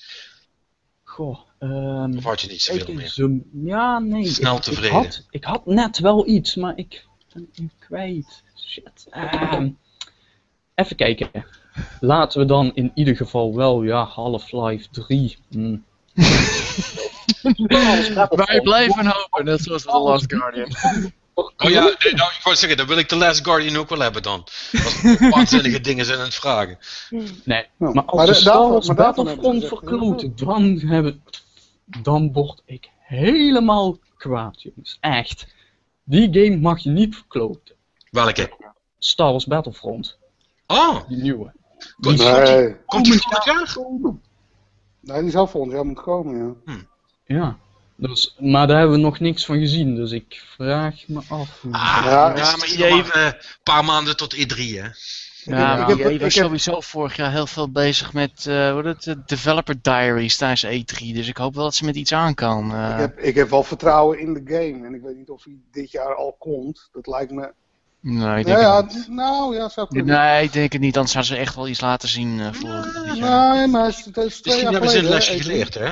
Speaker 3: Goh. Um,
Speaker 1: of had je niet zoveel meer?
Speaker 3: ja, nee.
Speaker 1: Snel
Speaker 3: ik,
Speaker 1: tevreden.
Speaker 3: Ik had, ik had net wel iets, maar ik ben nu kwijt. Shit. Um, even kijken. Laten we dan in ieder geval wel, ja, Half-Life 3. Hmm.
Speaker 2: Wij blijven hopen, net zoals The Last Guardian.
Speaker 1: Oh ja, nou, ik wou zeggen, dan wil ik The Last Guardian ook wel hebben dan. Als waanzinnige dingen zijn aan het vragen.
Speaker 3: Nee, maar als maar Star Wars Battlefront verkloten, dan, hebben, dan word ik helemaal kwaad, jongens. Echt. Die game mag je niet verkloten.
Speaker 1: Welke?
Speaker 3: Star Wars Battlefront.
Speaker 1: Oh!
Speaker 3: Die nieuwe.
Speaker 1: Komt die, nee. komt die volgend jaar?
Speaker 4: Nee, die zou volgend jaar moeten komen, ja.
Speaker 3: Hm. Ja. Dus, maar daar hebben we nog niks van gezien, dus ik vraag me af.
Speaker 1: Ah, ja, ja, maar je even een paar maanden tot E3, hè?
Speaker 2: Ja, maar ik, was sowieso vorig jaar heel veel bezig met uh, wat het, Developer Diaries tijdens E3. Dus ik hoop wel dat ze met iets aan kan. Uh...
Speaker 4: Ik, heb, ik heb wel vertrouwen in de game. En ik weet niet of hij dit jaar al komt. Dat lijkt me
Speaker 2: Nee, ik denk ja, het niet.
Speaker 4: Nou, ja, zou
Speaker 2: kunnen. Nee, ik denk het niet. Anders zouden ze echt wel iets laten zien uh, voor
Speaker 4: dit jaar. Nee, maar het is twee
Speaker 1: Misschien hebben ze een lesje geleerd, hè?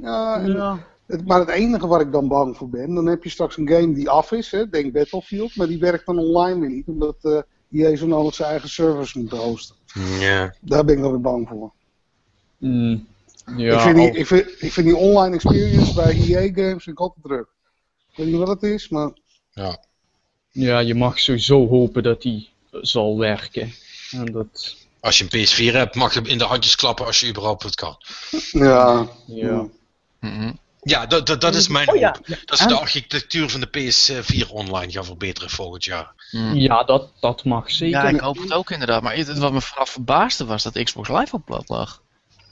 Speaker 4: Ja, ja. Het, maar het enige waar ik dan bang voor ben, dan heb je straks een game die af is, hè, denk Battlefield, maar die werkt dan online weer niet, omdat uh, EA zo nodig zijn eigen servers moet hosten.
Speaker 1: Ja.
Speaker 4: Daar ben ik dan weer bang voor.
Speaker 3: Mm. Ja,
Speaker 4: ik, vind die, ik, vind, ik vind die online experience bij EA games ik altijd druk. Ik weet niet wat het is, maar...
Speaker 1: Ja.
Speaker 3: Ja, je mag sowieso hopen dat die zal werken. En dat...
Speaker 1: Als je een PS4 hebt, mag je in de handjes klappen als je überhaupt het kan.
Speaker 4: Ja.
Speaker 3: Ja.
Speaker 2: Mm
Speaker 1: Ja, dat, dat, dat is mijn oh, hoop. Dat ze de architectuur van de PS4 online gaan verbeteren volgend jaar.
Speaker 3: Mm. Ja, dat, dat mag zeker.
Speaker 2: Ja, ik hoop het ook inderdaad. Maar het, wat me vooral verbaasde was dat Xbox Live op plat lag.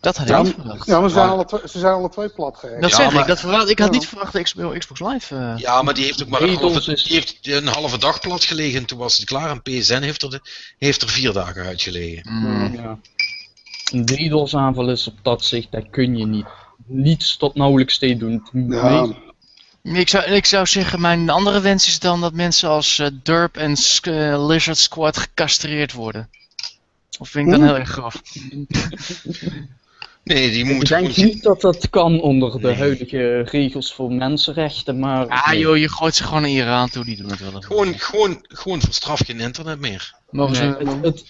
Speaker 2: Dat had ik ja, niet verwacht.
Speaker 4: Ja, maar ze zijn, alle twee, ze zijn alle twee plat gehecht.
Speaker 2: Dat zeg ik. Dat verwacht, ik had niet verwacht dat Xbox Live... Uh...
Speaker 1: Ja, maar die heeft ook maar een halve, die heeft een halve dag plat gelegen en toen was het klaar. En PSN heeft er, de, heeft er vier dagen uitgelegen.
Speaker 3: Mm. Ja. Een DDoS aanval is op dat zicht, dat kun je niet. Niets tot nauwelijks te doen. Ja.
Speaker 2: Ik zou, ik zou zeggen, mijn andere wens is dan dat mensen als uh, Derp en uh, Lizard Squad gecastreerd worden. Of vind ik dan heel erg grof?
Speaker 1: Nee, die moet
Speaker 3: Ik denk niet dat dat kan onder de huidige regels voor mensenrechten, maar...
Speaker 2: Ah joh, je gooit ze gewoon in Iran toe, die doen het wel.
Speaker 1: Gewoon, gewoon, gewoon verstraf geen internet meer.
Speaker 3: Nee, het, het,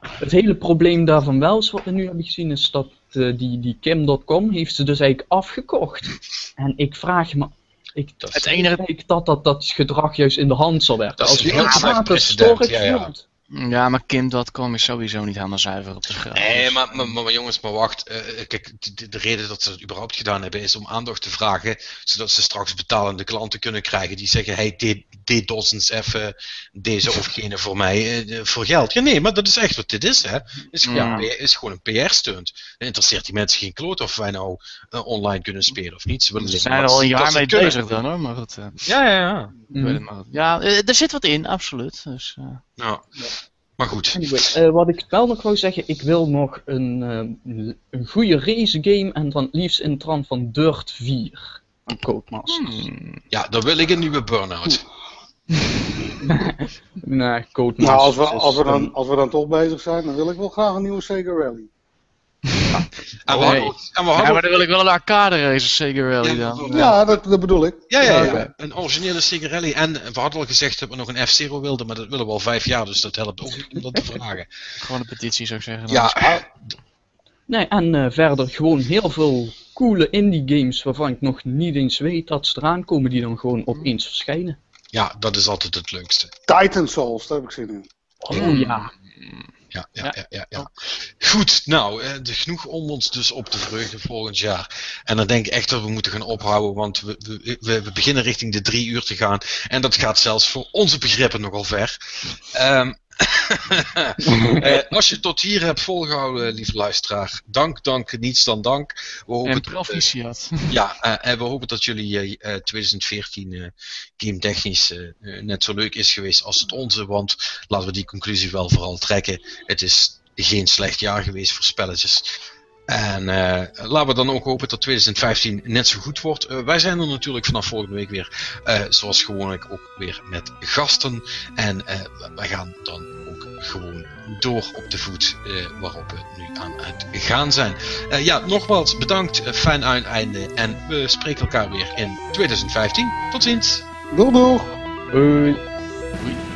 Speaker 3: het, hele probleem daarvan wel is, wat we nu hebben gezien, is dat uh, die, die Kim.com heeft ze dus eigenlijk afgekocht. En ik vraag me ik, het enige... ik dat, dat dat gedrag juist in de hand zal werken. Als je ja, storage ja, ja.
Speaker 2: Ja, maar Kim.com is sowieso niet helemaal zuiver op de grond.
Speaker 1: Nee, maar, maar, maar, jongens, maar wacht. Uh, kijk, de, de, reden dat ze het überhaupt gedaan hebben is om aandacht te vragen, zodat ze straks betalende klanten kunnen krijgen die zeggen, hey, dit, dit eens even deze of gene voor mij uh, voor geld. Ja, nee, maar dat is echt wat dit is, hè. Is gewoon, ja. is gewoon een PR-stunt. Het interesseert die mensen geen kloot of wij nou uh, online kunnen spelen of niet. Ze, willen
Speaker 2: zijn er al een jaar mee bezig dan, hoor. Maar goed,
Speaker 1: ja, ja, ja.
Speaker 2: Mm. Ja, er zit wat in, absoluut. Dus,
Speaker 1: ja. Maar goed.
Speaker 3: Anyway, uh, wat ik wel nog wou zeggen, ik wil nog een, uh, een goede race game en dan liefst in trant van Dirt 4 van Codemasters.
Speaker 1: Hmm. Ja, dan wil ik een nieuwe Burnout.
Speaker 3: nee, Codemasters.
Speaker 4: Nou, als we, als, we dan, als we dan toch bezig zijn, dan wil ik wel graag een nieuwe Sega Rally.
Speaker 1: Ja. En we hadden, en we
Speaker 2: hadden... Ja, maar dan wil ik wel een arcade race, Sega Rally dan.
Speaker 4: Ja, dat, dat bedoel ik.
Speaker 1: Ja, ja, ja. Een originele Sega Rally. En we hadden al gezegd dat we nog een F-Zero wilden, maar dat willen we al vijf jaar, dus dat helpt ook niet om dat te vragen.
Speaker 2: Gewoon een petitie zou ik zeggen.
Speaker 1: Ja.
Speaker 3: Nee, en uh, verder gewoon heel veel coole indie games waarvan ik nog niet eens weet dat ze eraan komen, die dan gewoon opeens verschijnen.
Speaker 1: Ja, dat is altijd het leukste.
Speaker 4: Titan Souls, daar heb ik zin in.
Speaker 3: Oh ja
Speaker 1: ja, ja, ja, ja, ja. Goed, nou, eh, genoeg om ons dus op te vreugden volgend jaar. En dan denk ik echt dat we moeten gaan ophouden, want we, we, we beginnen richting de drie uur te gaan. En dat gaat zelfs voor onze begrippen nogal ver. Um, uh, als je tot hier hebt volgehouden, lieve luisteraar, dank, dank, niets dan dank.
Speaker 2: We hopen en proficiat.
Speaker 1: ja, uh, en we hopen dat jullie 2014 game technisch net zo leuk is geweest als het onze, want laten we die conclusie wel vooral trekken. Het is geen slecht jaar geweest voor spelletjes. En laten we dan ook hopen dat 2015 net zo goed wordt. wij zijn er natuurlijk vanaf volgende week weer, zoals gewoonlijk, ook weer met gasten. En wij gaan dan ook gewoon door op de voet waarop we nu aan het gaan zijn. ja, nogmaals bedankt, fijn uiteinde en we spreken elkaar weer in 2015. Tot ziens!
Speaker 4: Doeg doeg!
Speaker 3: Hoi!
Speaker 1: Hoi!